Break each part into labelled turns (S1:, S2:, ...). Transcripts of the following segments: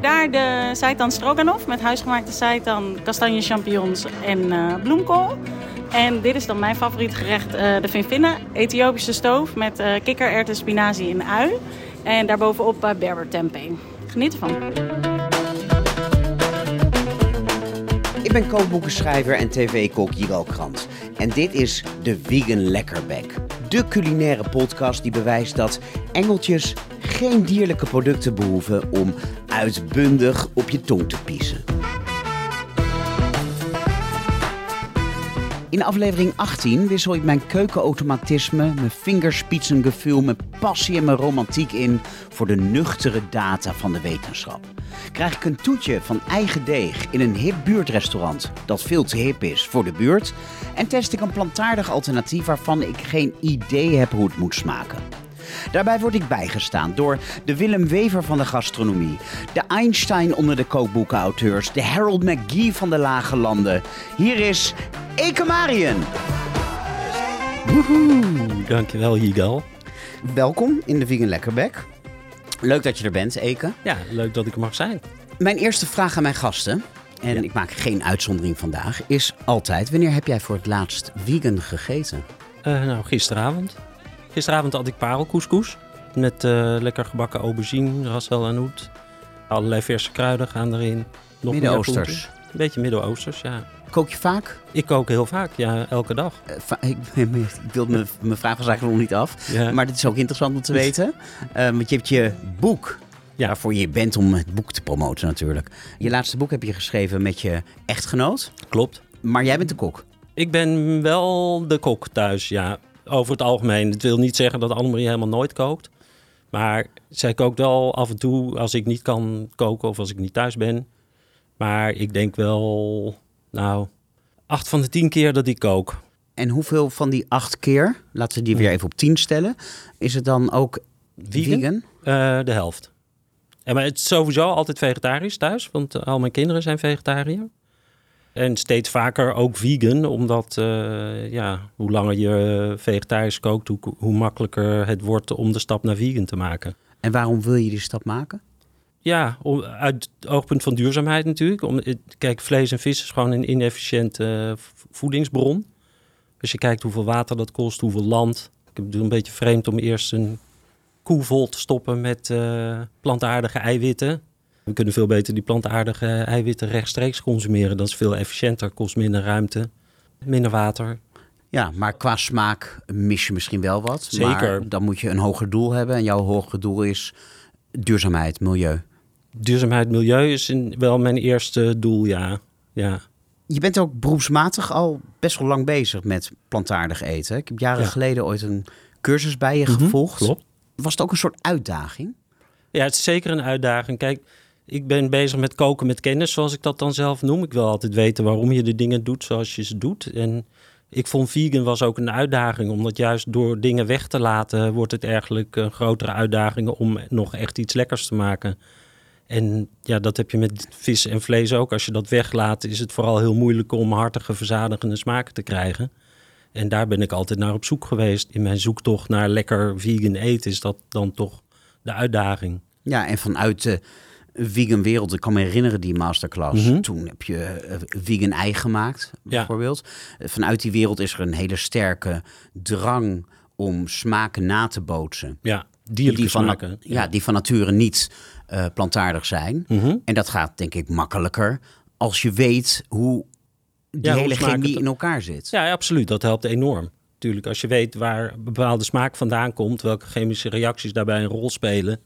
S1: Daar de seitan stroganoff met huisgemaakte seitan, kastanje champignons en uh, bloemkool. En dit is dan mijn favoriet gerecht, uh, de finfinne, Ethiopische stoof met uh, kikkererwten, spinazie en ui. En daarbovenop berber tempeh. Geniet ervan.
S2: Ik ben kookboekenschrijver en tv-kok Jiral Krant. En dit is de Vegan Lekkerbek. De culinaire podcast die bewijst dat engeltjes geen dierlijke producten behoeven om uitbundig op je tong te piezen. In aflevering 18 wissel ik mijn keukenautomatisme, mijn vingerspitsengevoel, mijn passie en mijn romantiek in voor de nuchtere data van de wetenschap. Krijg ik een toetje van eigen deeg in een hip buurtrestaurant dat veel te hip is voor de buurt en test ik een plantaardig alternatief waarvan ik geen idee heb hoe het moet smaken. Daarbij word ik bijgestaan door de Willem Wever van de gastronomie, de Einstein onder de kookboekenauteurs, de Harold McGee van de lage landen. Hier is Eke Marien.
S3: Woehoe, dankjewel Yigal.
S2: Welkom in de Vegan Lekkerbek. Leuk dat je er bent, Eke.
S3: Ja, leuk dat ik er mag zijn.
S2: Mijn eerste vraag aan mijn gasten, en
S3: Ja.
S2: ik maak geen uitzondering vandaag, is altijd: wanneer heb jij voor het laatst vegan gegeten?
S3: Eh, nou, gisteravond. Gisteravond had ik parelcouscous. Met eh, lekker gebakken aubergine, ras el hanout. Allerlei verse kruiden gaan erin. Nog
S2: Midden-Oosters.
S3: Een beetje Midden-Oosters, ja.
S2: Kook je vaak?
S3: Ik kook heel vaak, ja, elke dag.
S2: Eh, va- ik, ik wil mijn, mijn vraag was eigenlijk nog niet af.
S3: Ja.
S2: Maar dit is ook interessant om te weten. Eh, want je hebt je boek,
S3: Ja.
S2: waarvoor je bent om het boek te promoten natuurlijk. Je laatste boek heb je geschreven met je echtgenoot.
S3: Klopt.
S2: Maar jij bent de kok.
S3: Ik ben wel de kok thuis, ja. Over het algemeen. Het wil niet zeggen dat Annemarie helemaal nooit kookt. Maar zij kookt wel af en toe als ik niet kan koken of als ik niet thuis ben. Maar ik denk wel, nou, acht van de tien keer dat ik kook.
S2: En hoeveel van die acht keer, laten we die weer even op tien stellen, is het dan ook vegan?
S3: Vegan? Eh, de helft. En maar het is sowieso altijd vegetarisch thuis, want al mijn kinderen zijn vegetariër. En steeds vaker ook vegan, omdat eh, ja, hoe langer je vegetarisch kookt, hoe, hoe makkelijker het wordt om de stap naar vegan te maken.
S2: En waarom wil je die stap maken?
S3: Ja, om, uit het oogpunt van duurzaamheid natuurlijk. Om, kijk, vlees en vis is gewoon een inefficiënte eh, voedingsbron. Als je kijkt hoeveel water dat kost, hoeveel land. Ik bedoel, een beetje vreemd om eerst een koe vol te stoppen met eh, plantaardige eiwitten. We kunnen veel beter die plantaardige eiwitten rechtstreeks consumeren. Dat is veel efficiënter, kost minder ruimte, minder water.
S2: Ja, maar qua smaak mis je misschien wel wat.
S3: Zeker.
S2: Maar dan moet je een hoger doel hebben. En jouw hoger doel is duurzaamheid, milieu.
S3: Duurzaamheid, milieu is in, wel mijn eerste doel, ja. ja.
S2: Je bent ook beroepsmatig al best wel lang bezig met plantaardig eten. Ik heb jaren
S3: Ja.
S2: geleden ooit een cursus bij je
S3: Mhm,
S2: gevolgd.
S3: klopt.
S2: Was het ook een soort uitdaging?
S3: Ja, het is zeker een uitdaging. Kijk, ik ben bezig met koken met kennis, zoals ik dat dan zelf noem. Ik wil altijd weten waarom je de dingen doet zoals je ze doet. En ik vond vegan was ook een uitdaging, omdat juist door dingen weg te laten, wordt het eigenlijk een grotere uitdaging om nog echt iets lekkers te maken. En ja, dat heb je met vis en vlees ook. Als je dat weglaat, is het vooral heel moeilijk om hartige, verzadigende smaken te krijgen. En daar ben ik altijd naar op zoek geweest. In mijn zoektocht naar lekker vegan eten is dat dan toch de uitdaging.
S2: Ja, en vanuit de vegan wereld, ik kan me herinneren die masterclass.
S3: Mhm.
S2: Toen heb je eh, vegan ei gemaakt, bijvoorbeeld. Eh, Vanuit die wereld is er een hele sterke drang om smaken na te bootsen.
S3: Ja, dierlijke
S2: die van,
S3: smaken.
S2: ja. die van nature niet eh, plantaardig zijn.
S3: Mhm.
S2: En dat gaat denk ik makkelijker als je weet hoe die
S3: Ja,
S2: hele chemie in elkaar zit.
S3: Ja, absoluut. Dat helpt enorm. Tuurlijk, als je weet waar bepaalde smaak vandaan komt, welke chemische reacties daarbij een rol spelen,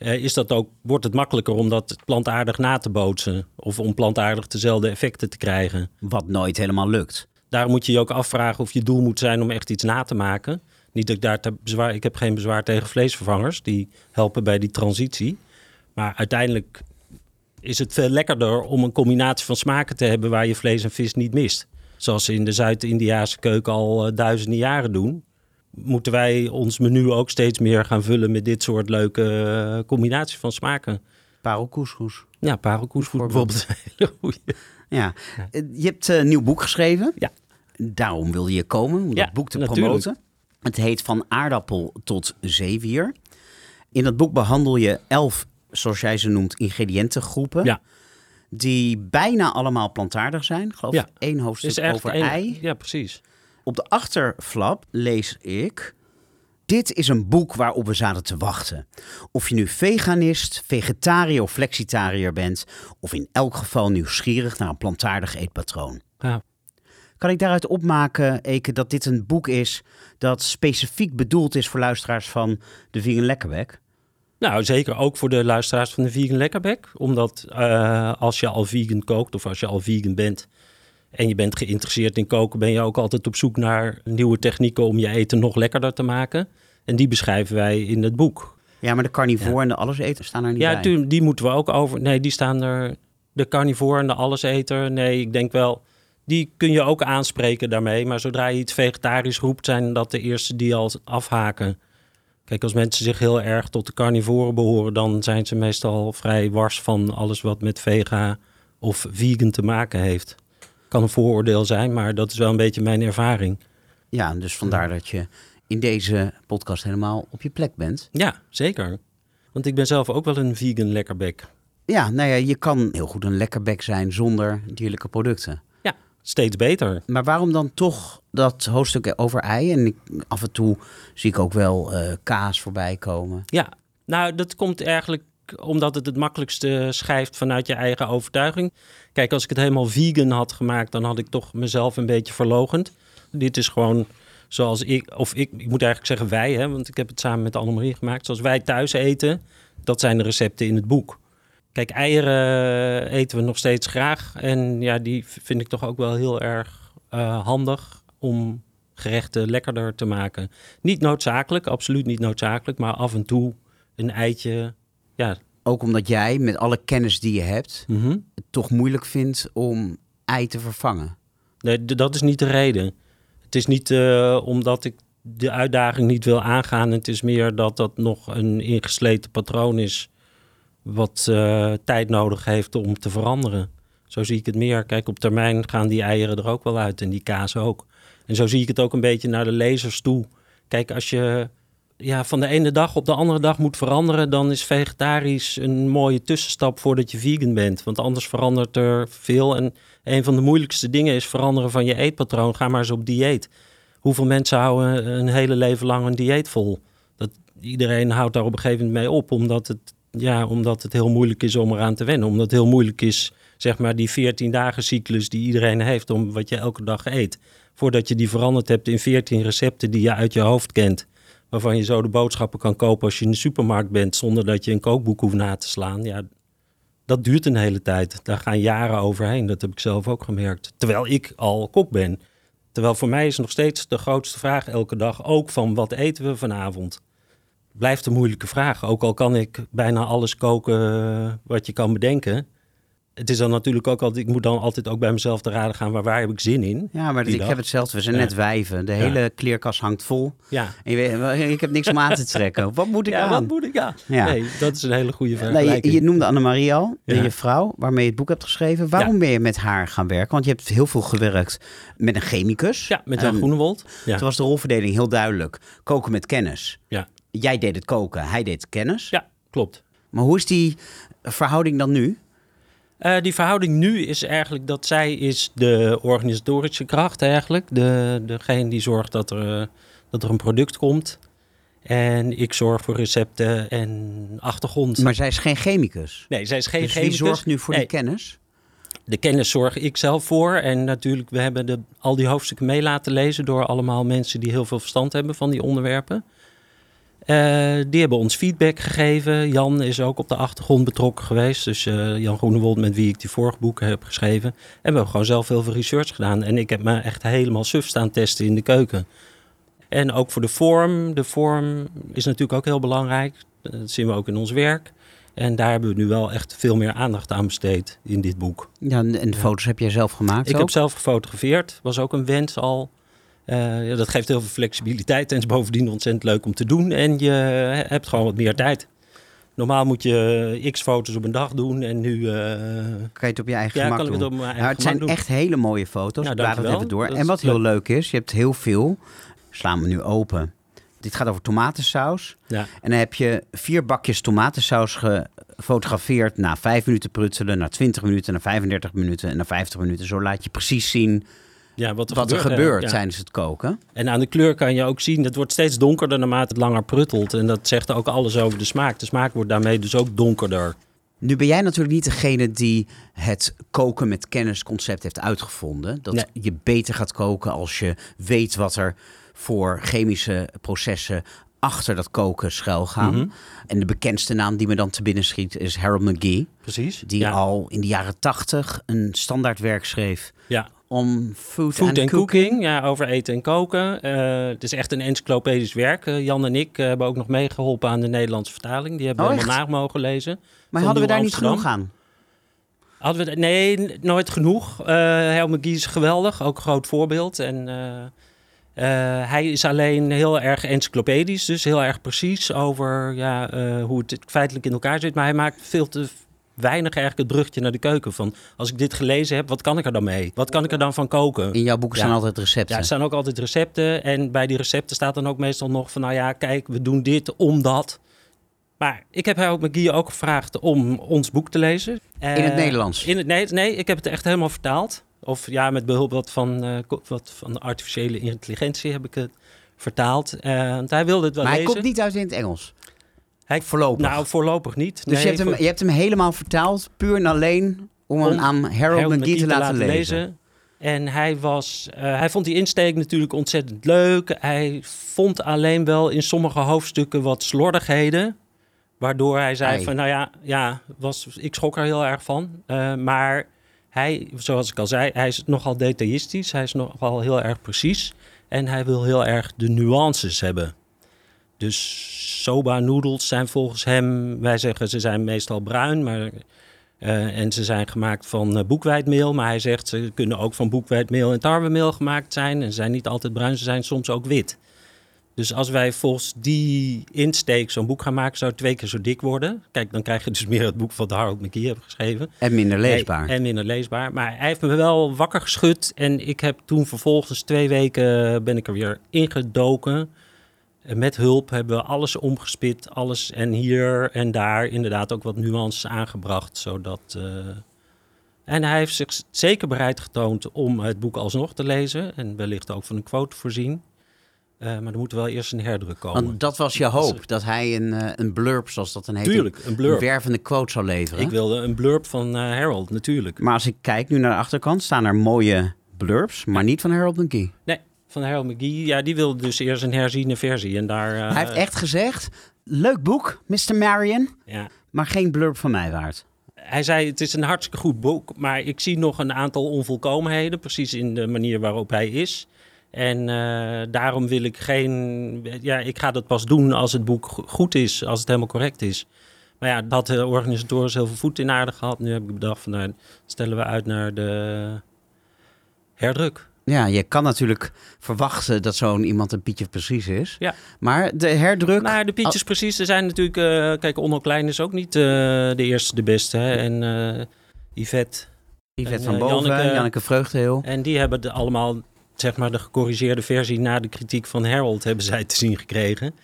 S3: is dat ook, wordt het makkelijker om dat plantaardig na te bootsen. Of om plantaardig dezelfde effecten te krijgen.
S2: Wat nooit helemaal lukt.
S3: Daarom moet je je ook afvragen of je doel moet zijn om echt iets na te maken. Niet dat ik daar te bezwaar, ik heb geen bezwaar tegen vleesvervangers, die helpen bij die transitie. Maar uiteindelijk is het veel lekkerder om een combinatie van smaken te hebben waar je vlees en vis niet mist. Zoals ze in de Zuid-Indiaanse keuken al eh, duizenden jaren doen. Moeten wij ons menu ook steeds meer gaan vullen met dit soort leuke eh, combinaties van smaken.
S2: Parelcouscous.
S3: Ja, parelkoes bijvoorbeeld. goeie.
S2: Ja. Eh, Je hebt eh, een nieuw boek geschreven.
S3: Ja.
S2: daarom wilde je komen, om
S3: Ja,
S2: dat boek te
S3: natuurlijk.
S2: promoten. Het heet Van aardappel tot zeewier. In dat boek behandel je elf, zoals jij ze noemt, ingrediëntengroepen.
S3: Ja.
S2: Die bijna allemaal plantaardig zijn. Ik geloof
S3: Ja.
S2: één hoofdstuk over ei.
S3: Ja, precies.
S2: Op de achterflap lees ik... Dit is een boek waarop we zaten te wachten. Of je nu veganist, vegetariër of flexitariër bent... of in elk geval nieuwsgierig naar een plantaardig eetpatroon.
S3: Ja.
S2: Kan ik daaruit opmaken, Eke, dat dit een boek is... dat specifiek bedoeld is voor luisteraars van de Vegan Lekkerbek?
S3: Nou, zeker ook voor de luisteraars van de Vegan Lekkerbek. Omdat eh, als je al vegan kookt of als je al vegan bent en je bent geïnteresseerd in koken, ben je ook altijd op zoek naar nieuwe technieken om je eten nog lekkerder te maken. En die beschrijven wij in het boek.
S2: Ja, maar de carnivore en de alleseter staan er niet
S3: Ja,
S2: bij.
S3: tu- die moeten we ook over. Nee, die staan er. De carnivore en de alleseter. Nee, ik denk wel. Die kun je ook aanspreken daarmee. Maar zodra je iets vegetarisch roept, zijn dat de eerste die al afhaken. Kijk, als mensen zich heel erg tot de carnivoren behoren, dan zijn ze meestal vrij wars van alles wat met vega of vegan te maken heeft. Kan een vooroordeel zijn, maar dat is wel een beetje mijn ervaring.
S2: Ja, dus vandaar dat je in deze podcast helemaal op je plek bent.
S3: Ja, zeker. Want ik ben zelf ook wel een vegan lekkerbek.
S2: Ja, nou ja, je kan heel goed een lekkerbek zijn zonder dierlijke producten.
S3: Ja, steeds beter.
S2: Maar waarom dan toch dat hoofdstuk over ei? En ik, af en toe zie ik ook wel eh, kaas voorbij komen.
S3: Ja, nou, dat komt eigenlijk omdat het het makkelijkste schrijft vanuit je eigen overtuiging. Kijk, als ik het helemaal vegan had gemaakt, dan had ik toch mezelf een beetje verlogend. Dit is gewoon zoals ik, of ik, ik moet eigenlijk zeggen wij, hè, want ik heb het samen met Annemarie gemaakt. Zoals wij thuis eten, dat zijn de recepten in het boek. Kijk, eieren eten we nog steeds graag. En ja, die vind ik toch ook wel heel erg eh, handig om gerechten lekkerder te maken. Niet noodzakelijk, absoluut niet noodzakelijk, maar af en toe een eitje. Ja,
S2: Ook omdat jij met alle kennis die je hebt,
S3: mhm.
S2: het toch moeilijk vindt om ei te vervangen.
S3: nee, dat is niet de reden. Het is niet eh, omdat ik de uitdaging niet wil aangaan. Het is meer dat dat nog een ingesleten patroon is. Wat eh, tijd nodig heeft om te veranderen. Zo zie ik het meer. Kijk, op termijn gaan die eieren er ook wel uit en die kaas ook. En zo zie ik het ook een beetje naar de lezers toe. Kijk, als je ja, van de ene dag op de andere dag moet veranderen, dan is vegetarisch een mooie tussenstap voordat je vegan bent. Want anders verandert er veel. En een van de moeilijkste dingen is veranderen van je eetpatroon. Ga maar eens op dieet. Hoeveel mensen houden een hele leven lang een dieet vol? Dat, iedereen houdt daar op een gegeven moment mee op, omdat het, ja, omdat het heel moeilijk is om eraan te wennen. Omdat het heel moeilijk is, zeg maar, die 14 dagen cyclus die iedereen heeft om wat je elke dag eet. Voordat je die veranderd hebt in 14 recepten die je uit je hoofd kent. Waarvan je zo de boodschappen kan kopen als je in de supermarkt bent, zonder dat je een kookboek hoeft na te slaan. Ja, dat duurt een hele tijd. Daar gaan jaren overheen. Dat heb ik zelf ook gemerkt. Terwijl ik al kok ben. Terwijl voor mij is nog steeds de grootste vraag elke dag ook van wat eten we vanavond? Blijft een moeilijke vraag. Ook al kan ik bijna alles koken eh, wat je kan bedenken. Het is dan natuurlijk ook altijd, ik moet dan altijd ook bij mezelf te raden gaan, waar, waar heb ik zin in?
S2: Ja, maar ik
S3: dag.
S2: heb hetzelfde. We zijn
S3: Ja.
S2: net wijven. De
S3: Ja.
S2: hele kleerkast hangt vol.
S3: Ja,
S2: En je weet, ik heb niks om aan te trekken. Wat moet ik
S3: ja
S2: aan?
S3: wat moet ik aan?
S2: Ja.
S3: Nee, dat is een hele goede vergelijking.
S2: je, je noemde Annemarie al, je vrouw, waarmee je het boek hebt geschreven. Waarom ben je met haar gaan werken? Want je hebt heel veel gewerkt met een chemicus.
S3: ja, met Jan
S2: Ehm,
S3: Groenewold.
S2: Toen was de rolverdeling heel duidelijk. Koken met kennis.
S3: Ja.
S2: Jij deed het koken, hij deed kennis.
S3: ja, klopt.
S2: Maar hoe is die verhouding dan nu?
S3: Eh, die verhouding nu is eigenlijk dat zij is de organisatorische kracht eigenlijk. De, degene die zorgt dat er, dat er een product komt. En ik zorg voor recepten en achtergrond.
S2: Maar zij is geen chemicus.
S3: nee, zij is geen
S2: dus wie
S3: chemicus.
S2: zorgt nu voor
S3: Nee,
S2: die kennis?
S3: De kennis zorg ik zelf voor. En natuurlijk, we hebben de, al die hoofdstukken mee laten lezen door allemaal mensen die heel veel verstand hebben van die onderwerpen. Eh, die hebben ons feedback gegeven. Jan is ook op de achtergrond betrokken geweest. Dus eh, Jan Groenewold, met wie ik die vorige boeken heb geschreven. En we hebben gewoon zelf heel veel research gedaan. En ik heb me echt helemaal suf staan testen in de keuken. En ook voor de vorm. De vorm is natuurlijk ook heel belangrijk. Dat zien we ook in ons werk. En daar hebben we nu wel echt veel meer aandacht aan besteed in dit boek.
S2: Ja, en en de foto's heb jij zelf gemaakt
S3: Ik
S2: ook?
S3: heb zelf gefotografeerd. Was ook een wens al. Eh, ja, dat geeft heel veel flexibiliteit en is bovendien ontzettend leuk om te doen. En je hebt gewoon wat meer tijd. Normaal moet je x foto's op een dag doen en nu... eh,
S2: Kan je het op je eigen
S3: ja,
S2: gemak doen?
S3: het op mijn eigen
S2: Nou, het zijn
S3: doen.
S2: echt hele mooie foto's.
S3: Nou,
S2: ik laat het even door.
S3: Dat
S2: En wat heel
S3: leuk.
S2: leuk is, je hebt heel veel. Slaan we nu open. Dit gaat over tomatensaus.
S3: Ja.
S2: En dan heb je vier bakjes tomatensaus gefotografeerd na 5 minuten prutselen, na 20 minuten, na 35 minuten en na 50 minuten. Zo laat je precies zien
S3: ja, wat er
S2: wat er
S3: gebeurt, ja.
S2: tijdens het koken.
S3: En aan de kleur kan je ook zien, het wordt steeds donkerder naarmate het langer pruttelt. En dat zegt ook alles over de smaak. De smaak wordt daarmee dus ook donkerder.
S2: Nu ben jij natuurlijk niet degene die het koken met kennis concept heeft uitgevonden. Dat
S3: Nee.
S2: je beter gaat koken als je weet wat er voor chemische processen achter dat koken schuil gaan.
S3: Mhm.
S2: En de bekendste naam die me dan te binnen schiet is Harold McGee.
S3: Precies.
S2: Die
S3: ja.
S2: al in de jaren tachtig een standaardwerk schreef
S3: Ja.
S2: Om food,
S3: Food
S2: and
S3: and
S2: cooking.
S3: cooking, ja, over eten en koken. Eh, het is echt een encyclopedisch werk. Eh, Jan en ik eh, hebben ook nog meegeholpen aan de Nederlandse vertaling. Die hebben
S2: Oh,
S3: we helemaal na mogen lezen.
S2: Maar hadden we daar niet genoeg aan?
S3: Hadden we, nee, nooit genoeg. Uh, Helme Guy is geweldig, ook een groot voorbeeld. En hij is alleen heel erg encyclopedisch, dus heel erg precies over ja, hoe het feitelijk in elkaar zit. Maar hij maakt veel te weinig eigenlijk het bruggetje naar de keuken. Van als ik dit gelezen heb, wat kan ik er dan mee? Wat kan ik er dan van koken?
S2: In jouw boeken
S3: Ja.
S2: staan altijd recepten.
S3: Ja, er staan ook altijd recepten. En bij die recepten staat dan ook meestal nog van... nou ja, kijk, we doen dit omdat... Maar ik heb Harold McGee ook gevraagd om ons boek te lezen.
S2: in het
S3: Eh,
S2: Nederlands.
S3: In het, nee, nee, ik heb het echt helemaal vertaald. Of ja, met behulp wat van, ko- wat van de artificiële intelligentie heb ik het vertaald. Eh, want hij wilde het wel
S2: maar hij
S3: lezen.
S2: komt niet uit in het Engels.
S3: Hij-
S2: Voorlopig.
S3: Nou, voorlopig niet.
S2: dus
S3: Nee,
S2: je, hebt hem, je hebt hem helemaal vertaald, puur en alleen om, hem
S3: Om
S2: aan Harold, McGee te laten, lezen.
S3: En hij, was, eh, hij vond die insteek natuurlijk ontzettend leuk. Hij vond alleen wel in sommige hoofdstukken wat slordigheden. Waardoor hij zei
S2: Ei.
S3: van, nou ja, ja was, ik schrok er heel erg van. Eh, maar hij, zoals ik al zei, hij is nogal detailistisch. Hij is nogal heel erg precies. En hij wil heel erg de nuances hebben. Dus soba noedels zijn volgens hem, wij zeggen ze zijn meestal bruin, maar eh, en ze zijn gemaakt van eh, boekwijdmeel. Maar hij zegt ze kunnen ook van boekwijdmeel en tarwemeel gemaakt zijn. En ze zijn niet altijd bruin, ze zijn soms ook wit. Dus als wij volgens die insteek zo'n boek gaan maken, zou het twee keer zo dik worden. Kijk, dan krijg je dus meer het boek wat Harold McGee heeft geschreven.
S2: En minder leesbaar.
S3: Nee, en minder leesbaar. Maar hij heeft me wel wakker geschud. En ik heb toen vervolgens twee weken ben ik er weer ingedoken. En met hulp hebben we alles omgespit. Alles en hier en daar inderdaad ook wat nuances aangebracht. Zodat... eh, En hij heeft zich zeker bereid getoond om het boek alsnog te lezen. En wellicht ook van een quote voorzien. Eh, maar er moet wel eerst een herdruk komen.
S2: Want dat was je hoop, dat hij een, eh, een blurb, zoals dat dan heet,
S3: Tuurlijk, een blurb.
S2: een wervende quote zou leveren.
S3: Ik wilde een blurb van Harold, natuurlijk.
S2: Maar als ik kijk nu naar de achterkant, staan er mooie blurbs, maar niet van Harold McGee.
S3: Nee, van Harold McGee. Ja, die wilde dus eerst een herziene versie. En daar... eh,
S2: hij heeft echt gezegd, leuk boek, Mr. Marion,
S3: Ja.
S2: maar geen blurb van mij waard.
S3: Hij zei, het is een hartstikke goed boek, maar ik zie nog een aantal onvolkomenheden, precies in de manier waarop hij is. En eh, daarom wil ik geen, ja, ik ga dat pas doen als het boek go- goed is, als het helemaal correct is. Maar ja, dat de organisatoren heel veel voet in aarde gehad. Nu heb ik bedacht van, nou, stellen we uit naar de herdruk.
S2: Ja, je kan natuurlijk verwachten dat zo'n iemand een Pietje precies is.
S3: Ja.
S2: Maar de herdruk...
S3: Maar de Pietjes precies, er zijn natuurlijk, eh, kijk, Onno Klein is ook niet eh, de eerste, de beste. Hè? En eh Yvette
S2: Yvette
S3: en,
S2: van Boven,
S3: Janneke-
S2: Janneke, Vreugdeheel.
S3: En die hebben de allemaal, zeg maar, de gecorrigeerde versie na de kritiek van Harold hebben zij te zien gekregen.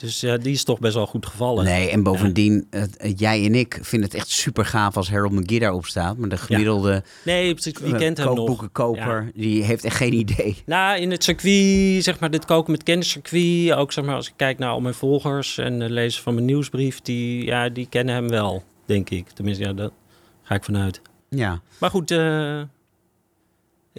S3: Dus ja, die is toch best wel goed gevallen.
S2: Nee, en bovendien, jij en ik vinden het echt super gaaf als Harold McGee daarop staat. Maar de gemiddelde
S3: Nee,
S2: eh,
S3: kent hem nog?
S2: kookboekenkoper, die heeft echt geen idee.
S3: Nou, in het circuit, zeg maar, dit koken met kenniscircuit, ook zeg maar, als ik kijk naar al mijn volgers en de lezers van mijn nieuwsbrief, die, ja, die kennen hem wel, denk ik. Tenminste, ja, daar ga ik vanuit.
S2: Ja,
S3: Maar goed, eh,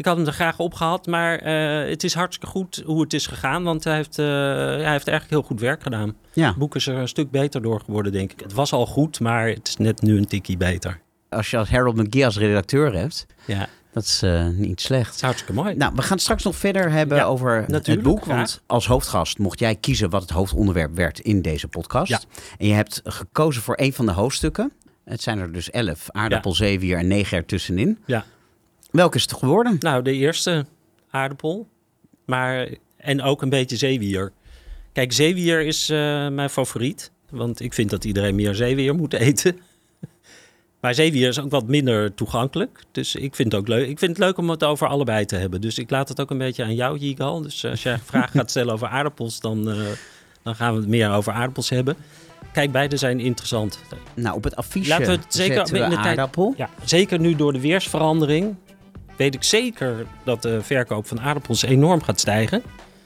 S3: ik had hem er graag op gehad, maar eh, het is hartstikke goed hoe het is gegaan, want hij heeft, eh, hij heeft eigenlijk heel goed werk gedaan.
S2: ja.
S3: Het boek is er een stuk beter door geworden, denk ik. Het was al goed, maar het is net nu een tikkie beter.
S2: Als je als Harold McGee als redacteur hebt,
S3: Ja,
S2: dat is eh, niet slecht.
S3: hartstikke mooi.
S2: Nou, we gaan het straks nog verder hebben
S3: Ja,
S2: over het boek.
S3: graag.
S2: Want als hoofdgast mocht jij kiezen wat het hoofdonderwerp werd in deze podcast.
S3: Ja.
S2: En je hebt gekozen voor een van de hoofdstukken. Het zijn er dus elf. Aardappel, zeewier en negen ertussenin.
S3: Ja.
S2: Welke is het geworden?
S3: Nou, de eerste aardappel, maar en ook een beetje zeewier. Kijk, zeewier is eh, mijn favoriet. Want ik vind dat iedereen meer zeewier moet eten. Maar zeewier is ook wat minder toegankelijk. Dus ik vind het ook leuk. Ik vind het leuk om het over allebei te hebben. Dus ik laat het ook een beetje aan jou, Jigal. Dus als jij vragen gaat stellen over aardappels, dan, uh, dan gaan we het meer over aardappels hebben. Kijk, beide zijn interessant.
S2: Nou, op het affiche
S3: Laten we het zeker
S2: in de aardappel.
S3: Tijd, ja, zeker nu door de weersverandering weet ik zeker dat de verkoop van aardappels enorm gaat stijgen.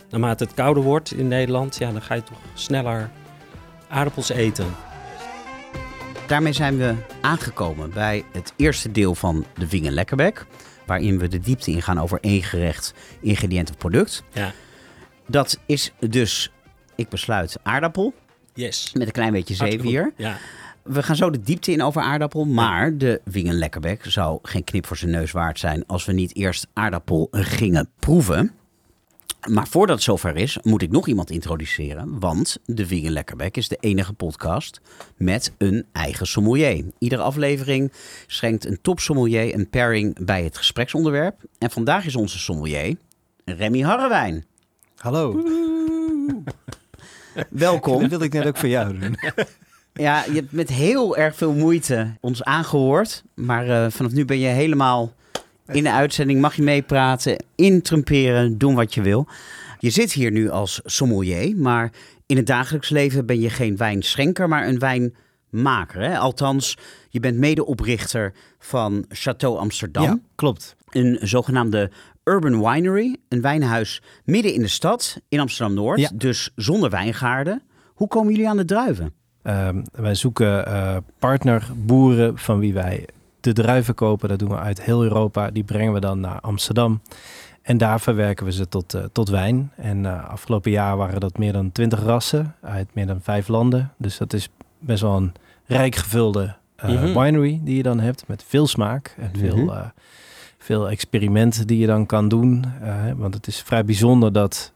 S3: Naarmate het kouder wordt in Nederland, ja, dan ga je toch sneller aardappels eten.
S2: Daarmee zijn we aangekomen bij het eerste deel van de Wingen Lekkerbek. Waarin we de diepte ingaan over één gerecht, ingrediënt of product.
S3: Ja.
S2: Dat is dus, ik besluit, aardappel.
S3: Yes.
S2: Met een klein beetje zeewier.
S3: Ja.
S2: We gaan zo de diepte in over aardappel. Maar de Wingen Lekkerbek zou geen knip voor zijn neus waard zijn als we niet eerst aardappel gingen proeven. Maar voordat het zover is, moet ik nog iemand introduceren. Want de Wingen Lekkerbek is de enige podcast met een eigen sommelier. Iedere aflevering schenkt een top sommelier een pairing bij het gespreksonderwerp. En vandaag is onze sommelier Remy Harrewijn.
S4: Hallo.
S2: Welkom.
S4: Dat wilde ik net ook voor jou doen.
S2: Ja, je hebt met heel erg veel moeite ons aangehoord. Maar uh, vanaf nu ben je helemaal in de uitzending. Mag je meepraten, intrumperen, doen wat je wil. Je zit hier nu als sommelier, maar in het dagelijks leven ben je geen wijnschenker, maar een wijnmaker. Hè? Althans, je bent medeoprichter van Chateau Amsterdam.
S4: Ja, klopt.
S2: Een zogenaamde Urban Winery, een wijnhuis midden in de stad in Amsterdam-Noord.
S4: Ja.
S2: Dus zonder wijngaarden. Hoe komen jullie aan de druiven?
S4: Um, wij zoeken uh, partnerboeren van wie wij de druiven kopen. Dat doen we uit heel Europa. Die brengen we dan naar Amsterdam. En daar verwerken we ze tot, uh, tot wijn. En uh, afgelopen jaar waren dat meer dan twintig rassen uit meer dan vijf landen. Dus dat is best wel een rijk gevulde mm -hmm. winery die je dan hebt. Met veel smaak en veel, mm -hmm. veel experimenten die je dan kan doen. want het is vrij bijzonder dat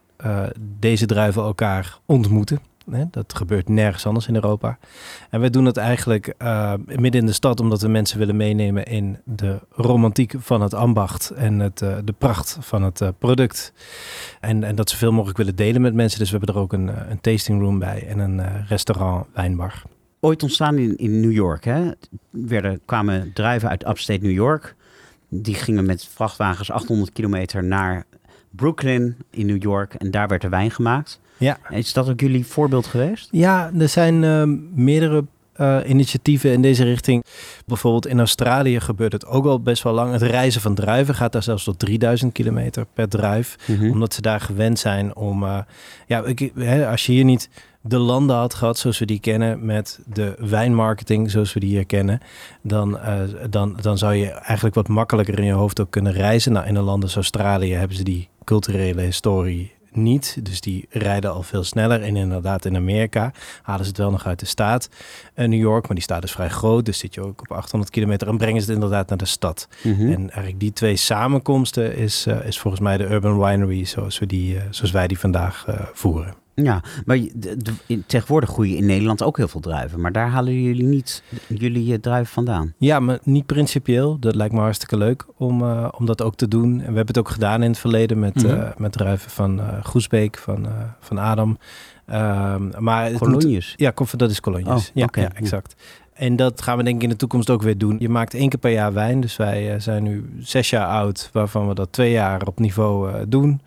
S4: deze druiven elkaar ontmoeten. Dat gebeurt nergens anders in Europa. En wij doen het eigenlijk uh, midden in de stad, omdat we mensen willen meenemen in de romantiek van het ambacht en het, uh, de pracht van het uh, product. En, en dat zoveel mogelijk willen delen met mensen. Dus we hebben er ook een, een tasting room bij en een restaurant, wijnbar.
S2: Ooit ontstaan in, in New York. Hè? Kwamen druiven uit upstate New York. Die gingen met vrachtwagens 800 kilometer naar Brooklyn in New York. En daar werd er wijn gemaakt.
S4: Ja.
S2: Is dat ook jullie voorbeeld geweest?
S4: Ja, er zijn uh, meerdere uh, initiatieven in deze richting. Bijvoorbeeld in Australië gebeurt het ook al best wel lang. Het reizen van druiven gaat daar zelfs tot 3000 kilometer per druif.
S2: Mhm.
S4: Mm -hmm. Omdat ze daar gewend zijn om... Uh, ja, ik, hè, als je hier niet de landen had gehad zoals we die kennen... met de wijnmarketing zoals we die hier kennen... dan, uh, dan, dan zou je eigenlijk wat makkelijker in je hoofd ook kunnen reizen. Nou, in een land als Australië hebben ze die culturele historie niet. Dus die rijden al veel sneller. En inderdaad in Amerika halen ze het wel nog uit de staat. Uh, New York, maar die staat is vrij groot. Dus zit je ook op 800 kilometer en brengen ze het inderdaad naar de stad.
S2: Mhm.
S4: Mm -hmm. En eigenlijk die twee samenkomsten is, uh, is volgens mij de Urban Winery zoals, we die, uh, zoals wij die vandaag voeren.
S2: Ja, maar de, de, tegenwoordig groeien in Nederland ook heel veel druiven. Maar daar halen jullie niet jullie druiven vandaan?
S4: Ja, maar niet principieel. Dat lijkt me hartstikke leuk om, uh, om dat ook te doen. En we hebben het ook gedaan in het verleden met, mm -hmm. uh, met druiven van uh, Groesbeek, van, van Adam. Um, maar
S2: Kolonjes?
S4: Ja, dat is kolonjes.
S2: Oh,
S4: ja,
S2: okay.
S4: ja, exact. En dat gaan we denk ik in de toekomst ook weer doen. Je maakt één keer per jaar wijn. Dus wij zijn nu zes jaar oud, waarvan we dat twee jaar op niveau doen.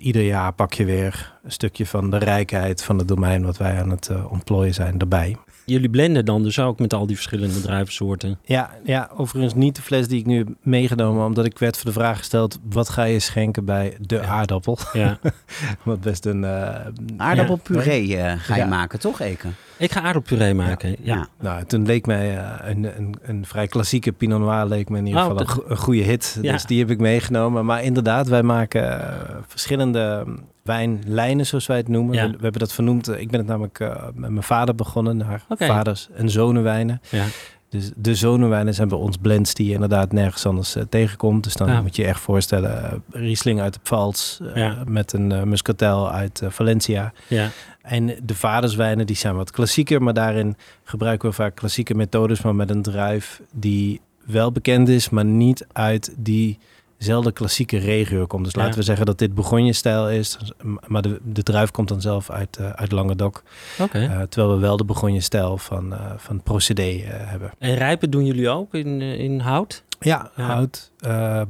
S4: Ieder jaar pak je weer een stukje van de rijkheid van het domein wat wij aan het uh, ontplooien zijn erbij.
S3: Jullie blenden dan dus ook met al die verschillende druivensoorten?
S4: Ja, ja, overigens niet de fles die ik nu heb meegenomen, omdat ik werd voor de vraag gesteld: wat ga je schenken bij de ja. aardappel?
S3: Ja.
S4: wat best een. Uh,
S2: aardappelpuree ja. uh, ga je ja. maken, toch, Eke?
S3: Ik ga aardappelpuree maken. Ja.
S2: ja.
S4: Nou, toen leek mij uh, een, een, een, vrij klassieke Pinot Noir leek me in ieder geval oh, een, een goede hit. Dus die heb ik meegenomen. Maar inderdaad, wij maken uh, verschillende wijnlijnen, zoals wij het noemen.
S3: Ja.
S4: We, we, hebben dat vernoemd. Ik ben het namelijk uh, met mijn vader begonnen, naar
S3: okay.
S4: vaders en zonenwijnen.
S3: Ja.
S4: Dus de zonenwijnen zijn bij ons blends die je inderdaad nergens anders uh, tegenkomt. Dus dan
S3: Ja.
S4: moet je je echt voorstellen, uh, Riesling uit de Pfalz uh,
S3: Ja.
S4: met een muscatel uit Valencia.
S3: Ja.
S4: En de vaderswijnen die zijn wat klassieker, maar daarin gebruiken we vaak klassieke methodes, maar met een druif die wel bekend is, maar niet uit die dezelfde klassieke regio komt. Dus
S3: Ja.
S4: laten we zeggen dat dit Bourgogne-stijl is. Maar de, de druif komt dan zelf uit, eh, uit Languedoc.
S3: Oké.
S4: Eh, terwijl we wel de Bourgogne-stijl van, eh, van procedé hebben.
S3: En rijpen doen jullie ook in, in hout?
S4: Ja,
S3: Ja.
S4: hout,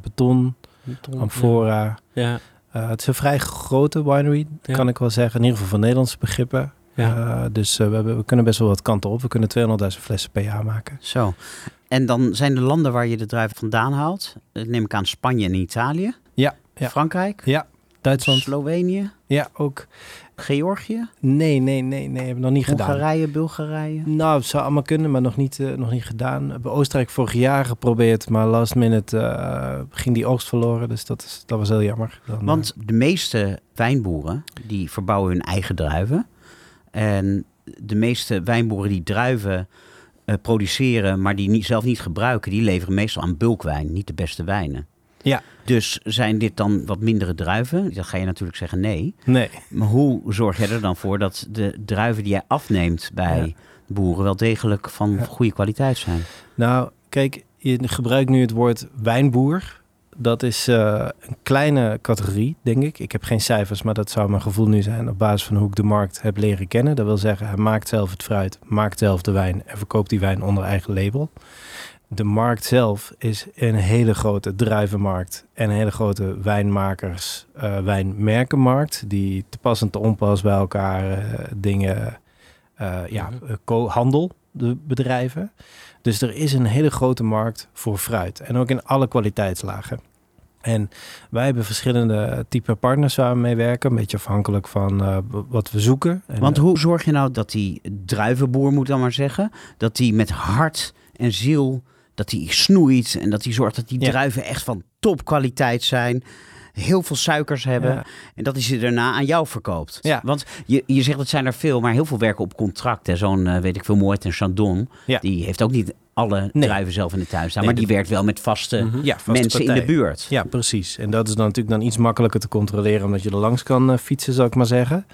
S4: beton,
S3: Beton,
S4: amfora.
S3: Ja.
S4: Eh, het is een vrij grote winery,
S3: Ja.
S4: kan ik wel zeggen. In ieder geval van Nederlandse begrippen.
S3: Ja.
S4: Eh, dus eh, we, hebben, we kunnen best wel wat kanten op. We kunnen 200.000 flessen per jaar maken.
S2: Zo. En dan zijn de landen waar je de druiven vandaan haalt, neem ik aan Spanje en Italië,
S4: Ja, ja.
S2: Frankrijk,
S4: Ja, Duitsland.
S2: Slovenië,
S4: Ja, ook.
S2: Georgië,
S4: Nee, nee, nee, nee. Hebben we nog niet gedaan.
S2: Hongarije, Bulgarije.
S4: Nou, het zou allemaal kunnen, maar nog niet, eh, nog niet gedaan. We hebben Oostenrijk vorig jaar geprobeerd, maar last minute eh, ging die oogst verloren. Dus dat, is, dat was heel jammer. Dan,
S2: Want de meeste wijnboeren die verbouwen hun eigen druiven. En de meeste wijnboeren die druiven eh, produceren, maar die niet, zelf niet gebruiken, die leveren meestal aan bulkwijn, niet de beste wijnen.
S4: Ja.
S2: Dus zijn dit dan wat mindere druiven? Dan ga je natuurlijk zeggen nee.
S4: nee.
S2: Maar hoe zorg jij er dan voor dat de druiven die jij afneemt bij
S4: Ja.
S2: boeren wel degelijk van
S4: Ja.
S2: goede kwaliteit zijn?
S4: Nou, kijk, je gebruikt nu het woord wijnboer. Dat is eh, een kleine categorie, denk ik. Ik heb geen cijfers, maar dat zou mijn gevoel nu zijn op basis van hoe ik de markt heb leren kennen. Dat wil zeggen, hij maakt zelf het fruit, maakt zelf de wijn en verkoopt die wijn onder eigen label. De markt zelf is een hele grote druivenmarkt en een hele grote wijnmakers, eh, wijnmerkenmarkt. Die te pas en te onpas bij elkaar eh, dingen, eh, ja,
S3: Mhm.
S4: handel, de bedrijven. Dus er is een hele grote markt voor fruit. En ook in alle kwaliteitslagen. En wij hebben verschillende type partners waar we mee werken. Een beetje afhankelijk van wat we zoeken. En,
S2: Want hoe zorg je nou dat die druivenboer, moet dan maar zeggen, dat die met hart en ziel, dat die snoeit en dat die zorgt dat die
S4: Ja.
S2: druiven echt van topkwaliteit zijn, heel veel suikers hebben
S4: ja,
S2: en dat hij ze daarna aan jou verkoopt.
S4: Ja.
S2: Want je, je zegt het zijn er veel, maar heel veel werken op contract. Zo'n, eh, weet ik veel, Moët en Chandon, die heeft ook niet alle
S4: Nee.
S2: druiven zelf in de tuin staan,
S4: Nee,
S2: maar die werkt wel met vaste
S3: Mhm.
S4: ja, vaste
S2: mensen in de buurt.
S4: Ja, precies. En dat is dan natuurlijk dan iets makkelijker te controleren, omdat je er langs kan eh, fietsen, zou ik maar zeggen.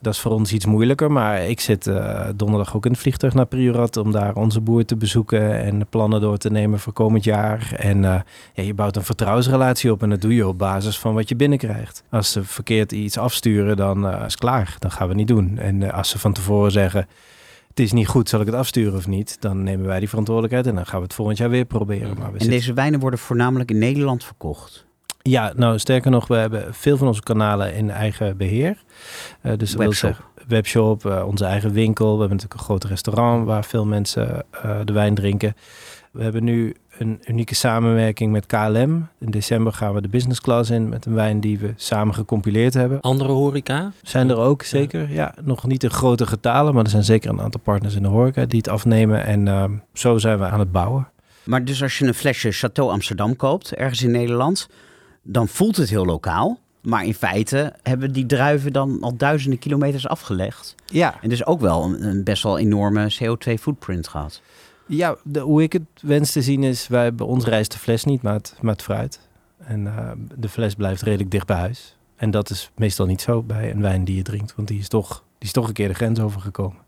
S4: Dat is voor ons iets moeilijker, maar ik zit eh, donderdag ook in het vliegtuig naar Priorat om daar onze boer te bezoeken en de plannen door te nemen voor komend jaar. En eh, ja, je bouwt een vertrouwensrelatie op en dat doe je op basis van wat je binnenkrijgt. Als ze verkeerd iets afsturen, dan is het klaar. Dan gaan we niet doen. En als ze van tevoren zeggen, het is niet goed, zal ik het afsturen of niet? Dan nemen wij die verantwoordelijkheid en dan gaan we het volgend jaar weer proberen. Maar we
S2: En
S4: zitten-
S2: deze wijnen worden voornamelijk in Nederland verkocht.
S4: ja, nou sterker nog, we hebben veel van onze kanalen in eigen beheer. Eh, dus dat wil
S2: Webshop.
S4: zeggen, webshop, eh, onze eigen winkel. We hebben natuurlijk een groot restaurant waar veel mensen eh, de wijn drinken. We hebben nu een unieke samenwerking met KLM. In december gaan we de business class in met een wijn die we samen gecompileerd hebben.
S3: Andere horeca?
S4: Zijn er ook zeker, ja, nog niet in grote getalen, maar er zijn zeker een aantal partners in de horeca die het afnemen. En ehm, zo zijn we aan het bouwen.
S2: Maar dus als je een flesje Chateau Amsterdam koopt, ergens in Nederland, dan voelt het heel lokaal. Maar in feite hebben die druiven dan al duizenden kilometers afgelegd.
S4: Ja,
S2: En dus ook wel een, een best wel enorme CO2-footprint gehad.
S4: Ja, de, hoe ik het wens te zien is, wij, bij ons reist de fles niet, maar het, maar het fruit. En eh, de fles blijft redelijk dicht bij huis. En dat is meestal niet zo bij een wijn die je drinkt, want die is toch, die is toch een keer de grens overgekomen.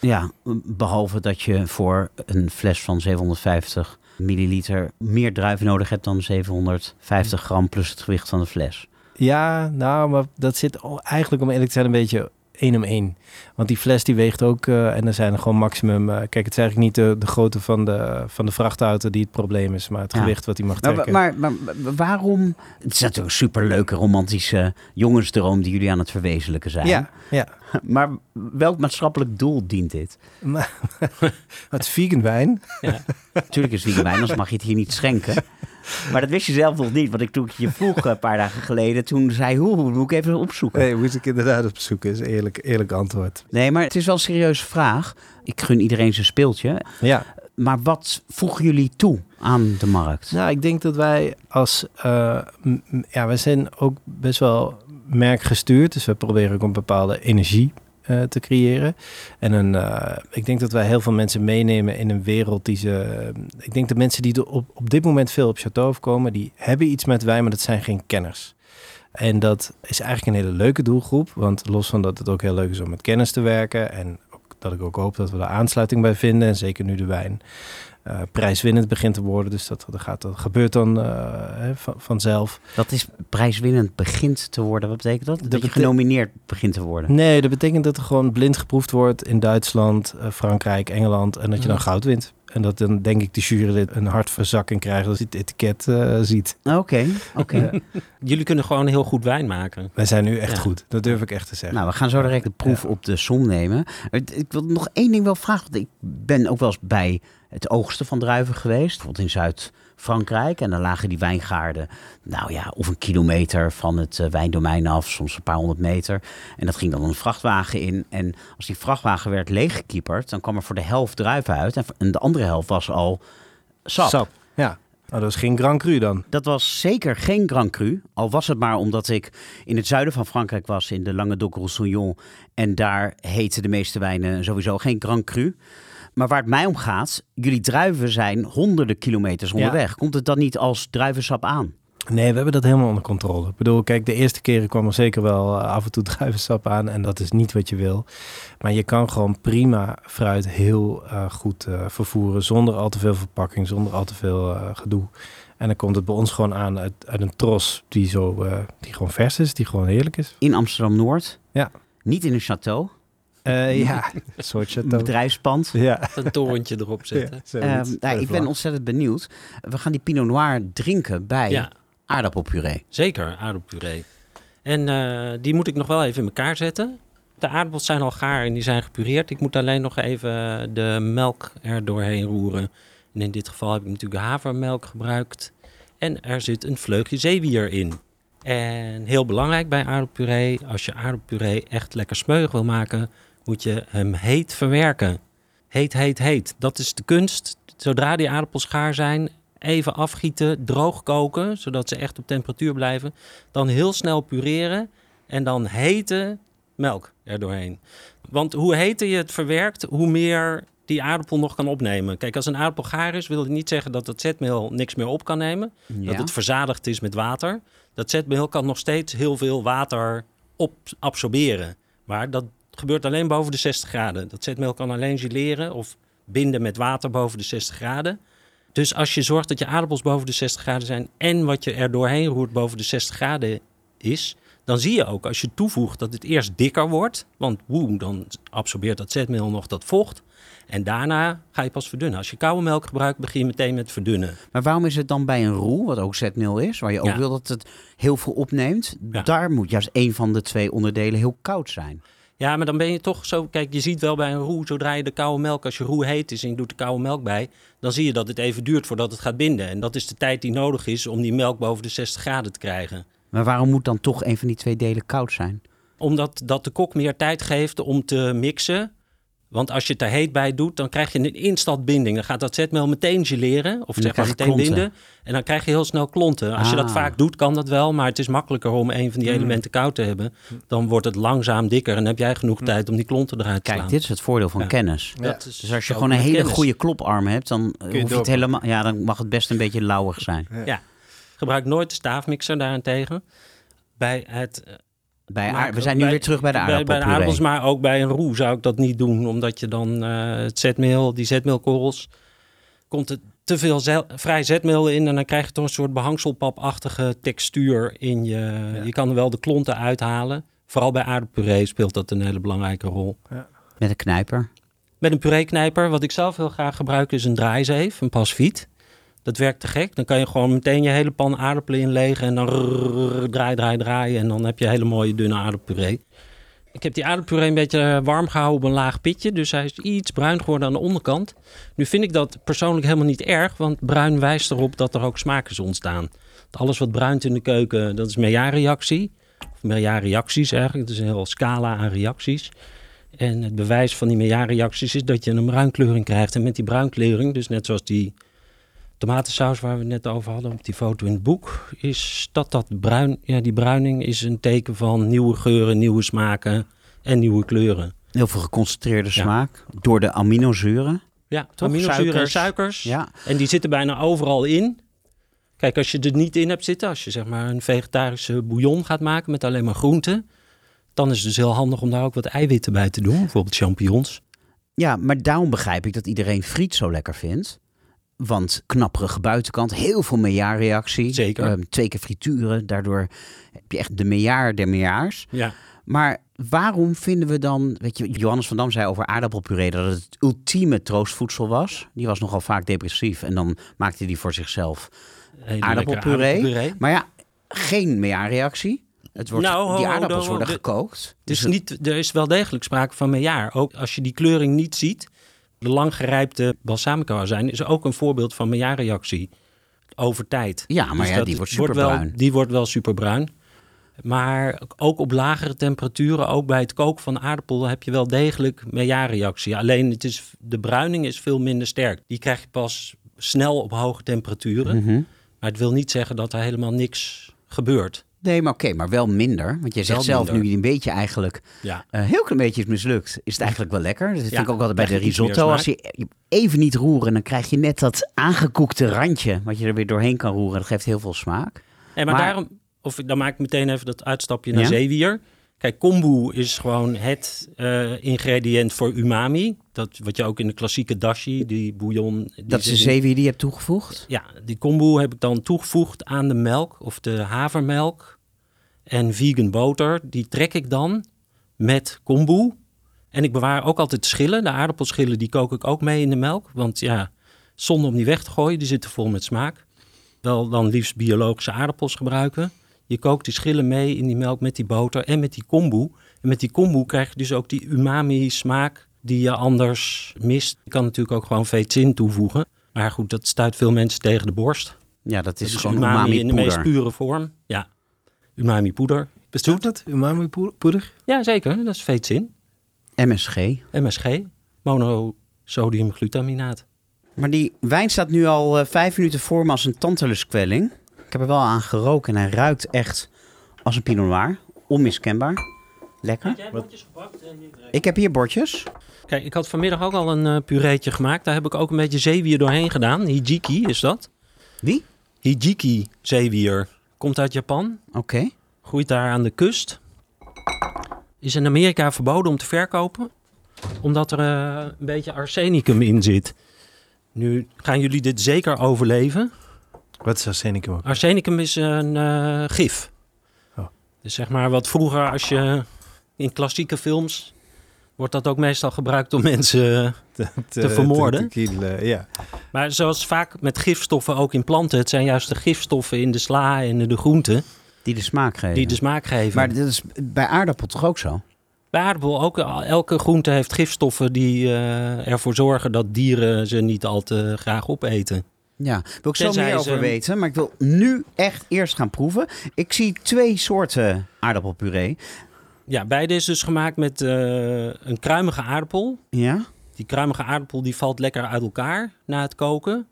S2: Ja, behalve dat je voor een fles van 750 milliliter meer druiven nodig hebt dan 750 gram plus het gewicht van de fles.
S4: Ja, nou, maar dat zit eigenlijk om eerlijk te zijn een beetje één om één. Want die fles die weegt ook, eh, en er zijn er gewoon maximum... eh, kijk, het is eigenlijk niet de, de grootte van de, van de vrachtauto die het probleem is, maar het
S2: Ja.
S4: gewicht wat die mag trekken.
S2: maar, maar, maar waarom? Het is natuurlijk een superleuke romantische jongensdroom die jullie aan het verwezenlijken zijn.
S4: ja, ja.
S2: Maar welk maatschappelijk doel dient dit?
S4: Maar, het vegan wijn.
S2: Natuurlijk is vegan wijn, anders mag je het hier niet schenken. Maar dat wist je zelf nog niet. Want ik toen ik je vroeg eh, een paar dagen geleden, toen zei hoe, hoe moet ik even opzoeken.
S4: Nee, moest ik inderdaad opzoeken. Is eerlijk, eerlijk antwoord.
S2: Nee, maar het is wel een serieuze vraag. Ik gun iedereen zijn speeltje.
S4: Ja,
S2: Maar wat voegen jullie toe aan de markt?
S4: nou, ik denk dat wij als... eh, ja, wij zijn ook best wel merkgestuurd. Dus we proberen ook een bepaalde energie eh, te creëren. En een, eh, ik denk dat wij heel veel mensen meenemen in een wereld die ze... ik denk dat mensen die op, op dit moment veel op Chateau komen... die hebben iets met wijn, maar dat zijn geen kenners. En dat is eigenlijk een hele leuke doelgroep. Want los van dat het ook heel leuk is om met kennis te werken... en dat ik ook hoop dat we daar aansluiting bij vinden... en zeker nu de wijn eh, prijswinnend begint te worden. Dus dat, dat, gaat, dat gebeurt dan eh, van, vanzelf.
S2: Dat is prijswinnend begint te worden. Wat betekent dat? Dat, je genomineerd begint te worden.
S4: Nee, dat betekent dat er gewoon blind geproefd wordt in Duitsland, eh, Frankrijk, Engeland. En dat je dan
S3: Mhm.
S4: goud wint. En dat dan denk ik de jurylid een hartverzakking krijgt als hij het etiket eh, ziet.
S2: Oké, oké.
S3: Jullie kunnen gewoon heel goed wijn maken.
S4: Wij zijn nu echt
S3: Ja.
S4: goed. Dat durf ik echt te zeggen.
S2: Nou, we gaan zo direct de proef op de som nemen. Ik wil nog één ding wel vragen. Want ik ben ook wel eens bij het oogsten van druiven geweest. Bijvoorbeeld in Zuid-Frankrijk. En dan lagen die wijngaarden, nou ja, of een kilometer van het eh, wijndomein af. Soms een paar honderd meter. En dat ging dan een vrachtwagen in. En als die vrachtwagen werd leeggekieperd, dan kwam er voor de helft druiven uit. En- de andere helft was al sap.
S4: Ja. Nou, dat is geen Grand Cru dan.
S2: Dat was zeker geen Grand Cru. Al was het maar omdat ik in het zuiden van Frankrijk was, in de Languedoc-Roussillon. En daar heten de meeste wijnen sowieso geen Grand Cru. Maar waar het mij om gaat, jullie druiven zijn honderden kilometers onderweg. Komt het dan niet als druivensap aan?
S4: Nee, we hebben dat helemaal onder controle. Ik bedoel, kijk, de eerste keren kwam er zeker wel eh, af en toe druivensap aan. En dat is niet wat je wil. Maar je kan gewoon prima fruit heel eh, goed eh, vervoeren. Zonder al te veel verpakking, zonder al te veel gedoe. En dan komt het bij ons gewoon aan uit, uit een tros die, zo, die gewoon vers is, die gewoon heerlijk is.
S2: In Amsterdam-Noord.
S4: Ja.
S2: Niet in een château,
S4: Eh, ja, een soort
S2: een bedrijfspand.
S4: Ja.
S3: Een torentje erop zetten.
S4: Ja,
S2: Ehm, nou, ik ben ontzettend benieuwd. We gaan die Pinot Noir drinken bij
S3: Ja,
S2: aardappelpuree.
S3: zeker, aardappelpuree. En eh, die moet ik nog wel even in elkaar zetten. De aardappels zijn al gaar en die zijn gepureerd. Ik moet alleen nog even de melk er doorheen roeren. En in dit geval heb ik natuurlijk havermelk gebruikt. En er zit een vleugje zeewier in. En heel belangrijk bij aardappelpuree, als je aardappelpuree echt lekker smeuig wil maken, moet je hem heet verwerken. Heet, heet, heet. Dat is de kunst. Zodra die aardappels gaar zijn, even afgieten, droog koken, zodat ze echt op temperatuur blijven. Dan heel snel pureren en dan hete melk er doorheen. Want hoe heter je het verwerkt, hoe meer die aardappel nog kan opnemen. Kijk, als een aardappel gaar is, wil het niet zeggen dat het zetmeel niks meer op kan nemen.
S2: Ja.
S3: Dat het verzadigd is met water. Dat zetmeel kan nog steeds heel veel water op absorberen. Maar dat gebeurt alleen boven de 60 graden. Dat zetmeel kan alleen geleren of binden met water boven de 60 graden. Dus als je zorgt dat je aardappels boven de 60 graden zijn en wat je er doorheen roert boven de 60 graden is, dan zie je ook als je toevoegt dat het eerst dikker wordt. Want woe, dan absorbeert dat zetmeel nog dat vocht. En daarna ga je pas verdunnen. Als je koude melk gebruikt, begin je meteen met verdunnen.
S2: Maar waarom is het dan bij een roe, wat ook zetmeel is, waar je ook
S3: Ja.
S2: wil dat het heel veel opneemt,
S3: Ja.
S2: daar moet juist een van de twee onderdelen heel koud zijn.
S3: Ja, maar dan ben je toch zo. Kijk, je ziet wel bij een roe, zodra je de koude melk, als je roe heet is en je doet de koude melk bij, dan zie je dat het even duurt voordat het gaat binden. En dat is de tijd die nodig is om die melk boven de 60 graden te krijgen.
S2: Maar waarom moet dan toch een van die twee delen koud zijn?
S3: Omdat dat de kok meer tijd geeft om te mixen. Want als je het er heet bij doet, dan krijg je een instant binding. Dan gaat dat zetmeel meteen geleren, of zeg maar meteen binden. En dan krijg je heel snel klonten. Als je dat
S2: Ah.
S3: vaak doet, kan dat wel. Maar het is makkelijker om een van die
S4: Mm.
S3: elementen koud te hebben. Dan wordt het langzaam dikker en dan heb jij genoeg tijd om die klonten eruit te
S2: Kijk,
S3: slaan.
S2: dit is het voordeel van
S3: Ja.
S2: kennis.
S3: Dat is
S2: Dus als je gewoon een hele
S3: kennis.
S2: goede kloparm hebt, dan eh,
S4: je
S2: hoef je het helemaal. Ja, dan mag het best een beetje lauwig zijn.
S3: Gebruik nooit de staafmixer daarentegen. Bij het eh,
S2: Bij
S3: Maar
S2: aard- we zijn nu
S3: bij-
S2: weer terug bij de
S3: bij, bij de
S2: aardappelpuree.
S3: aardappels, maar ook bij een roe zou ik dat niet doen. Omdat je dan eh, het zetmeel, die zetmeelkorrels, komt er te veel zel- vrij zetmeel in. En dan krijg je toch een soort behangselpapachtige textuur in je.
S4: Ja.
S3: Je kan er wel de klonten uithalen. Vooral bij aardappelpuree speelt dat een hele belangrijke rol.
S2: Met een knijper.
S3: Met een pureeknijper, wat ik zelf heel graag gebruik, is een draaizeef, een pasfiet. Dat werkt te gek. Dan kan je gewoon meteen je hele pan aardappelen inlegen en dan draai, draai, draaien. En dan heb je hele mooie dunne aardappelpuree. Ik heb die aardappelpuree een beetje warm gehouden op een laag pitje. Dus hij is iets bruin geworden aan de onderkant. Nu vind ik dat persoonlijk helemaal niet erg. Want bruin wijst erop dat er ook smaak is ontstaan. Alles wat bruint in de keuken, dat is Maillard-reactie. Of Maillard-reacties eigenlijk. Het is een heel scala aan reacties. En het bewijs van die Maillard-reacties is dat je een bruinkleuring krijgt. En met die bruinkleuring, dus net zoals die tomatensaus waar we het net over hadden op die foto in het boek, is dat dat bruin, ja, die bruining is een teken van nieuwe geuren, nieuwe smaken en nieuwe kleuren.
S2: Heel veel geconcentreerde
S3: Ja.
S2: smaak. Door de aminozuren.
S3: Ja,
S2: Toch?
S3: aminozuren en
S2: Suikers.
S3: suikers.
S2: Ja.
S3: En die zitten bijna overal in. Kijk, als je er niet in hebt zitten, als je zeg maar een vegetarische bouillon gaat maken met alleen maar groenten, dan is het dus heel handig om daar ook wat eiwitten bij te doen, bijvoorbeeld champignons.
S2: ja, maar daarom begrijp ik dat iedereen friet zo lekker vindt. Want knapperige buitenkant, heel veel mejaarreactie.
S3: Zeker.
S2: Ehm, twee keer frituren, daardoor heb je echt de mejaar der mejaars.
S3: Ja.
S2: Maar waarom vinden we dan, weet je, Johannes van Dam zei over aardappelpuree dat het het ultieme troostvoedsel was. Die was nogal vaak depressief en dan maakte hij voor zichzelf
S3: Hele
S2: aardappelpuree. Maar ja, geen mejaarreactie. Het wordt,
S3: Nou,
S2: die
S3: ho,
S2: aardappels
S3: ho,
S2: worden
S3: de-
S2: gekookt. Dus het-
S3: niet, er is wel degelijk sprake van mejaar. Ook als je die kleuring niet ziet. De langgerijpte balsamico azijn is ook een voorbeeld van mejaarreactie. Over tijd.
S2: Ja, maar
S3: Dus
S2: ja, die wordt
S3: wel-
S2: superbruin.
S3: Die wordt wel superbruin. Maar ook op lagere temperaturen, ook bij het koken van aardappel, heb je wel degelijk mejaarreactie. Alleen het is, de bruining is veel minder sterk. Die krijg je pas snel op hoge temperaturen.
S2: Mhm.
S3: Maar het wil niet zeggen dat er helemaal niks gebeurt.
S2: Nee, maar oké, maar wel minder. Want jij zegt zelf nu een beetje eigenlijk,
S3: Ja.
S2: een heel klein beetje is mislukt, is het eigenlijk wel lekker. Dat vind ik ook altijd bij de
S3: je
S2: risotto. Als je je even niet roeren, dan krijg je net dat aangekoekte randje, wat je er weer doorheen kan roeren. Dat geeft heel veel smaak.
S3: Nee, maar,
S2: Maar-
S3: daarom, of dan maak ik meteen even dat uitstapje naar
S2: Ja?
S3: zeewier. Kijk, kombu is gewoon het eh, ingrediënt voor umami. Dat wat je ook in de klassieke dashi, die bouillon. Die
S2: Dat is de zeewier die je hebt toegevoegd.
S3: Ja, die kombu heb ik dan toegevoegd aan de melk of de havermelk en vegan boter. Die trek ik dan met kombu. En ik bewaar ook altijd schillen. De aardappelschillen die kook ik ook mee in de melk. Want ja, zonde om die weg te gooien, die zitten vol met smaak. Wel dan liefst biologische aardappels gebruiken. Je kookt die schillen mee in die melk met die boter en met die kombu. En met die kombu krijg je dus ook die umami smaak die je anders mist. Je kan natuurlijk ook gewoon veetzin toevoegen. Maar goed, dat stuit veel mensen tegen de borst.
S2: Ja, dat is
S3: Dat
S2: gewoon
S3: umami,
S2: umami
S3: in de meest pure vorm. Ja, umami poeder.
S4: Bestaat dat? Umami poe- poeder?
S3: Ja, zeker. Dat is veetzin.
S2: MSG.
S3: MSG, monosodiumglutaminaat.
S2: Maar die wijn staat nu al eh, vijf minuten voor me als een tantaluskwelling. Ik heb er wel aan geroken en hij ruikt echt als een pinot noir. Onmiskenbaar. Lekker. Ik heb hier bordjes.
S3: Kijk, ik had vanmiddag ook al een eh, pureetje gemaakt. Daar heb ik ook een beetje zeewier doorheen gedaan. Hijiki is dat.
S2: Wie?
S3: Hijiki zeewier. Komt uit Japan.
S2: Oké.
S3: Groeit daar aan de kust. Is in Amerika verboden om te verkopen. Omdat er eh, een beetje arsenicum in zit. Nu gaan jullie dit zeker overleven.
S4: Wat is arsenicum ook?
S3: Arsenicum is een eh, gif.
S4: Oh.
S3: Dus zeg maar wat vroeger als je in klassieke films wordt dat ook meestal gebruikt om mensen.
S4: te,
S3: vermoorden?
S4: te kielen, ja.
S3: Maar zoals vaak met gifstoffen ook in planten, het zijn juist de gifstoffen in de sla en de groenten
S2: Die de smaak geven.
S3: die de smaak geven.
S2: Maar dit is bij aardappel toch ook zo?
S3: Bij aardappel ook, elke groente heeft gifstoffen die eh, ervoor zorgen dat dieren ze niet al te graag opeten.
S2: Ja, wil ik zo
S3: Tenzij
S2: meer
S3: ze-
S2: over weten. Maar ik wil nu echt eerst gaan proeven. Ik zie twee soorten aardappelpuree.
S3: Ja, beide is dus gemaakt met eh, een kruimige aardappel.
S2: Ja?
S3: Die kruimige aardappel die valt lekker uit elkaar na het koken.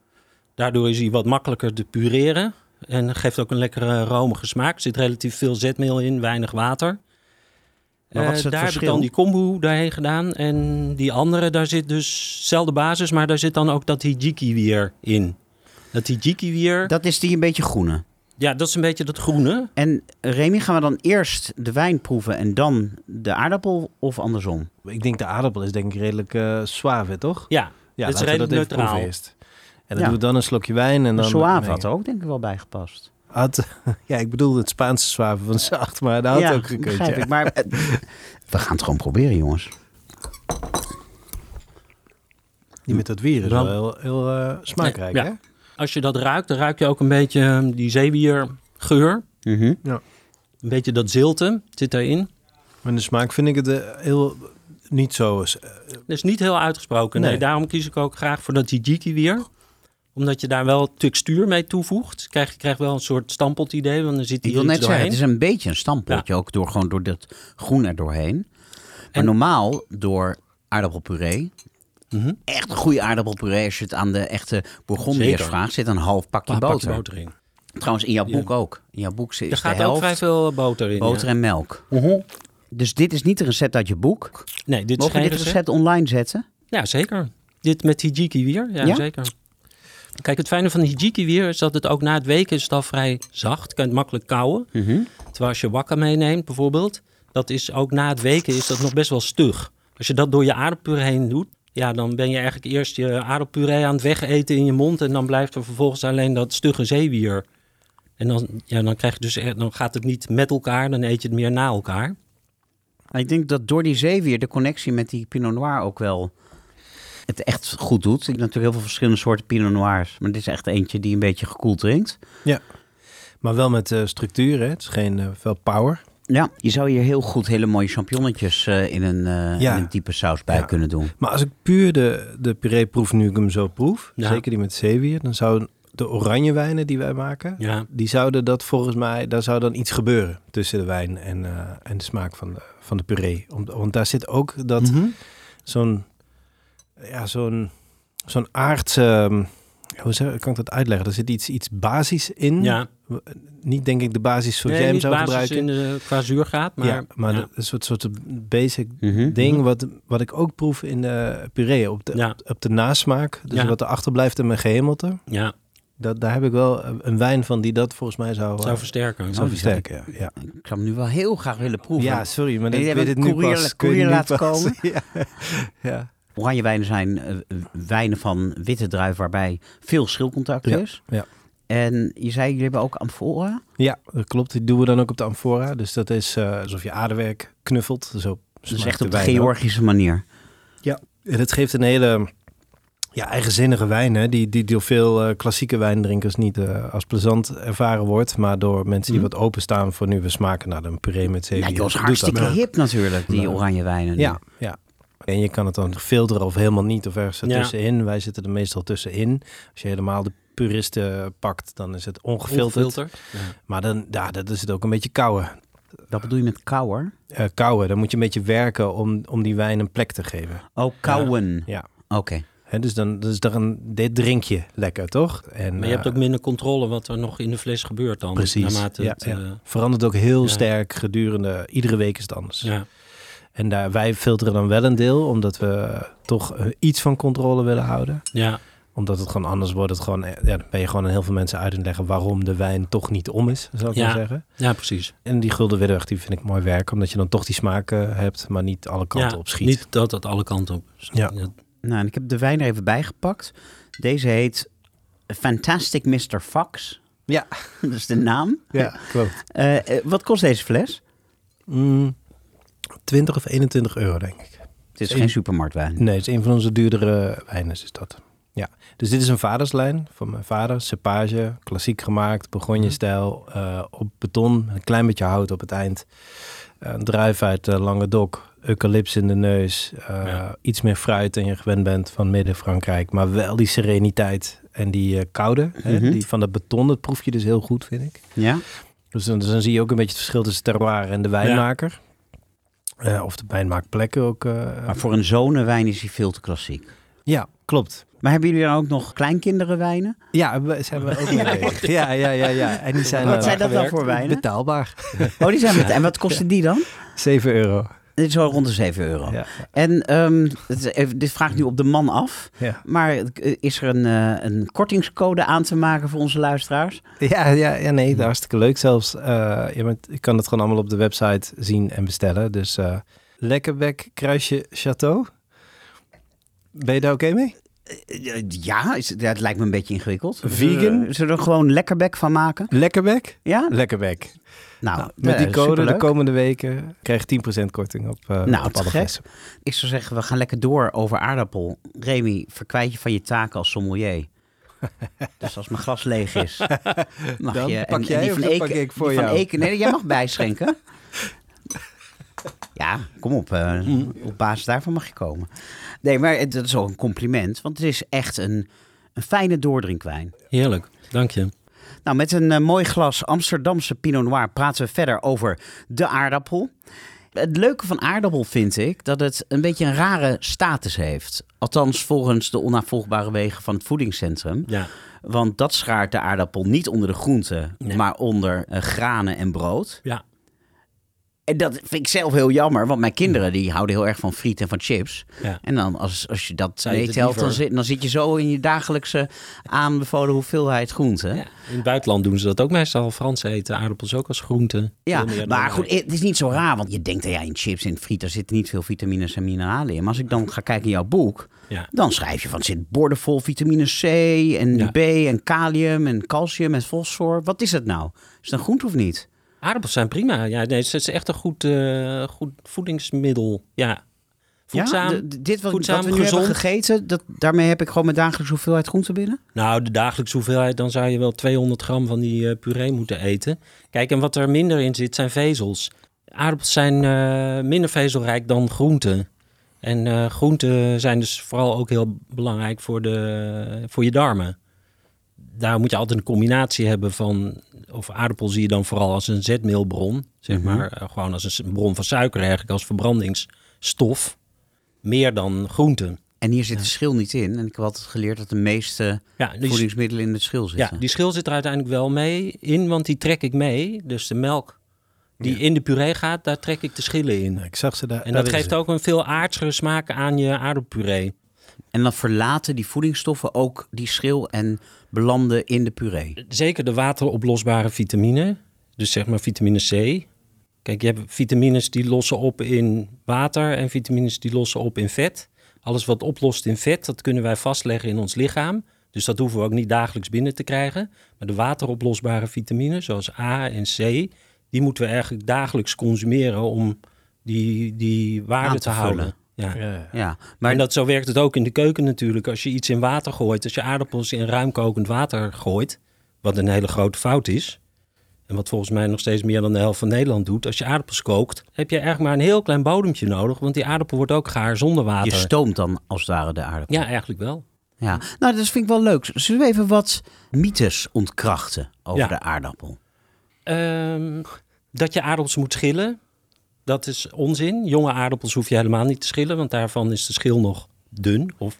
S3: Daardoor is hij wat makkelijker te pureren. En geeft ook een lekkere romige smaak. Er zit relatief veel zetmeel in, weinig water.
S2: Maar wat
S3: Eh,
S2: is het
S3: daar heb ik
S2: verschil?
S3: dan die kombu daarheen gedaan. En die andere, daar zit dus dezelfde basis, maar daar zit dan ook dat hijiki weer in. Dat hijiki weer,
S2: Dat is die een beetje groene.
S3: ja, dat is een beetje dat groene.
S2: En Remy, gaan we dan eerst de wijn proeven en dan de aardappel of andersom?
S4: Ik denk de aardappel is denk ik redelijk eh suave, toch?
S3: Ja,
S4: Ja,
S3: Het is
S4: laten we
S3: redelijk
S4: dat
S3: neutraal.
S4: eerst. En dan
S2: Ja.
S4: doen we dan een slokje wijn en dan...
S2: Soave
S4: nee.
S2: had er ook denk ik wel bij gepast.
S4: Had- ja, ik bedoel het Spaanse suave van zacht, maar dat had
S2: ja,
S4: ook gekund.
S2: begrijp
S4: ja.
S2: ik. Maar eh, we gaan het gewoon proberen, jongens.
S4: Die met dat wier is wel heel, heel eh, smaakrijk,
S3: Ja.
S4: hè?
S3: Als je dat ruikt, dan ruik je ook een beetje eh, die zeewiergeur.
S2: Mhm.
S3: Een beetje dat zilte zit daarin.
S4: Maar de smaak vind ik het eh, heel... Niet zo... eh,
S3: Dat is niet heel uitgesproken. Nee.
S4: Nee.
S3: daarom kies ik ook graag voor dat hijiki weer. Omdat je daar wel textuur mee toevoegt. Krijg, je krijgt wel een soort stampot idee, want er zit
S2: Ik
S3: hier
S2: wil net zeggen, het is een beetje een stampotje, ook door, gewoon door dat groen er doorheen. Maar
S3: En-
S2: normaal door aardappelpuree,
S3: Mhm.
S2: echt een goede aardappelpuree, als je het aan de echte Bourgondiërs vraagt, zit een half pakje
S3: Een
S2: boter.
S3: boter in.
S2: Trouwens, in jouw boek ook. In jouw boek is
S3: Er gaat
S2: de
S3: ook vrij veel boter in.
S2: boter
S3: ja.
S2: en melk. Dus dit is niet een recept uit je boek.
S3: Nee, dit is
S2: Mogen we
S3: geen
S2: dit
S3: recept.
S2: recept online zetten?
S3: Ja, zeker. Dit met hijiki weer, ja,
S2: Ja?
S3: zeker. Kijk, het fijne van hijiki weer is dat het ook na het weken is het al vrij zacht. Kan je het makkelijk kouwen.
S2: Mhm.
S3: Terwijl als je wakka meeneemt bijvoorbeeld, dat is ook na het weken is dat nog best wel stug. Als je dat door je aardappelpuree heen doet, Ja, dan ben je eigenlijk eerst je aardappuree aan het wegeten in je mond. En dan blijft er vervolgens alleen dat stugge zeewier. En dan, ja, dan, krijg je dus, dan gaat het niet met elkaar, dan eet je het meer na elkaar.
S2: Ik denk dat door die zeewier de connectie met die Pinot Noir ook wel het echt goed doet. Ik heb natuurlijk heel veel verschillende soorten Pinot Noirs. Maar dit is echt eentje die een beetje gekoeld drinkt.
S4: Maar wel met eh, structuur, hè. Het is geen eh, veel power.
S2: Ja, je zou hier heel goed hele mooie champignonnetjes eh, in, een, eh,
S4: Ja.
S2: in een diepe saus bij
S4: Ja.
S2: kunnen doen.
S4: Maar als ik puur de, de puree proef nu ik hem zo proef,
S3: Ja.
S4: zeker die met zeewier, dan zouden de oranje wijnen die wij maken,
S3: Ja,
S4: die zouden dat volgens mij, daar zou dan iets gebeuren tussen de wijn en, eh, en de smaak van de, van de puree. Om, want daar zit ook dat
S3: Mhm.
S4: zo'n, ja, zo'n, zo'n aardse, ehm, hoe zeg, kan ik dat uitleggen? Er zit iets, iets basis in.
S3: ja.
S4: Niet denk ik de basis zoals
S3: Nee,
S4: jij hem
S3: niet
S4: zou
S3: basis
S4: gebruiken.
S3: in de, qua zuurgraad, maar,
S4: ja, maar
S3: ja.
S4: een soort, soort basic
S2: Mhm.
S4: ding wat, wat ik ook proef in de puree. Op de,
S3: Ja.
S4: op de nasmaak. Dus
S3: Ja.
S4: wat er achterblijft in mijn gehemelte.
S3: ja,
S4: Dat, daar heb ik wel een- wijn van die dat volgens mij zou,
S3: zou
S4: eh,
S3: versterken.
S4: zou
S2: Oh, die zou
S4: versterken. Ja, ja.
S2: Ik zou hem nu wel heel graag willen proeven.
S4: ja, sorry, maar ik weet het nu pas.
S2: courier laten komen?
S4: ja. Ja.
S2: Oranje wijnen zijn eh, wijnen van witte druif waarbij veel schilcontact
S4: Ja,
S2: is.
S4: ja.
S2: En je zei, jullie hebben ook amfora.
S4: ja, dat klopt. Die doen we dan ook op de amfora. Dus dat is eh, alsof je aardewerk knuffelt. Zo
S2: Dus echt op de. Georgische manier.
S4: En het geeft een hele ja, eigenzinnige wijn, hè? Die, die door veel eh, klassieke wijndrinkers niet als plezant ervaren wordt. Maar door mensen die
S2: Mhm.
S4: wat openstaan voor nieuwe smaken naar een puree met
S2: Ja,
S4: zeewier.
S2: Jos,
S4: doet
S2: hartstikke
S4: dat.
S2: hip natuurlijk, die
S4: Ja.
S2: oranje wijnen.
S4: Ja, ja. En je kan het dan filteren of helemaal niet of ergens
S3: Ja.
S4: ertussenin. Wij zitten er meestal tussenin. Als je helemaal de puristen pakt, dan is het ongefilterd.
S3: Ongefilterd. Ja.
S4: Maar dan, ja, dat is het ook een beetje kouwen.
S2: Wat bedoel je met kouwer?
S4: Eh kouwen, dan moet je een beetje werken om, om die wijn een plek te geven.
S2: Oh, kouwen.
S4: Ja.
S2: Oké.
S4: Dus dan dus dan, dit drink je lekker, toch? En,
S3: Maar je hebt
S4: eh,
S3: ook minder controle wat er nog in de fles gebeurt dan.
S4: Precies,
S3: Naarmate
S4: ja,
S3: het,
S4: ja.
S3: eh,
S4: verandert ook heel
S3: Ja.
S4: sterk gedurende, iedere week is het anders.
S3: ja.
S4: En daar, wij filteren dan wel een deel, omdat we toch eh, iets van controle willen houden.
S3: ja,
S4: Omdat het gewoon anders wordt. Het gewoon, eh, ja, dan ben je gewoon aan heel veel mensen uit te leggen waarom de wijn toch niet om is, zou ik
S3: Ja.
S4: maar zeggen.
S3: ja, precies.
S4: En die gulden widderweg, die vind ik mooi werk, omdat je dan toch die smaak eh, hebt, maar niet alle kanten
S3: ja,
S4: op schiet.
S3: Niet dat het alle kanten op.
S4: Ja.
S2: Nou, en ik heb de wijn er even bijgepakt. Deze heet Fantastic Mr. Fox.
S4: Ja.
S2: Dat is de naam.
S4: Ja, klopt.
S2: Wat kost deze fles?
S4: Mm, 20 of 21 euro, denk ik.
S2: Het is geen supermarktwijn.
S4: Nee, het is een van onze duurdere wijnen, is dat. Ja, dus dit is een vaderslijn van mijn vader. Cepage, klassiek gemaakt, Bourgogne-stijl, eh, op beton, een klein beetje hout op het eind. Eh, Een druif uit uh, Languedoc, eucalyps in de neus, eh,
S3: Ja.
S4: iets meer fruit dan je gewend bent van Midden-Frankrijk. Maar wel die sereniteit en die eh, koude, hè,
S2: Mhm.
S4: die van dat beton, dat proef je dus heel goed, vind ik.
S2: Ja?
S4: Dus dan, dus dan zie je ook een beetje het verschil tussen terroir en de wijnmaker. Eh, of de wijnmaakplekken ook. eh,
S2: Maar voor een zonenwijn is hij veel te klassiek.
S4: ja, klopt.
S2: Maar hebben jullie dan ook nog kleinkinderenwijnen?
S4: Ja, we zijn we ook bezig. Ja, ja, ja, ja. En die zijn
S2: Wat
S4: eh,
S2: zijn dat dan voor wijnen?
S4: Betaalbaar.
S2: Oh, die zijn. En wat kosten die dan?
S4: 7 euro.
S2: Dit is wel rond de 7 euro.
S4: Ja,
S2: En ehm, het dit vraag ik nu op de man af.
S4: ja.
S2: Maar eh, is er een, eh, een kortingscode aan te maken voor onze luisteraars?
S4: ja, ja, ja nee, hartstikke leuk zelfs. Eh je, bent, je kan het gewoon allemaal op de website zien en bestellen. Dus eh Lekkerbek kruisje Chateau. Ben je daar oké mee?
S2: Eh, Ja, is, ja, het lijkt me een beetje ingewikkeld.
S4: Vegan?
S2: Eh, Zullen we er gewoon lekkerbek van maken?
S4: Lekkerbek?
S2: Ja?
S4: Lekkerbek.
S2: Nou,
S4: Nou, met
S2: eh,
S4: die code de komende weken krijg je 10% korting op, eh
S2: Nou,
S4: op alle
S2: gek. Ik zou zeggen, we gaan lekker door over aardappel. Remy, verkwijt je van je taken als sommelier. dus als mijn glas leeg is, mag
S4: Dan
S2: je...
S4: pak jij
S2: die
S4: of
S2: van Eken-
S4: ik voor
S2: die van
S4: jou?
S2: Eken- nee, jij mag bijschenken. ja, kom op. eh, op basis daarvan mag je komen. Nee, maar dat is ook een compliment. Want het is echt een, een fijne doordrinkwijn.
S3: Heerlijk, dank je.
S2: Nou, met een eh, mooi glas Amsterdamse Pinot Noir praten we verder over de aardappel. Het leuke van aardappel vind ik dat het een beetje een rare status heeft. Althans, volgens de onnavolgbare wegen van het voedingscentrum.
S3: Ja,
S2: Want dat schaart de aardappel niet onder de groenten,
S3: Nee.
S2: maar onder eh, granen en brood.
S3: ja.
S2: En dat vind ik zelf heel jammer, want mijn kinderen die houden heel erg van friet en van chips.
S3: Ja.
S2: En dan als, als je dat
S3: Zou het
S2: meetelt, dan zit, dan zit je zo in je dagelijkse aanbevolen hoeveelheid groente.
S3: Ja, in het buitenland doen ze dat ook meestal. Fransen eten aardappels ook als groente.
S2: Ja, maar goed, het is niet zo raar, want je denkt, ja, in chips en friet, daar zitten niet veel vitamines en mineralen in. Maar als ik dan ga kijken in jouw boek,
S3: Ja.
S2: dan schrijf je van, zit bordenvol vitamine C en. B en kalium en calcium en fosfor. Wat is het nou? Is het een groente of niet?
S3: Aardappels zijn prima. Ja, nee, het is echt een goed, eh, goed voedingsmiddel. Ja, voedzaam.
S2: Ja, dit wat,
S3: voedzaam,
S2: wat we nu hebben gegeten, dat, daarmee heb ik gewoon mijn dagelijkse hoeveelheid groente binnen?
S3: Nou, de dagelijkse hoeveelheid, dan zou je wel 200 gram van die eh, puree moeten eten. Kijk, en wat er minder in zit, zijn vezels. Aardappels zijn eh, minder vezelrijk dan groenten. En groenten zijn dus vooral ook heel belangrijk voor, de, voor je darmen. Daar moet je altijd een combinatie hebben van... of aardappel zie je dan vooral als een zetmeelbron. Zeg
S2: Mhm.
S3: maar, eh, gewoon als een bron van suiker eigenlijk, als verbrandingsstof. Meer dan groenten.
S2: En hier zit de schil niet in. En ik heb altijd geleerd dat de meeste
S3: Ja, die,
S2: voedingsmiddelen in de schil
S3: ja,
S2: zitten.
S3: die schil zit er uiteindelijk wel mee in, want die trek ik mee. Dus de melk die in de puree gaat, daar trek ik de schillen in.
S4: Ik zag ze daar.
S3: En
S4: daar
S3: dat geeft
S4: het.
S3: ook een veel aardsere smaak aan je aardappelpuree.
S2: En dan verlaten die voedingsstoffen ook die schil en belanden in de puree.
S3: Zeker de wateroplosbare vitamine, dus zeg maar vitamine C. Kijk, je hebt vitamines die lossen op in water en vitamines die lossen op in vet. Alles wat oplost in vet, dat kunnen wij vastleggen in ons lichaam. Dus dat hoeven we ook niet dagelijks binnen te krijgen. Maar de wateroplosbare vitamines, zoals A en C, die moeten we eigenlijk dagelijks consumeren om die, die waarde te,
S2: te
S3: houden. Ja.
S4: Ja,
S2: maar
S3: en dat, zo werkt het ook in de keuken natuurlijk. Als je iets in water gooit, als je aardappels in ruim kokend water gooit, wat een hele grote fout is, en wat volgens mij nog steeds meer dan de helft van Nederland doet, als je aardappels kookt, heb je eigenlijk maar een heel klein bodempje nodig, want die aardappel wordt ook gaar zonder
S2: je
S3: water.
S2: stoomt dan als het ware de aardappel.
S3: Ja, eigenlijk wel.
S2: Ja. Nou, dat vind ik wel leuk. Zullen we even wat mythes ontkrachten over
S3: Ja.
S2: de aardappel?
S3: Ehm, dat je aardappels moet schillen, dat is onzin. Jonge aardappels hoef je helemaal niet te schillen, want daarvan is de schil nog dun. Of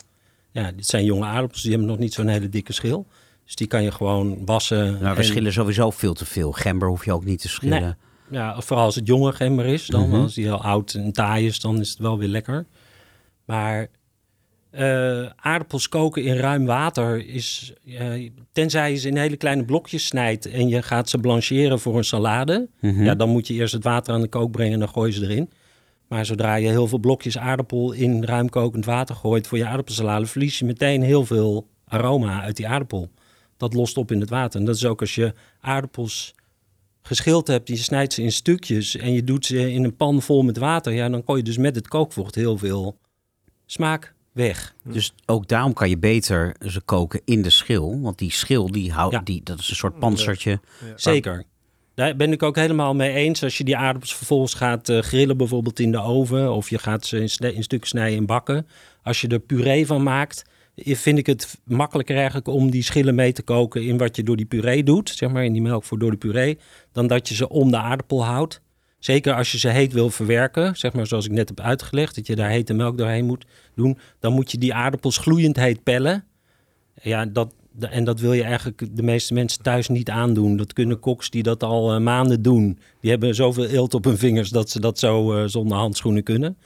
S3: ja, dit zijn jonge aardappels, die hebben nog niet zo'n hele dikke schil. Dus die kan je gewoon wassen.
S2: Nou, we
S3: en-
S2: schillen sowieso veel te veel. Gember hoef je ook niet te schillen.
S3: Nee. Ja, vooral als het jonge gember is. Dan,
S2: Mhm.
S3: Als die heel oud en taai is, dan is het wel weer lekker. Maar eh, aardappels koken in ruim water is... eh, tenzij je ze in hele kleine blokjes snijdt... en je gaat ze blancheren voor een salade...
S2: Mhm.
S3: ja, dan moet je eerst het water aan de kook brengen en dan gooi je ze erin. Maar zodra je heel veel blokjes aardappel in ruim kokend water gooit... voor je aardappelsalade, verlies je meteen heel veel aroma uit die aardappel. Dat lost op in het water. En dat is ook als je aardappels geschild hebt, je snijdt ze in stukjes en je doet ze in een pan vol met water, ja, dan kon je dus met het kookvocht heel veel smaak weg.
S2: Dus ook daarom kan je beter ze koken in de schil. Want die schil, die houdt,
S3: Ja.
S2: die, dat is een soort panzertje.
S3: Zeker. Daar ben ik ook helemaal mee eens. Als je die aardappels vervolgens gaat eh, grillen, bijvoorbeeld in de oven, of je gaat ze in, in stukken snijden in bakken. Als je er puree van maakt, vind ik het makkelijker eigenlijk om die schillen mee te koken in wat je door die puree doet, zeg maar in die melk voor door de puree, dan dat je ze om de aardappel houdt. Zeker als je ze heet wil verwerken, zeg maar zoals ik net heb uitgelegd, dat je daar hete melk doorheen moet doen, dan moet je die aardappels gloeiend heet pellen. Ja, dat, en dat wil je eigenlijk de meeste mensen thuis niet aandoen. Dat kunnen koks die dat al eh, maanden doen. Die hebben zoveel eelt op hun vingers dat ze dat zo eh, zonder handschoenen kunnen.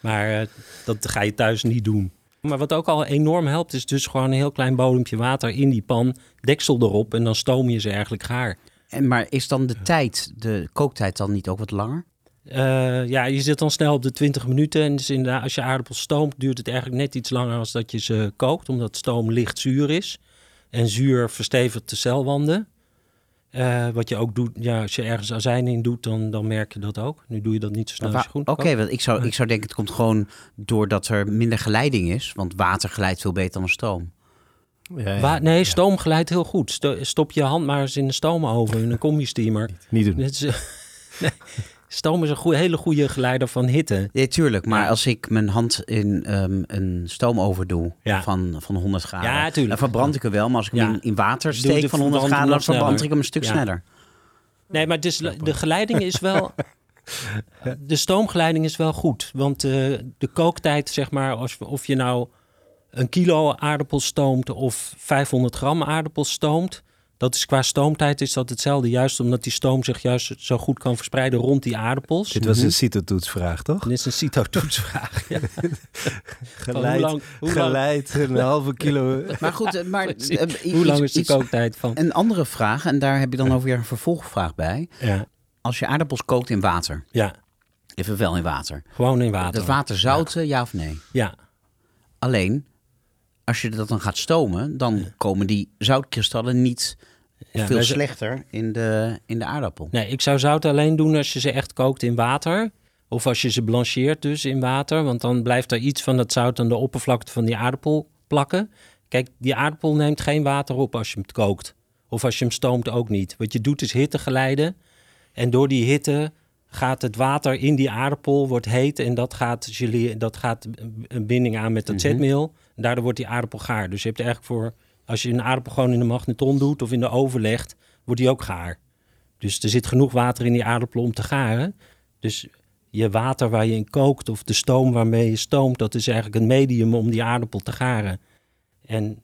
S3: Maar eh, dat ga je thuis niet doen. Maar wat ook al enorm helpt, is dus gewoon een heel klein bodempje water in die pan, deksel erop en dan stoom je ze eigenlijk gaar.
S2: En, maar is dan de tijd, de kooktijd dan niet ook wat langer?
S3: Eh, ja, je zit dan snel op de 20 minuten. En dus inderdaad, als je aardappels stoomt, duurt het eigenlijk net iets langer als dat je ze kookt. Omdat stoom licht zuur is. En zuur verstevigt de celwanden. Eh, wat je ook doet, ja, als je ergens azijn in doet, dan, dan merk je dat ook. Nu doe je dat niet zo snel als je
S2: Oké, want ik zou, ik zou denken het komt gewoon doordat er minder geleiding is. Want water glijdt veel beter dan stroom.
S4: Ja,
S3: nee, stoom glijdt heel goed. Sto- Stop je hand maar eens in de stoomoven, in een combi-steamer.
S4: Niet doen.
S3: Is, nee, stoom is een goeie, hele goede geleider van hitte.
S2: Ja, tuurlijk. Maar als ik mijn hand in ehm, een stoomoven doe
S3: Ja.
S2: van, van 100 graden,
S3: Ja, tuurlijk.
S2: dan verbrand ik hem wel. Maar als ik hem
S3: Ja.
S2: in, in water steek van 100
S3: verbranding
S2: graden, dan verbrand ik hem een stuk
S3: Ja.
S2: sneller.
S3: Nee, maar is, de geleiding is wel. De stoomgeleiding is wel goed. Want eh, de kooktijd, zeg maar, als, of je nou een kilo aardappels stoomt of 500 gram aardappels stoomt, Dat is qua stoomtijd is dat hetzelfde. Juist omdat die stoom zich juist zo goed kan verspreiden rond die aardappels.
S4: Dit was een CITO-toetsvraag, toch?
S3: Dit is een CITO-toetsvraag. Ja.
S4: Geleid,
S3: hoe lang- hoe lang-
S4: een halve kilo.
S2: Maar goed, maar eh,
S3: Hoe lang is de kooktijd van?
S2: Een andere vraag, en daar heb je dan ook weer een vervolgvraag bij.
S3: Ja,
S2: Als je aardappels kookt in water,
S3: ja,
S2: even wel in water.
S3: gewoon in water.
S2: Dat water zouten, ja of nee?
S3: Ja,
S2: Alleen, als je dat dan gaat stomen, dan komen die zoutkristallen niet
S3: ja
S2: veel slechter in de, in de aardappel.
S3: Nee, ik zou zout alleen doen als je ze echt kookt in water. Of als je ze blancheert dus in water. Want dan blijft er iets van dat zout aan de oppervlakte van die aardappel plakken. Kijk, die aardappel neemt geen water op als je hem kookt. Of als je hem stoomt ook niet. Wat je doet is hitte geleiden. En door die hitte gaat het water in die aardappel, wordt heet. En dat gaat, dat gaat een binding aan met dat zetmeel. Daardoor wordt die aardappel gaar. Dus je hebt er eigenlijk voor, als je een aardappel gewoon in de magneton doet of in de oven legt, wordt die ook gaar. Dus er zit genoeg water in die aardappel om te garen. Dus je water waar je in kookt of de stoom waarmee je stoomt, dat is eigenlijk een medium om die aardappel te garen. En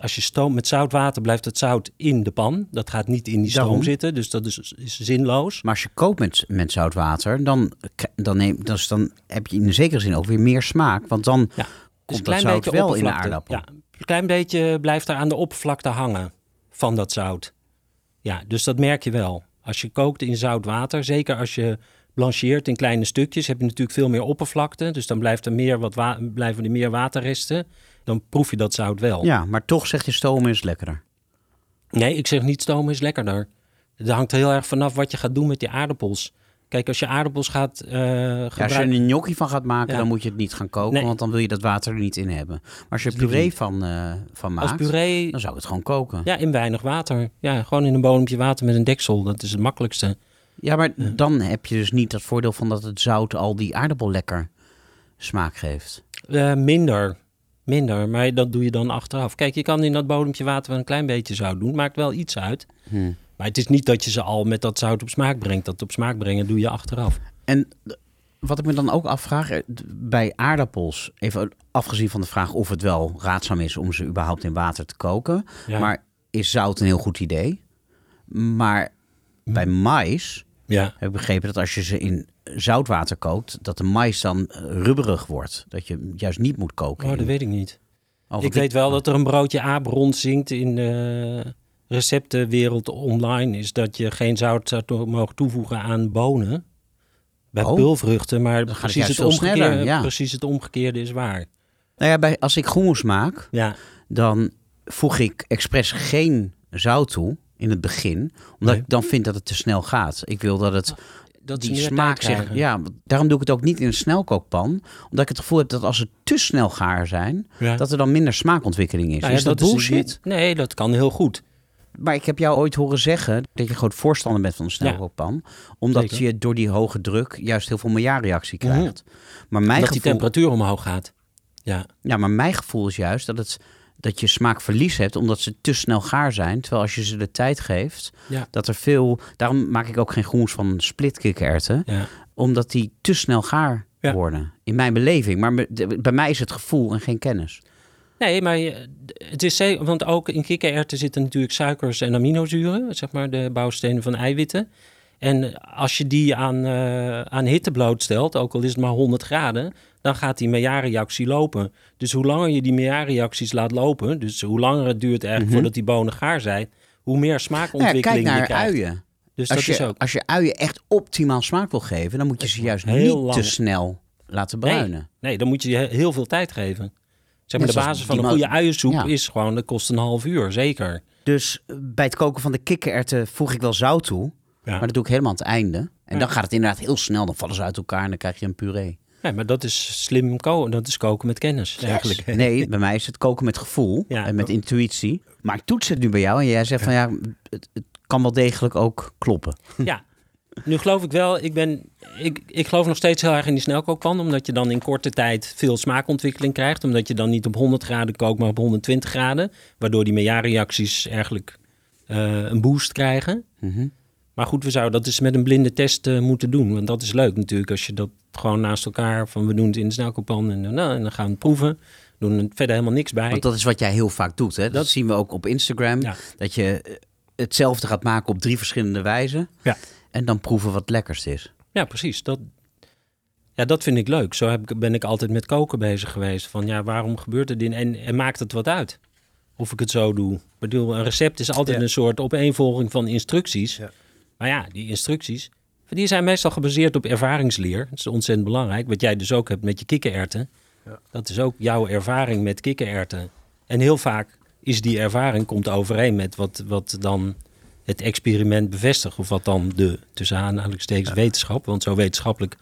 S3: als je stoomt met zout water, blijft het zout in de pan. Dat gaat niet in die stoom
S2: Daarom.
S3: zitten, dus dat is, is zinloos.
S2: Maar als je kookt met, met zout water, dan, dan, neem, dan, heb je in een zekere zin ook weer meer smaak. Want dan
S3: Ja.
S2: Komt dat zout wel in de aardappel.
S3: Ja, een klein beetje blijft er aan de oppervlakte hangen van dat zout. Ja, dus dat merk je wel. Als je kookt in zout water, zeker als je blancheert in kleine stukjes, heb je natuurlijk veel meer oppervlakte. Dus dan blijft er meer wat wa- blijven er meer waterresten. Dan proef je dat zout wel.
S2: Ja, maar toch zeg je stomen is lekkerder.
S3: Nee, ik zeg niet stomen is lekkerder. Het hangt heel erg vanaf wat je gaat doen met die aardappels. Kijk, als je aardappels gaat eh
S2: Ja, als je er
S3: gebruiken...
S2: een gnocchi van gaat maken,
S3: Ja.
S2: dan moet je het niet gaan koken,
S3: Nee.
S2: want dan wil je dat water er niet in hebben. Maar als je er puree van, eh, van
S3: Als
S2: maakt,
S3: puree,
S2: dan zou ik het gewoon koken.
S3: ja, in weinig water. Ja, gewoon in een bodempje water met een deksel. Dat is het makkelijkste.
S2: Ja, maar dan heb je dus niet dat voordeel van dat het zout al die aardappel lekker smaak geeft.
S3: Eh, minder. Minder, maar dat doe je dan achteraf. Kijk, je kan in dat bodempje water wel een klein beetje zout doen. Maakt wel iets uit.
S2: Hm.
S3: Maar het is niet dat je ze al met dat zout op smaak brengt. Dat op smaak brengen doe je achteraf.
S2: En wat ik me dan ook afvraag, eh, bij aardappels, even afgezien van de vraag of het wel raadzaam is om ze überhaupt in water te koken,
S3: Ja.
S2: maar is zout een heel goed idee? Maar bij mais
S3: Ja.
S2: heb ik begrepen dat als je ze in zoutwater kookt, dat de mais dan eh, rubberig wordt. Dat je juist niet moet koken.
S3: Oh, dat weet ik niet.
S2: Oh,
S3: ik weet wel dat er een broodje aap rondzinkt in de receptenwereld online. Is dat je geen zout zou mogen toevoegen aan bonen. Bij
S2: Oh.
S3: pulvruchten, maar
S2: het
S3: precies het, omgekeerde,
S2: sneller, ja.
S3: precies het omgekeerde is waar.
S2: Nou ja, bij, als ik groenmoes maak,
S3: Ja,
S2: dan voeg ik expres geen zout toe in het begin. Omdat
S3: Nee.
S2: ik dan vind dat het te snel gaat. Ik wil dat het
S3: dat
S2: die smaak zich... Ja, daarom doe ik het ook niet in een snelkookpan. Omdat ik het gevoel heb dat als ze te snel gaar zijn...
S3: Ja.
S2: dat er dan minder smaakontwikkeling is.
S3: Nou ja,
S2: is dat,
S3: is
S2: bullshit?
S3: nee, dat kan heel goed.
S2: Maar ik heb jou ooit horen zeggen dat je groot voorstander bent van een snelkookpan. Omdat
S3: zeker.
S2: je door die hoge druk juist heel veel miljarreactie krijgt. Maar mijn
S3: dat die temperatuur omhoog gaat. Ja,
S2: Ja, maar mijn gevoel is juist dat, het, dat je smaakverlies hebt omdat ze te snel gaar zijn. Terwijl als je ze de tijd geeft,
S3: Ja.
S2: dat er veel... Daarom maak ik ook geen groens van splitkikkererwten.
S3: ja.
S2: Omdat die te snel gaar
S3: Ja.
S2: worden. In mijn beleving. Maar bij mij is het gevoel en geen kennis.
S3: Nee, maar het is zeker, want ook in kikkererwten zitten natuurlijk suikers en aminozuren, zeg maar de bouwstenen van eiwitten. En als je die aan, eh, aan hitte blootstelt, ook al is het maar 100 graden, dan gaat die Maillard-reactie lopen. Dus hoe langer je die Maillard-reacties laat lopen, dus hoe langer het duurt eigenlijk voordat die bonen gaar zijn, hoe meer
S2: Nou ja,
S3: smaakontwikkeling
S2: kijk naar
S3: je krijgt.
S2: uien.
S3: Dus
S2: Als
S3: dat is
S2: je,
S3: ook.
S2: als je uien echt optimaal smaak wil geven, dan moet je ze juist
S3: heel
S2: niet te snel laten bruinen.
S3: Nee, dan moet je heel veel tijd geven. Zeg maar, de basis van een goede uiensoep
S2: Ja.
S3: is gewoon, dat kost een half uur, zeker.
S2: Dus eh, bij het koken van de kikkererwten voeg ik wel zout toe.
S3: Ja.
S2: Maar dat doe ik helemaal aan het einde. En dan gaat het inderdaad heel snel. Dan vallen ze uit elkaar en dan krijg je een puree.
S3: Ja, maar dat is slim koken. Dat is koken met kennis eigenlijk.
S2: Nee, bij mij is het koken met gevoel
S3: Ja.
S2: en met intuïtie. Maar ik toets het nu bij jou en jij zegt van ja, het, het kan wel degelijk ook kloppen.
S3: Ja. Nu geloof ik wel, ik, ben, ik, ik geloof nog steeds heel erg in die snelkookpan. Omdat je dan in korte tijd veel smaakontwikkeling krijgt. Omdat je dan niet op 100 graden kookt, maar op 120 graden. Waardoor die Maillard-reacties eigenlijk eh, een boost krijgen.
S2: Mhm.
S3: Maar goed, we zouden dat dus met een blinde test eh, moeten doen. Want dat is leuk natuurlijk. Als je dat gewoon naast elkaar van we doen het in de snelkookpan. En, nou, en dan gaan we het proeven. Doen er verder helemaal niks bij.
S2: Want dat is wat jij heel vaak doet. Hè? Dat,
S3: Dat-
S2: zien we ook op Instagram.
S3: Ja.
S2: Dat je eh, hetzelfde gaat maken op drie verschillende wijzen.
S4: Ja.
S2: En dan proeven wat het lekkerst is.
S3: Ja, precies. Dat, ja, dat vind ik leuk. Zo heb ik, ben ik altijd met koken bezig geweest. Van ja, waarom gebeurt het in en, en maakt het wat uit? Of ik het zo doe. Ik bedoel, een recept is altijd
S4: Ja.
S3: een soort opeenvolging van instructies.
S4: Ja.
S3: Maar ja, die instructies, die zijn meestal gebaseerd op ervaringsleer. Dat is ontzettend belangrijk. Wat jij dus ook hebt met je kikkererwten.
S4: Ja.
S3: Dat is ook jouw ervaring met kikkererwten. En heel vaak is die ervaring komt overeen met wat, wat dan het experiment bevestigt. Of wat dan de, tussen aanhalingstekens, wetenschap. Want zo wetenschappelijk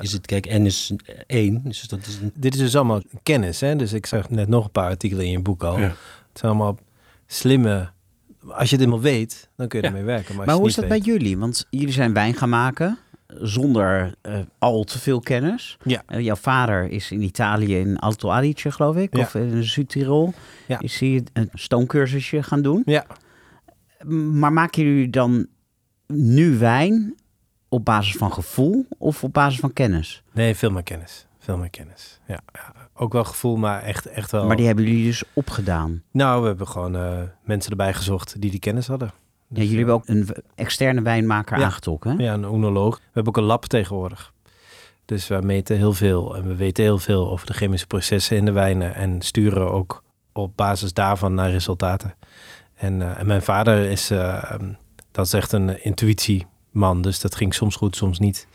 S3: is het, kijk, N is één. Dus dat is een,
S4: Dit is dus allemaal kennis, hè? Dus ik zag net nog een paar artikelen in je boek al.
S3: Ja.
S4: Het zijn allemaal slimme... Als je het helemaal weet, dan kun je
S3: Ja.
S4: ermee werken. Maar,
S2: hoe is dat bij jullie? Want jullie zijn wijn gaan maken zonder eh, al te veel kennis.
S4: Ja.
S2: Eh, jouw vader is in Italië in Alto Adige, geloof ik.
S4: Ja.
S2: Of in Zuid-Tirol.
S4: Ja.
S2: Is hij een stoomcursusje gaan doen.
S4: Ja,
S2: Maar maken jullie dan nu wijn op basis van gevoel of op basis van kennis?
S4: nee, veel meer kennis. Veel meer kennis. Ja, ja. ook wel gevoel, maar echt, echt wel...
S2: Maar die hebben jullie dus opgedaan.
S4: Nou, we hebben gewoon eh, mensen erbij gezocht die die kennis hadden.
S2: Ja, jullie hebben ook een externe wijnmaker
S4: Ja.
S2: aangetrokken. Hè?
S4: Ja, een oenoloog. We hebben ook een lab tegenwoordig. Dus we meten heel veel en we weten heel veel over de chemische processen in de wijnen en sturen ook op basis daarvan naar resultaten. En, eh, en mijn vader is, eh, um, dat is echt een intuïtieman, dus dat ging soms goed, soms niet.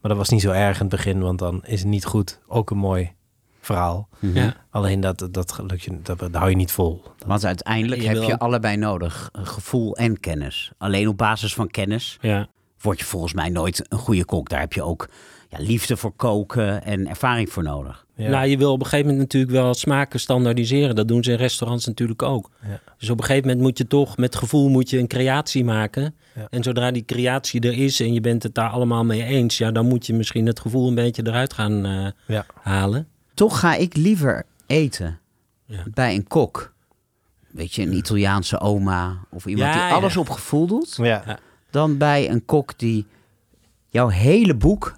S4: Maar dat was niet zo erg in het begin, want dan is het niet goed. Ook een mooi verhaal.
S2: Mhm.
S3: ja.
S4: Alleen dat, dat, lukt je, dat, dat hou je niet vol.
S2: Want uiteindelijk
S3: Je
S2: heb
S3: wil
S2: je allebei nodig. Gevoel en kennis. Alleen op basis van kennis
S3: ja.
S2: word je volgens mij nooit een goede kok. Daar heb je ook ja, liefde voor koken en ervaring voor nodig.
S4: Ja.
S3: Nou, je wil op een gegeven moment natuurlijk wel smaken standaardiseren. Dat doen ze in restaurants natuurlijk ook.
S4: Ja.
S3: Dus op een gegeven moment moet je toch met gevoel moet je een creatie maken.
S4: Ja.
S3: En zodra die creatie er is en je bent het daar allemaal mee eens, ja, dan moet je misschien het gevoel een beetje eruit gaan eh,
S4: Ja.
S3: halen.
S2: Toch ga ik liever eten
S3: Ja.
S2: bij een kok. Weet je, een Italiaanse oma of iemand
S3: Ja,
S2: die alles op gevoel doet.
S4: Ja.
S2: Dan bij een kok die jouw hele boek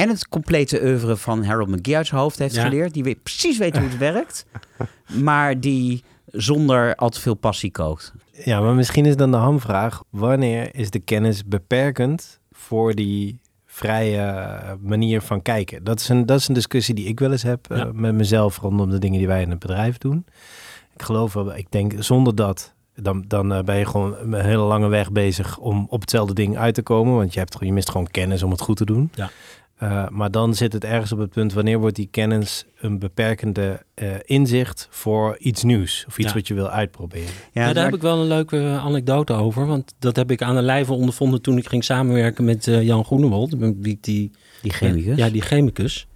S2: en het complete oeuvre van Harold McGee uit zijn hoofd heeft
S3: Ja.
S2: geleerd. Die weet, precies weet hoe het werkt. Maar die zonder al te veel passie kookt.
S4: Ja, maar misschien is dan de hamvraag: wanneer is de kennis beperkend voor die vrije manier van kijken? Dat is een, dat is een discussie die ik wel eens heb eh, met mezelf rondom de dingen die wij in het bedrijf doen. Ik geloof wel, ik denk zonder dat, dan, dan eh, ben je gewoon een hele lange weg bezig om op hetzelfde ding uit te komen. Want je, hebt, je mist gewoon kennis om het goed te doen.
S3: Ja.
S4: Eh, maar dan zit het ergens op het punt wanneer wordt die kennis een beperkende eh, inzicht voor iets nieuws of iets
S3: Ja.
S4: wat je wil uitproberen.
S3: Ja, daar
S2: maar-
S3: heb ik wel een leuke anekdote over. Want dat heb ik aan de lijve ondervonden toen ik ging samenwerken met eh, Jan Groenewold. Ik die
S2: die chemicus.
S3: Ja, die chemicus.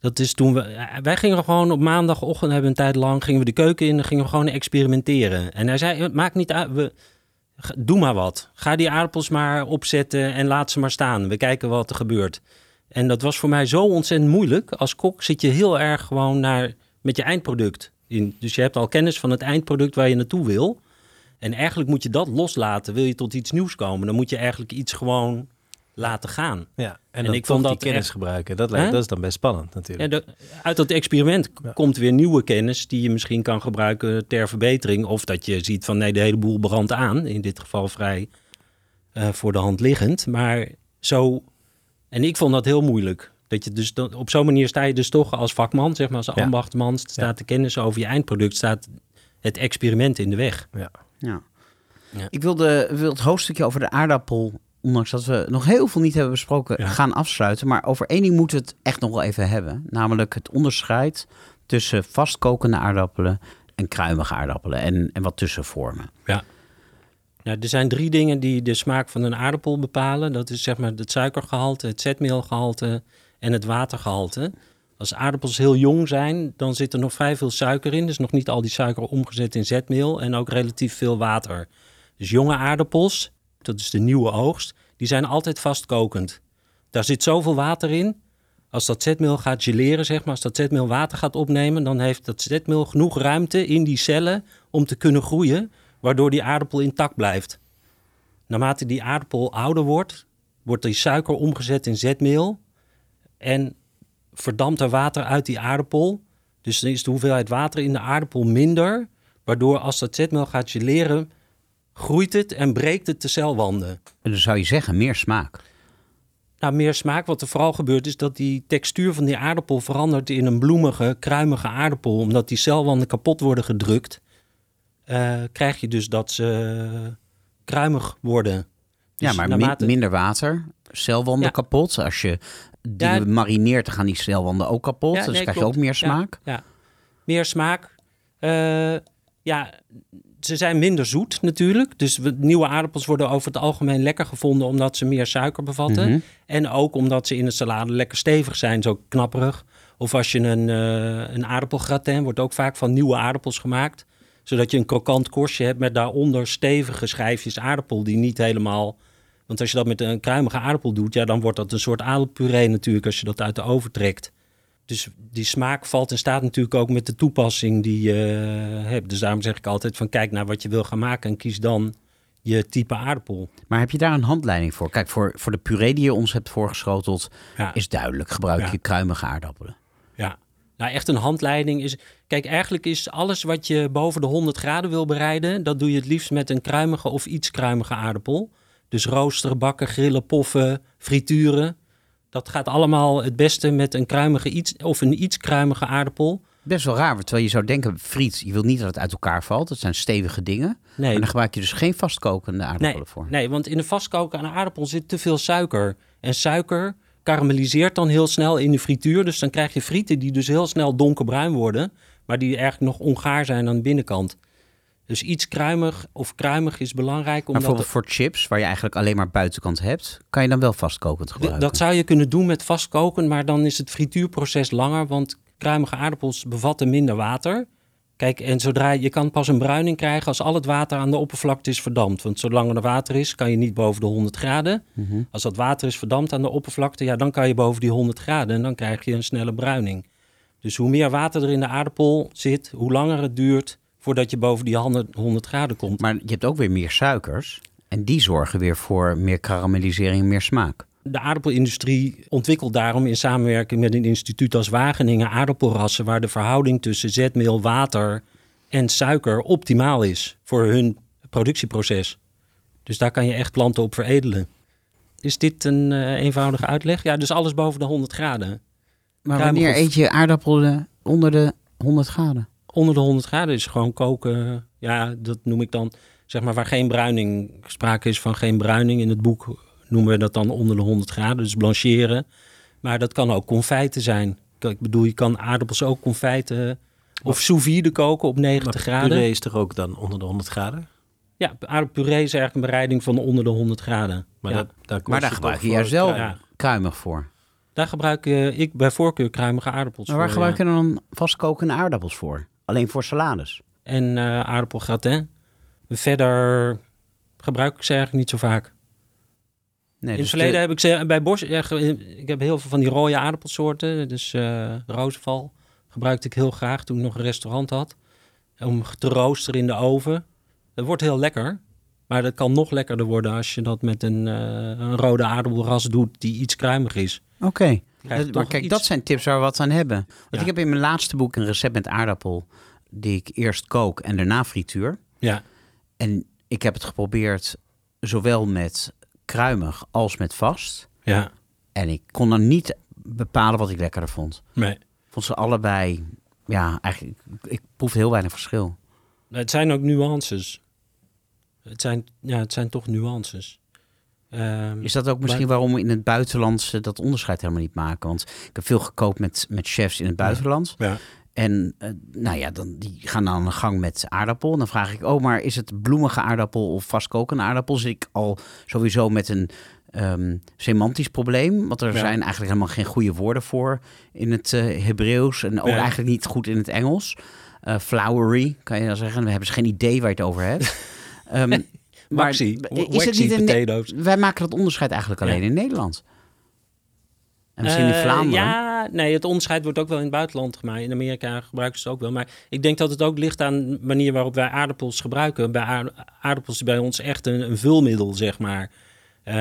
S3: Dat is toen we. Wij gingen gewoon op maandagochtend, hebben een tijd lang, gingen we de keuken in en gingen we gewoon experimenteren. En hij zei: Het maakt niet uit. We, doe maar wat. Ga die aardappels maar opzetten en laat ze maar staan. We kijken wat er gebeurt. En dat was voor mij zo ontzettend moeilijk. Als kok zit je heel erg gewoon naar, met je eindproduct. In. Dus je hebt al kennis van het eindproduct waar je naartoe wil. En eigenlijk moet je dat loslaten. Wil je tot iets nieuws komen, dan moet je eigenlijk iets gewoon laten gaan.
S4: Ja, en,
S3: ik vond dat
S4: kennis
S3: echt-
S4: gebruiken. Dat, lijkt, dat is dan best spannend natuurlijk.
S3: Ja, de- uit dat experiment
S4: Ja.
S3: komt weer nieuwe kennis die je misschien kan gebruiken ter verbetering. Of dat je ziet van nee, de hele boel brandt aan. In dit geval vrij eh, voor de hand liggend. Maar zo. En ik vond dat heel moeilijk. Dat je dus dan- op zo'n manier sta je dus toch als vakman, zeg maar als
S4: Ja.
S3: ambachtman, staat de kennis over je eindproduct, staat het experiment in de weg.
S2: Ja.
S3: Ja.
S2: Ik wilde, wil het hoofdstukje over de aardappel, ondanks dat we nog heel veel niet hebben besproken,
S3: Ja.
S2: gaan afsluiten. Maar over één ding moeten we het echt nog wel even hebben. Namelijk het onderscheid tussen vastkokende aardappelen en kruimige aardappelen. En, en wat tussenvormen.
S3: Nou, er zijn drie dingen die de smaak van een aardappel bepalen. Dat is zeg maar het suikergehalte, het zetmeelgehalte en het watergehalte. Als aardappels heel jong zijn, dan zit er nog vrij veel suiker in. Dus nog niet al die suiker omgezet in zetmeel en ook relatief veel water. Dus jonge aardappels, dat is de nieuwe oogst, die zijn altijd vastkokend. Daar zit zoveel water in. Als dat zetmeel gaat geleren, zeg maar, als dat zetmeel water gaat opnemen, dan heeft dat zetmeel genoeg ruimte in die cellen om te kunnen groeien, waardoor die aardappel intact blijft. Naarmate die aardappel ouder wordt, wordt die suiker omgezet in zetmeel en verdampt er water uit die aardappel. Dus dan is de hoeveelheid water in de aardappel minder, waardoor als dat zetmeel gaat geleren, groeit het en breekt het de celwanden.
S2: En dan zou je zeggen, meer smaak.
S3: Nou, meer smaak. Wat er vooral gebeurt is dat die textuur van die aardappel verandert in een bloemige, kruimige aardappel. Omdat die celwanden kapot worden gedrukt, eh, krijg je dus dat ze kruimig worden.
S2: ja,
S3: Dus
S2: maar min-
S3: naarmate-
S2: minder water, celwanden
S3: Ja.
S2: kapot. Als je
S3: Ja.
S2: marineert, dan gaan die celwanden ook kapot.
S3: Ja,
S2: dus
S3: nee,
S2: krijg
S3: klopt.
S2: je ook meer
S3: Ja,
S2: smaak.
S3: Ja, meer smaak. Eh, ja, ze zijn minder zoet natuurlijk. Dus we- nieuwe aardappels worden over het algemeen lekker gevonden omdat ze meer suiker bevatten.
S2: Mhm.
S3: En ook omdat ze in de salade lekker stevig zijn, zo knapperig. Of als je een, eh een aardappelgratin, wordt ook vaak van nieuwe aardappels gemaakt. Zodat je een krokant korstje hebt met daaronder stevige schijfjes aardappel die niet helemaal... Want als je dat met een kruimige aardappel doet, ja, dan wordt dat een soort aardappelpuree natuurlijk als je dat uit de oven trekt. Dus die smaak valt in staat natuurlijk ook met de toepassing die je hebt. Dus daarom zeg ik altijd van kijk naar wat je wil gaan maken en kies dan je type aardappel.
S2: Maar heb je daar een handleiding voor? Kijk, voor, voor de puree die je ons hebt voorgeschoteld,
S3: Ja.
S2: is duidelijk. Gebruik
S3: Ja.
S2: je kruimige aardappelen.
S3: Ja, nou echt een handleiding is... Kijk, eigenlijk is alles wat je boven de 100 graden wil bereiden... dat doe je het liefst met een kruimige of iets kruimige aardappel. Dus roosteren, bakken, grillen, poffen, frituren. Dat gaat allemaal het beste met een kruimige iets... of een iets kruimige aardappel.
S2: Best wel raar, terwijl je zou denken, friet, je wilt niet dat het uit elkaar valt. Dat zijn stevige dingen.
S3: Nee,
S2: Maar dan gebruik je dus geen vastkokende aardappelen
S3: nee,
S2: voor.
S3: nee, want in de vastkoken aan een aardappel zit te veel suiker. En suiker karamelliseert dan heel snel in de frituur. Dus dan krijg je frieten die dus heel snel donkerbruin worden... maar die eigenlijk nog ongaar zijn aan de binnenkant. Dus iets kruimig of kruimig is belangrijk.
S2: Maar
S3: Omdat
S2: bijvoorbeeld voor chips, waar je eigenlijk alleen maar buitenkant hebt, kan je dan wel vastkokend gebruiken.
S3: Dat zou je kunnen doen met vastkoken, maar dan is het frituurproces langer, want kruimige aardappels bevatten minder water. Kijk, en zodra je kan pas een bruining krijgen als al het water aan de oppervlakte is verdampt. Want zolang er water is, kan je niet boven de 100 graden.
S2: Mhm.
S3: Als dat water is verdampt aan de oppervlakte, ja, dan kan je boven die 100 graden en dan krijg je een snelle bruining. Dus hoe meer water er in de aardappel zit, hoe langer het duurt voordat je boven die 100 100 graden komt.
S2: Maar je hebt ook weer meer suikers. En die zorgen weer voor meer karamellisering en meer smaak.
S3: De aardappelindustrie ontwikkelt daarom in samenwerking met een instituut als Wageningen aardappelrassen waar de verhouding tussen zetmeel, water en suiker optimaal is voor hun productieproces. Dus daar kan je echt planten op veredelen. Is dit een eh, eenvoudige uitleg? Ja, dus alles boven de 100 graden.
S2: Maar wanneer eet je aardappelen onder de 100 graden?
S3: Onder de 100 graden is gewoon koken. Ja, dat noem ik dan, zeg maar, waar geen bruining, sprake is van geen bruining. In het boek noemen we dat dan onder de 100 graden, dus blancheren. Maar dat kan ook confijten zijn. Kijk, Ik bedoel, je kan aardappels ook confijten of sous vide koken op 90
S4: Maar
S3: graden.
S4: puree is toch ook dan onder de 100 graden?
S3: Ja, aardappelpuree is eigenlijk een bereiding van onder de 100 graden.
S4: Maar,
S3: ja.
S4: dat, daar
S2: Maar daar gebruik je wel
S4: kruiden.
S3: Ja.
S2: kruimig voor.
S3: Daar gebruik eh, ik bij voorkeur kruimige aardappels
S2: Maar waar
S3: voor.
S2: gebruik
S3: ja.
S2: je dan vastkokende aardappels voor? Alleen voor salades?
S3: En eh aardappelgratin. Verder gebruik ik ze eigenlijk niet zo vaak.
S2: Nee,
S3: In
S2: dus
S3: het verleden
S2: de-
S3: heb ik ze bij Bosch. Ja, ik heb heel veel van die rode aardappelsoorten. Dus eh rozenval gebruikte ik heel graag toen ik nog een restaurant had. Om te roosteren in de oven. Dat wordt heel lekker. Maar dat kan nog lekkerder worden als je dat met een, eh, een rode aardappelras doet die iets kruimig is.
S2: Oké. Maar kijk,
S3: iets-
S2: dat zijn tips waar we wat aan hebben. Want
S3: Ja.
S2: ik heb in mijn laatste boek een recept met aardappel... die ik eerst kook en daarna frituur.
S3: Ja,
S2: En ik heb het geprobeerd zowel met kruimig als met vast.
S3: ja,
S2: En ik kon dan niet bepalen wat ik lekkerder vond.
S3: nee.
S2: Ik vond ze allebei... Ja, eigenlijk... Ik proefde heel weinig verschil.
S3: Het zijn ook nuances. Het zijn, ja, het zijn toch nuances. Ehm,
S2: Is dat ook misschien waarom we in het buitenland ze dat onderscheid helemaal niet maken? Want ik heb veel gekookt met, met chefs in het buitenland.
S3: ja.
S2: En eh, nou ja, dan, die gaan dan aan de gang met aardappel. En dan vraag ik, oh, maar is het bloemige aardappel of vastkokende aardappel? Zit ik al sowieso met een ehm, semantisch probleem. Want er
S3: Ja.
S2: zijn eigenlijk helemaal geen goede woorden voor in het eh Hebreeuws. En ook
S3: Ja.
S2: eigenlijk niet goed in het Engels. Eh, flowery, kan je dan zeggen. We hebben dus geen idee waar je het over hebt. Maar is het niet een...
S3: potatoes.
S2: Wij maken dat onderscheid eigenlijk alleen in Nederland. En misschien in
S3: Eh,
S2: Vlaanderen.
S3: Ja, nee, het onderscheid wordt ook wel in het buitenland gemaakt. In Amerika gebruiken ze het ook wel. Maar ik denk dat het ook ligt aan de manier waarop wij aardappels gebruiken. Bij aard- aardappels is bij ons echt een, een vulmiddel, zeg maar. Eh,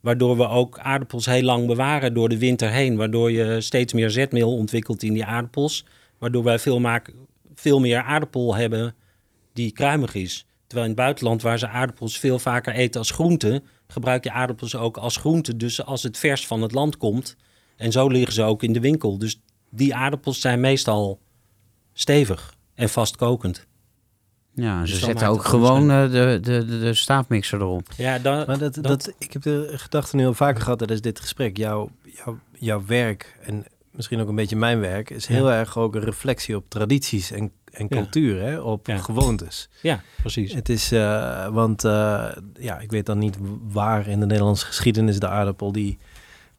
S3: waardoor we ook aardappels heel lang bewaren door de winter heen. Waardoor je steeds meer zetmeel ontwikkelt in die aardappels. Waardoor wij veel, maak, veel meer aardappel hebben die kruimig is. Terwijl in het buitenland, waar ze aardappels veel vaker eten als groente, gebruik je aardappels ook als groente. Dus als het vers van het land komt. En zo liggen ze ook in de winkel. Dus die aardappels zijn meestal stevig en vastkokend.
S2: Ja, ze
S3: Dus dan
S2: zetten ook gewoon eh, de, de, de, de staafmixer erop.
S3: Ja, dan,
S4: Maar dat, dat, ik heb de gedachte nu al vaker gehad tijdens dit gesprek. Jouw, jouw, jouw werk en misschien ook een beetje mijn werk is heel erg ook een reflectie op tradities en, en cultuur, hè? op gewoontes.
S3: ja, precies.
S4: Het is, eh, want eh, ja, ik weet dan niet waar in de Nederlandse geschiedenis de aardappel die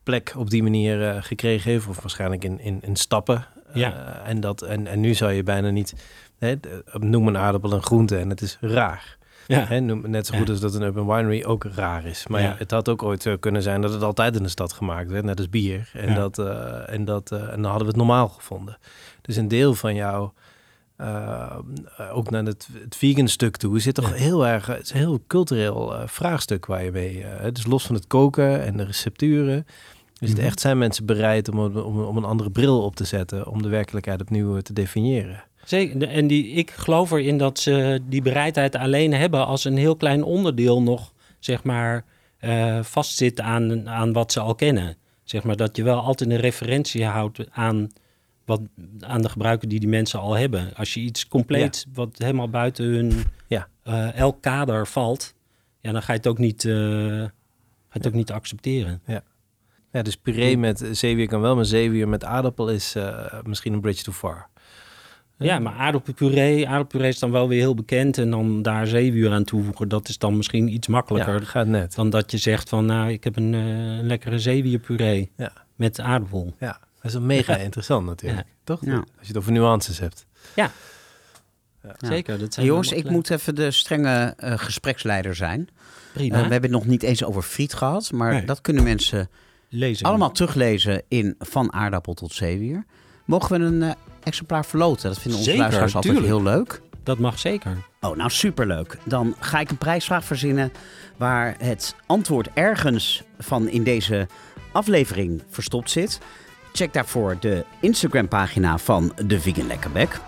S4: plek op die manier eh, gekregen heeft, of waarschijnlijk in, in, in stappen.
S3: Ja.
S4: En, dat, en, en nu zou je bijna niet, hè, noem een aardappel een groente en het is raar.
S3: Ja,
S4: Hè, noem, net zo goed
S3: Ja.
S4: als dat een urban winery ook raar is. Maar ja.
S3: Ja.
S4: het had ook ooit zo kunnen zijn dat het altijd in de stad gemaakt werd, net als bier. En, dat, en, dat, en dan hadden we het normaal gevonden. Dus een deel van jou, eh, ook naar het, het vegan stuk toe, zit toch
S3: Ja.
S4: heel erg, het is een heel cultureel eh, vraagstuk waar je mee, eh, dus los van het koken en de recepturen, is het
S3: Mhm.
S4: echt zijn mensen bereid om, een- om, om een andere bril op te zetten, om de werkelijkheid opnieuw te definiëren.
S3: Zeker. En die, ik geloof erin dat ze die bereidheid alleen hebben als een heel klein onderdeel nog, zeg maar, vastzit aan, aan wat ze al kennen. Zeg maar dat je wel altijd een referentie houdt aan, wat, aan de gebruiken die die mensen al hebben. Als je iets compleet, wat helemaal buiten hun
S4: Ja.
S3: eh, elk kader valt, ja, dan ga je het ook niet, eh, ga je het ook niet accepteren.
S4: Ja, dus puree met zeewier kan wel, maar zeewier met aardappel is eh, misschien een bridge too far.
S3: Ja, maar aardappelpuree, aardappelpuree is dan wel weer heel bekend. En dan daar zeewier aan toevoegen, dat is dan misschien iets
S4: Ja,
S3: makkelijker.
S4: gaat net.
S3: Dan dat je zegt van, nou, ik heb een, een lekkere zeewierpuree
S4: Ja.
S3: met aardappel.
S4: Ja, dat is een mega interessant natuurlijk. Toch?
S2: Ja.
S4: Als je het over nuances hebt.
S3: Ja,
S2: Ja.
S3: zeker. Dat zijn
S2: Jongens, ik moet even de strenge eh, gespreksleider zijn.
S3: Prima.
S2: Eh, we hebben het nog niet eens over friet gehad, maar
S3: Nee.
S2: dat kunnen mensen
S3: lezen.
S2: allemaal teruglezen in Van Aardappel tot Zeewier. Mogen we een eh, exemplaar verloten? Dat vinden onze
S3: Zeker,
S2: luisteraars altijd
S3: tuurlijk.
S2: heel leuk.
S3: Dat mag zeker.
S2: Oh, nou superleuk. Dan ga ik een prijsvraag verzinnen waar het antwoord ergens van in deze aflevering verstopt zit. Check daarvoor de Instagram-pagina van de Vegan Lekkerbek.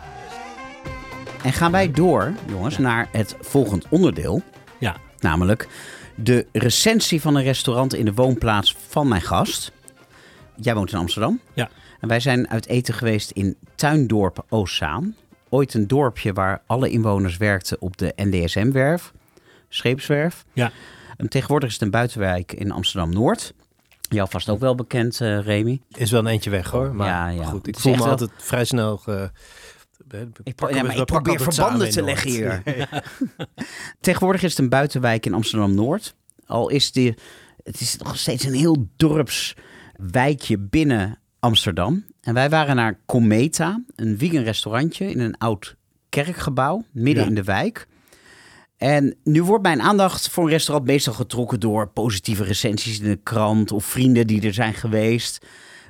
S2: En gaan wij door, jongens, naar het volgend onderdeel.
S3: Ja.
S2: Namelijk de recensie van een restaurant in de woonplaats van mijn gast. Jij woont in Amsterdam.
S3: Ja.
S2: En wij zijn uit eten geweest in Tuindorp Oostzaan. Ooit een dorpje waar alle inwoners werkten op de NDSM-werf, scheepswerf.
S3: Ja.
S2: En tegenwoordig is het een buitenwijk in Amsterdam-Noord. Jou vast ook wel bekend, eh Remy.
S4: Is wel een eentje weg hoor. Maar
S2: Ja, ja.
S4: goed, ik voel me
S2: wel-
S4: altijd vrij snel... ge-
S2: Ik, ja, maar probeer verbanden te leggen
S4: Noord.
S2: hier. Tegenwoordig is het een buitenwijk in Amsterdam-Noord. Al is die, het is nog steeds een heel dorpswijkje binnen Amsterdam. En wij waren naar Cometa, een vegan restaurantje in een oud kerkgebouw, midden
S3: Ja.
S2: in de wijk. En nu wordt mijn aandacht voor een restaurant meestal getrokken door positieve recensies in de krant of vrienden die er zijn geweest.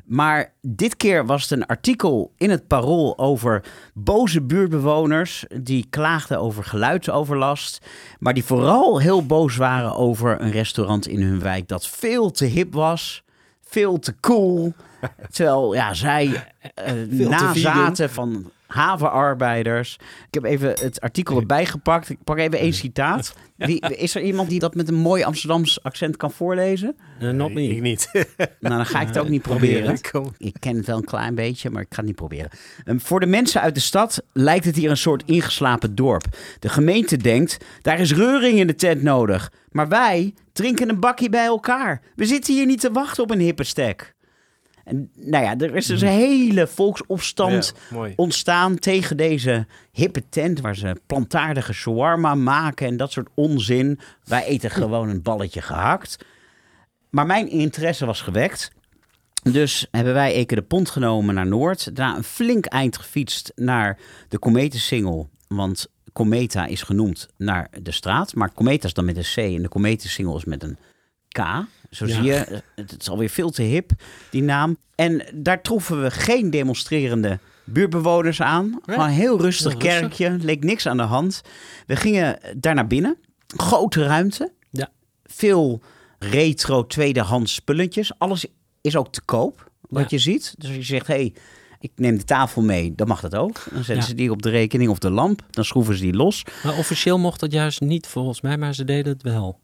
S2: Maar dit keer was het een artikel in het Parool over boze buurtbewoners die klaagden over geluidsoverlast. Maar die vooral heel boos waren over een restaurant in hun wijk dat veel te hip was, veel te cool. Terwijl ja, zij
S3: te
S2: nazaten van havenarbeiders. Ik heb even het artikel erbij gepakt. Ik pak even één citaat. Wie, is er iemand die dat met een mooi Amsterdams accent kan voorlezen?
S3: Eh, not me.
S4: Ik niet.
S2: Nou, dan ga ik het ook niet proberen. Ik ken het wel een klein beetje, maar ik ga het niet proberen. Ehm, voor de mensen uit de stad lijkt het hier een soort ingeslapen dorp. De gemeente denkt, daar is reuring in de tent nodig. Maar wij drinken een bakje bij elkaar. We zitten hier niet te wachten op een hippe stek. En nou ja, er is dus een hele volksopstand
S4: Ja,
S2: ontstaan tegen deze hippe tent waar ze plantaardige shawarma maken en dat soort onzin. Wij eten gewoon een balletje gehakt. Maar mijn interesse was gewekt. Dus hebben wij Eke de Pont genomen naar Noord. Daarna een flink eind gefietst naar de Cometa-singel. Want Cometa is genoemd naar de straat. Maar Cometa is dan met een C en de Cometa-singel is met een K. Zo
S3: Ja.
S2: zie je, het is alweer veel te hip, die naam. En daar troffen we geen demonstrerende buurtbewoners aan. Gewoon een heel rustig
S3: Heel rustig.
S2: kerkje, leek niks aan de hand. We gingen daar naar binnen. Grote ruimte.
S3: Ja.
S2: Veel retro tweedehands spulletjes. Alles is ook te koop, wat
S3: Ja.
S2: je ziet. Dus als je zegt, hey, ik neem de tafel mee, dan mag dat ook. Dan zetten
S3: Ja.
S2: ze die op de rekening of de lamp, dan schroeven ze die los.
S3: Maar officieel mocht dat juist niet volgens mij, maar ze deden het wel.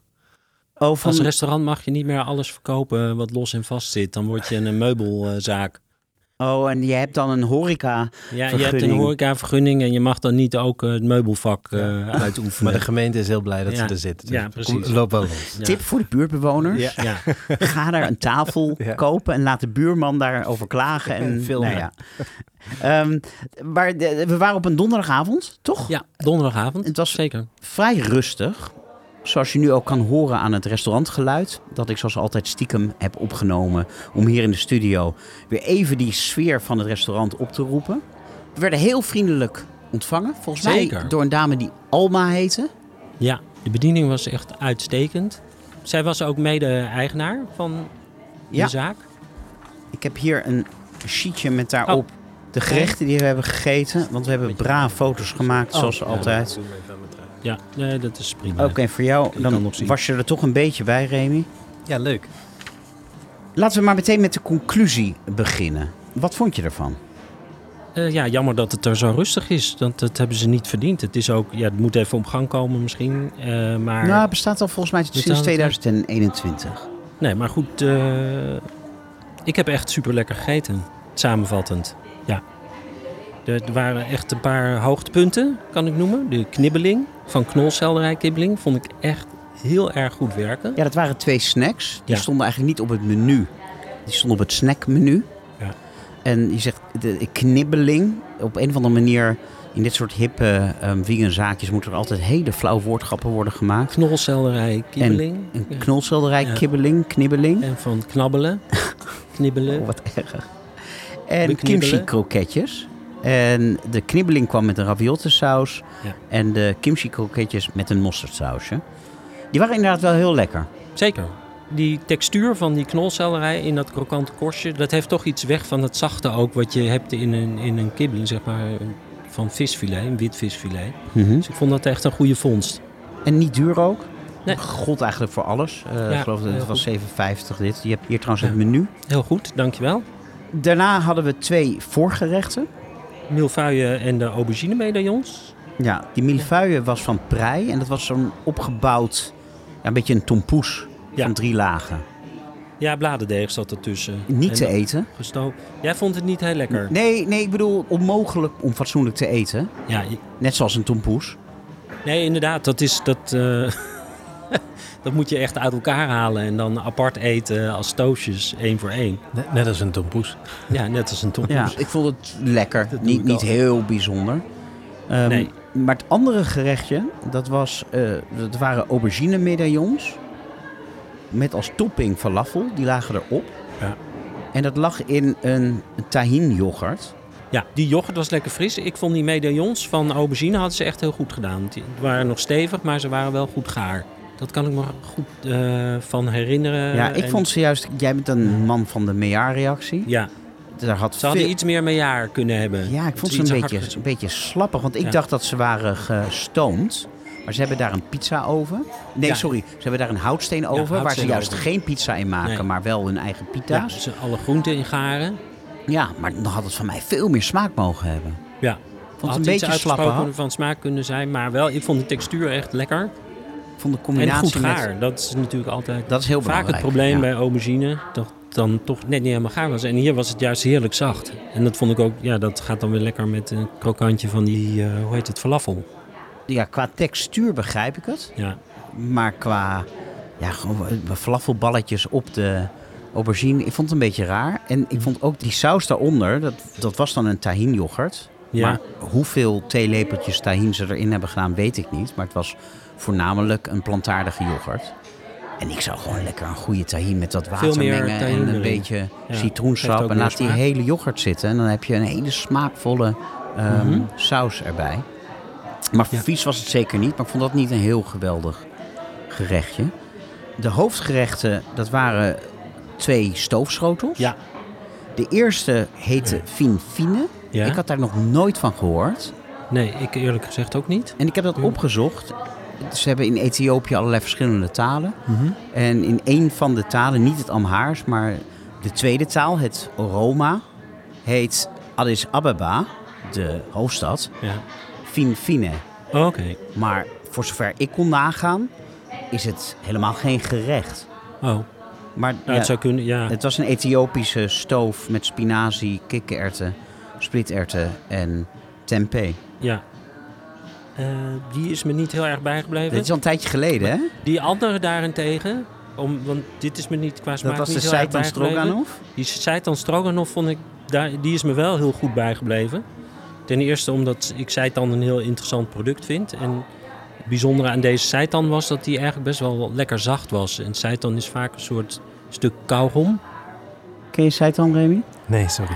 S2: Oh, van,
S3: Als restaurant mag je niet meer alles verkopen wat los en vast zit. Dan word je een meubelzaak.
S2: oh, en je hebt dan een horeca.
S3: Ja, je hebt een horecavergunning en je mag dan niet ook eh, het meubelvak eh, uitoefenen.
S4: Maar de gemeente is heel blij dat
S3: Ja.
S4: ze er zit.
S3: Ja, precies.
S4: Loop wel los.
S3: Ja.
S2: Tip voor de buurtbewoners.
S4: Ja.
S3: Ja,
S2: Ga daar een tafel
S4: Ja.
S2: kopen en laat de buurman daarover klagen. En,
S4: Filmen.
S2: nou ja. Ehm, maar de- we waren op een donderdagavond, toch?
S3: ja donderdagavond.
S2: Het was-
S3: zeker.
S2: Vrij rustig. Zoals je nu ook kan horen aan het restaurantgeluid. Dat ik zoals altijd stiekem heb opgenomen. Om hier in de studio weer even die sfeer van het restaurant op te roepen. We werden heel vriendelijk ontvangen. Volgens mij
S3: Zeker.
S2: door een dame die Alma heette.
S3: Ja, de bediening was echt uitstekend. Zij was ook mede-eigenaar van de
S2: Ja.
S3: zaak.
S2: Ik heb hier een sheetje met daarop de gerechten die we hebben gegeten. Want we hebben braaf foto's gemaakt,
S3: Oh,
S2: zoals
S3: ja.
S2: altijd.
S3: Ja, nee, dat is prima.
S2: Oké, voor jou, dan was je er toch een beetje bij, Remy.
S4: Ja, leuk.
S2: Laten we maar meteen met de conclusie beginnen. Wat vond je ervan?
S3: Eh, ja, jammer dat het er zo rustig is. Dat, dat hebben ze niet verdiend. Het is ook, ja, het moet even op gang komen misschien. eh, maar,
S2: Nou, het bestaat al volgens mij sinds
S3: Bestaat het?
S2: 2021.
S3: nee, maar goed. eh, ik heb echt super lekker gegeten. Samenvattend. Ja. Er, waren echt een paar hoogtepunten, kan ik noemen. De knibbeling van knolselderij kibbeling vond ik echt heel erg goed werken.
S2: Ja, dat waren twee snacks. Die
S3: Ja.
S2: stonden eigenlijk niet op het menu. Die stonden op het snackmenu.
S3: Ja.
S2: En je zegt de knibbeling. Op een of andere manier, in dit soort hippe um, vegan zaakjes, moeten er altijd hele flauw woordgrappen worden gemaakt.
S3: Knolselderij kibbeling.
S2: Een
S3: Ja.
S2: knolselderij,
S3: Ja.
S2: kibbeling, knibbeling.
S3: En van knabbelen. Knibbelen.
S2: Oh, wat erg. En kimchi kroketjes. En de knibbeling kwam met een ravioli saus.
S3: Ja.
S2: En de kimchi kroketjes met een mosterdsausje. Die waren inderdaad wel heel lekker.
S3: Zeker. Die textuur van die knolselderij in dat krokante korstje, dat heeft toch iets weg van het zachte ook wat je hebt in een, in een kibbeling, zeg maar, van visfilet, een wit visfilet. Dus ik vond dat echt een goede vondst.
S2: En niet duur ook.
S3: Nee.
S2: God eigenlijk voor alles. Eh,
S3: Ja,
S2: ik geloof dat het was
S3: goed.
S2: 7,50 dit. Je hebt hier trouwens
S3: Ja.
S2: het menu.
S3: Heel goed, dankjewel.
S2: Daarna hadden we twee voorgerechten.
S3: Milfeuille en de aubergine medaillons.
S2: Ja, die millefeuille was van prei. En dat was zo'n opgebouwd, ja, een beetje een tompoes
S3: Ja.
S2: van drie lagen.
S3: Ja, bladerdeeg zat ertussen.
S2: Niet
S3: En
S2: te eten.
S3: Gestookt. Jij vond het niet heel lekker?
S2: Nee, nee, ik bedoel onmogelijk om fatsoenlijk te eten.
S3: Ja, je-
S2: Net zoals een tompoes.
S3: nee, inderdaad, dat is dat. eh, dat moet je echt uit elkaar halen en dan apart eten als toastjes, één voor één.
S4: Net, net als een tompoes.
S3: Ja, net als een tompoes.
S2: Ja, ik vond het lekker.
S3: Dat
S2: Niet, niet heel bijzonder. Ehm,
S3: Nee.
S2: Maar het andere gerechtje, dat, was, eh, dat waren aubergine medaillons. Met als topping falafel, die lagen erop.
S3: Ja.
S2: En dat lag in een tahin yoghurt.
S3: Ja, die yoghurt was lekker fris. Ik vond die medaillons van aubergine hadden ze echt heel goed gedaan. Die waren nog stevig, maar ze waren wel goed gaar. Dat kan ik me goed eh, van herinneren.
S2: ja, ik
S3: En-
S2: vond ze juist... Jij bent een man van de Meillard-reactie.
S3: Ja,
S2: Daar had
S3: ze hadden
S2: veel-
S3: iets meer mejaar kunnen hebben.
S2: Ja, ik vond
S3: ze
S2: ze een beetje, een beetje slappig. Want ik
S3: Ja.
S2: dacht dat ze waren gestoomd. Maar ze hebben daar een pizza oven. Nee,
S3: Ja.
S2: sorry. Ze hebben daar een houtsteen over. waar ze juist geen pizza in maken,
S3: Nee.
S2: maar wel hun eigen pita's.
S3: ze alle groenten in garen.
S2: Ja, maar dan had het van mij veel meer smaak mogen hebben.
S3: Ja,
S2: Vond het
S3: had
S2: een beetje slapper.
S3: van smaak kunnen zijn. Maar wel, ik vond de textuur echt lekker.
S2: Vond de
S3: En
S2: combinatie
S3: goed
S2: met...
S3: gaar. Dat is natuurlijk altijd
S2: Dat is heel
S3: vaak het probleem
S2: ja.
S3: bij aubergine. Dat dan toch net niet helemaal gaar was. En hier was het juist heerlijk zacht. En dat vond ik ook, ja, dat gaat dan weer lekker met een krokantje van die, eh, hoe heet het, falafel.
S2: Ja, qua textuur begrijp ik het.
S3: Ja,
S2: Maar qua ja, gewoon falafelballetjes op de aubergine, ik vond het een beetje raar. En ik vond ook die saus daaronder, dat, dat was dan een tahin yoghurt.
S3: Ja.
S2: Maar hoeveel theelepeltjes tahin ze erin hebben gedaan, weet ik niet. Maar het was voornamelijk een plantaardige yoghurt. En ik zou gewoon lekker een goede tahin met wat water mengen en een
S3: erin.
S2: beetje
S3: Ja,
S2: citroensap. En laat die hele yoghurt zitten. En dan heb je een hele smaakvolle ehm,
S3: Mhm.
S2: saus erbij. Maar
S3: Ja.
S2: vies was het zeker niet. Maar ik vond dat niet een heel geweldig gerechtje. De hoofdgerechten, dat waren twee stoofschotels.
S3: ja,
S2: De eerste heette Fin Fine.
S3: ja.
S2: Ik had daar nog nooit van gehoord.
S3: Nee, ik eerlijk gezegd ook niet.
S2: En ik heb dat opgezocht. Ze hebben in Ethiopië allerlei verschillende talen. En in een van de talen, niet het Amhaars, maar de tweede taal, het Oroma, heet Addis Ababa, de hoofdstad,
S3: Ja.
S2: fin fine.
S3: Oké.
S2: Maar voor zover ik kon nagaan, is het helemaal geen gerecht.
S3: Oh,
S2: Maar ja,
S3: het zou kunnen, ja.
S2: het was een Ethiopische stoof met spinazie, kikkererwten, splitterwten en tempeh.
S3: ja. Eh, die is me niet heel erg bijgebleven.
S2: Dit is al een tijdje geleden, hè?
S3: Die andere daarentegen, om, want dit is me niet qua smaak
S2: Dat was de seitan stroganoff.
S3: Die seitan stroganoff vond ik, daar, die is me wel heel goed bijgebleven. Ten eerste omdat ik seitan een heel interessant product vind. En het bijzondere aan deze seitan was dat die eigenlijk best wel lekker zacht was. En seitan is vaak een soort stuk kauwgom.
S2: Ken je seitan, Remy?
S4: Nee, sorry.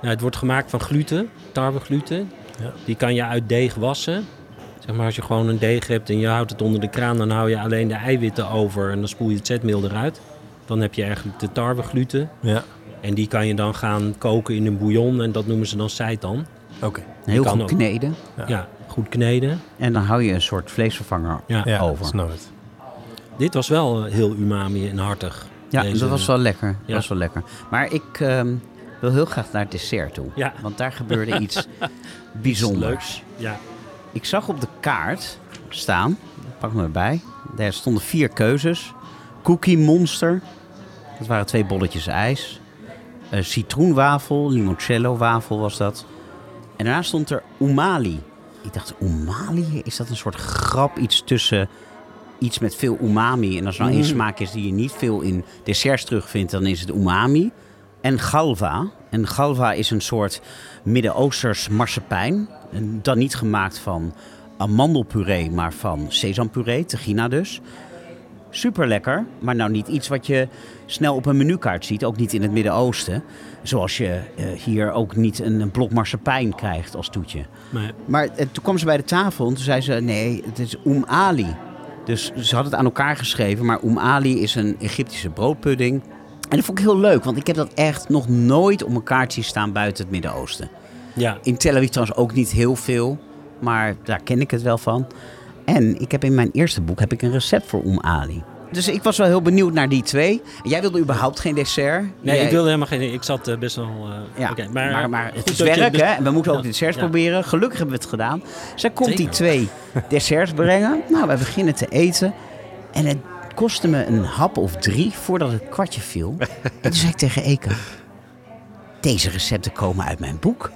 S3: Nou, het wordt gemaakt van gluten, tarwegluten.
S4: Ja.
S3: Die kan je uit deeg wassen. Zeg maar als je gewoon een deeg hebt en je houdt het onder de kraan, dan hou je alleen de eiwitten over en dan spoel je het zetmeel eruit. Dan heb je eigenlijk de tarwegluten.
S4: Ja,
S3: En die kan je dan gaan koken in een bouillon en dat noemen ze dan seitan.
S4: oké.
S2: Heel goed
S3: ook.
S2: kneden.
S4: Ja.
S3: Ja, goed kneden.
S2: En dan hou je een soort vleesvervanger
S3: Ja.
S4: Ja,
S2: over.
S4: snap het.
S3: Dit was wel heel umami en hartig.
S2: Ja,
S3: Deze-
S2: dat was wel lekker. Dat
S3: Ja.
S2: was wel lekker. Maar ik ehm, wil heel graag naar het dessert toe.
S3: Ja.
S2: Want daar gebeurde iets bijzonders.
S3: Ja,
S2: Ik zag op de kaart staan, pak me erbij, daar stonden vier keuzes. Cookie Monster, dat waren twee bolletjes ijs. Eh, citroenwafel, limoncello wafel was dat. En daarna stond er umali. Ik dacht, umali? Is dat een soort grap, iets tussen iets met veel umami? En als er nou één
S3: Mm.
S2: smaak is die je niet veel in desserts terugvindt, dan is het umami. En galva. En galva is een soort Midden-Oosters marsepein. Dan niet gemaakt van amandelpuree, maar van sesampuree, tegina dus. Super lekker, maar nou niet iets wat je snel op een menukaart ziet. Ook niet in het Midden-Oosten. Zoals je eh, hier ook niet een, een blok marsepein krijgt als toetje.
S3: maar
S2: Maar eh, toen kwam ze bij de tafel en toen zei ze: nee, het is Um Ali. Dus ze hadden het aan elkaar geschreven, maar Um Ali is een Egyptische broodpudding. En dat vond ik heel leuk, want ik heb dat echt nog nooit op een kaart zien staan buiten het Midden-Oosten.
S3: ja.
S2: In Tel Aviv trouwens ook niet heel veel, maar daar ken ik het wel van. En ik heb in mijn eerste boek heb ik een recept voor Um Ali. Dus ik was wel heel benieuwd naar die twee. Jij wilde überhaupt geen dessert.
S3: Nee,
S2: Jij-
S3: ik wilde helemaal geen... Ik zat eh, best wel... eh,
S2: ja, maar, maar, het is werk,
S3: dus-
S2: hè? En we moeten ook
S3: Ja,
S2: de desserts
S3: ja.
S2: proberen. Gelukkig hebben we het gedaan. Zij komt die twee desserts brengen. Nou, wij beginnen te eten. En het kostte me een hap of drie voordat het kwartje viel. En toen zei ik tegen Eka... Deze recepten komen uit mijn boek.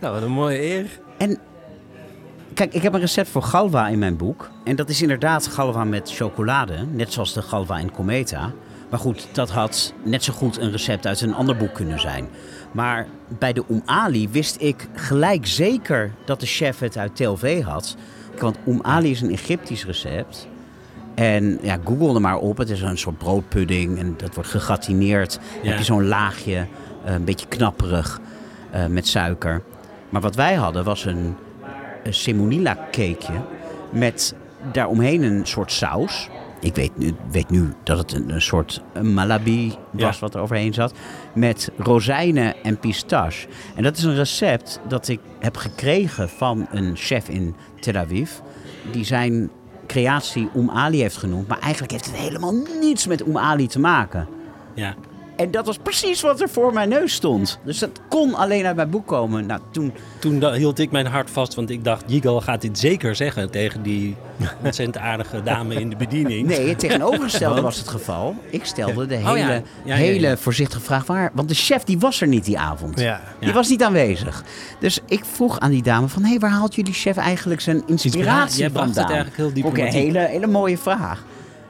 S4: Nou, wat een mooie eer.
S2: En kijk, ik heb een recept voor galva in mijn boek. En dat is inderdaad galva met chocolade. Net zoals de galva in Cometa. Maar goed, dat had net zo goed een recept uit een ander boek kunnen zijn. Maar bij de Um Ali wist ik gelijk zeker dat de chef het uit TLV had. Want Um Ali is een Egyptisch recept. En ja, google er maar op. Het is een soort broodpudding en dat wordt gegatineerd.
S3: Ja.
S2: heb je zo'n laagje, eh, een beetje knapperig, eh, met suiker. Maar wat wij hadden was een, een semonilla cakeje met daaromheen een soort saus. Ik weet nu, weet nu dat het een, een soort malabi was
S3: Ja.
S2: wat er overheen zat. Met rozijnen en pistache. En dat is een recept dat ik heb gekregen van een chef in Tel Aviv. Die zijn creatie Um Ali heeft genoemd. Maar eigenlijk heeft het helemaal niets met Um Ali te maken.
S3: Ja.
S2: En dat was precies wat er voor mijn neus stond. Dus dat kon alleen uit mijn boek komen. Nou, toen
S3: Toen hield ik mijn hart vast, want ik dacht... Yigal gaat dit zeker zeggen tegen die ontzettend aardige dame in de bediening.
S2: Nee, het tegenovergestelde was het geval. Ik stelde de
S3: Oh ja.
S2: hele,
S3: Ja, ja,
S2: hele voorzichtige vraag waar. Want de chef die was er niet die avond.
S4: Ja.
S2: Die was niet aanwezig. Dus ik vroeg aan die dame van... hé, waar haalt jullie chef eigenlijk zijn inspiratie
S3: Jij bracht het
S2: vandaan?
S3: eigenlijk heel
S2: Vond ik een hele, hele mooie vraag.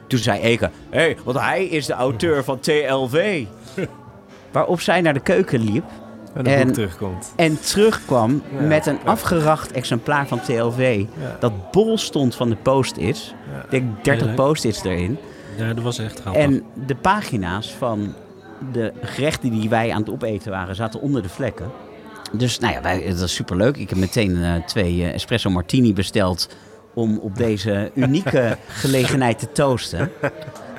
S2: Toen zei Eke... hé, want hij is de auteur van TLV. Waarop zij naar de keuken liep...
S4: En
S2: En-
S4: boek terugkomt.
S2: En terugkwam
S4: Ja,
S2: met een
S4: ja.
S2: afgeracht exemplaar van TLV.
S4: Ja.
S2: Dat bol stond van de post-its.
S4: Ja.
S2: Ik denk 30
S3: leuk.
S2: post-its erin.
S3: Ja, dat was echt grappig.
S2: En de pagina's van de gerechten die wij aan het opeten waren, zaten onder de vlekken. Dus nou ja, wij, dat is superleuk. Ik heb meteen eh, twee eh, espresso martini besteld om op deze unieke gelegenheid te toosten.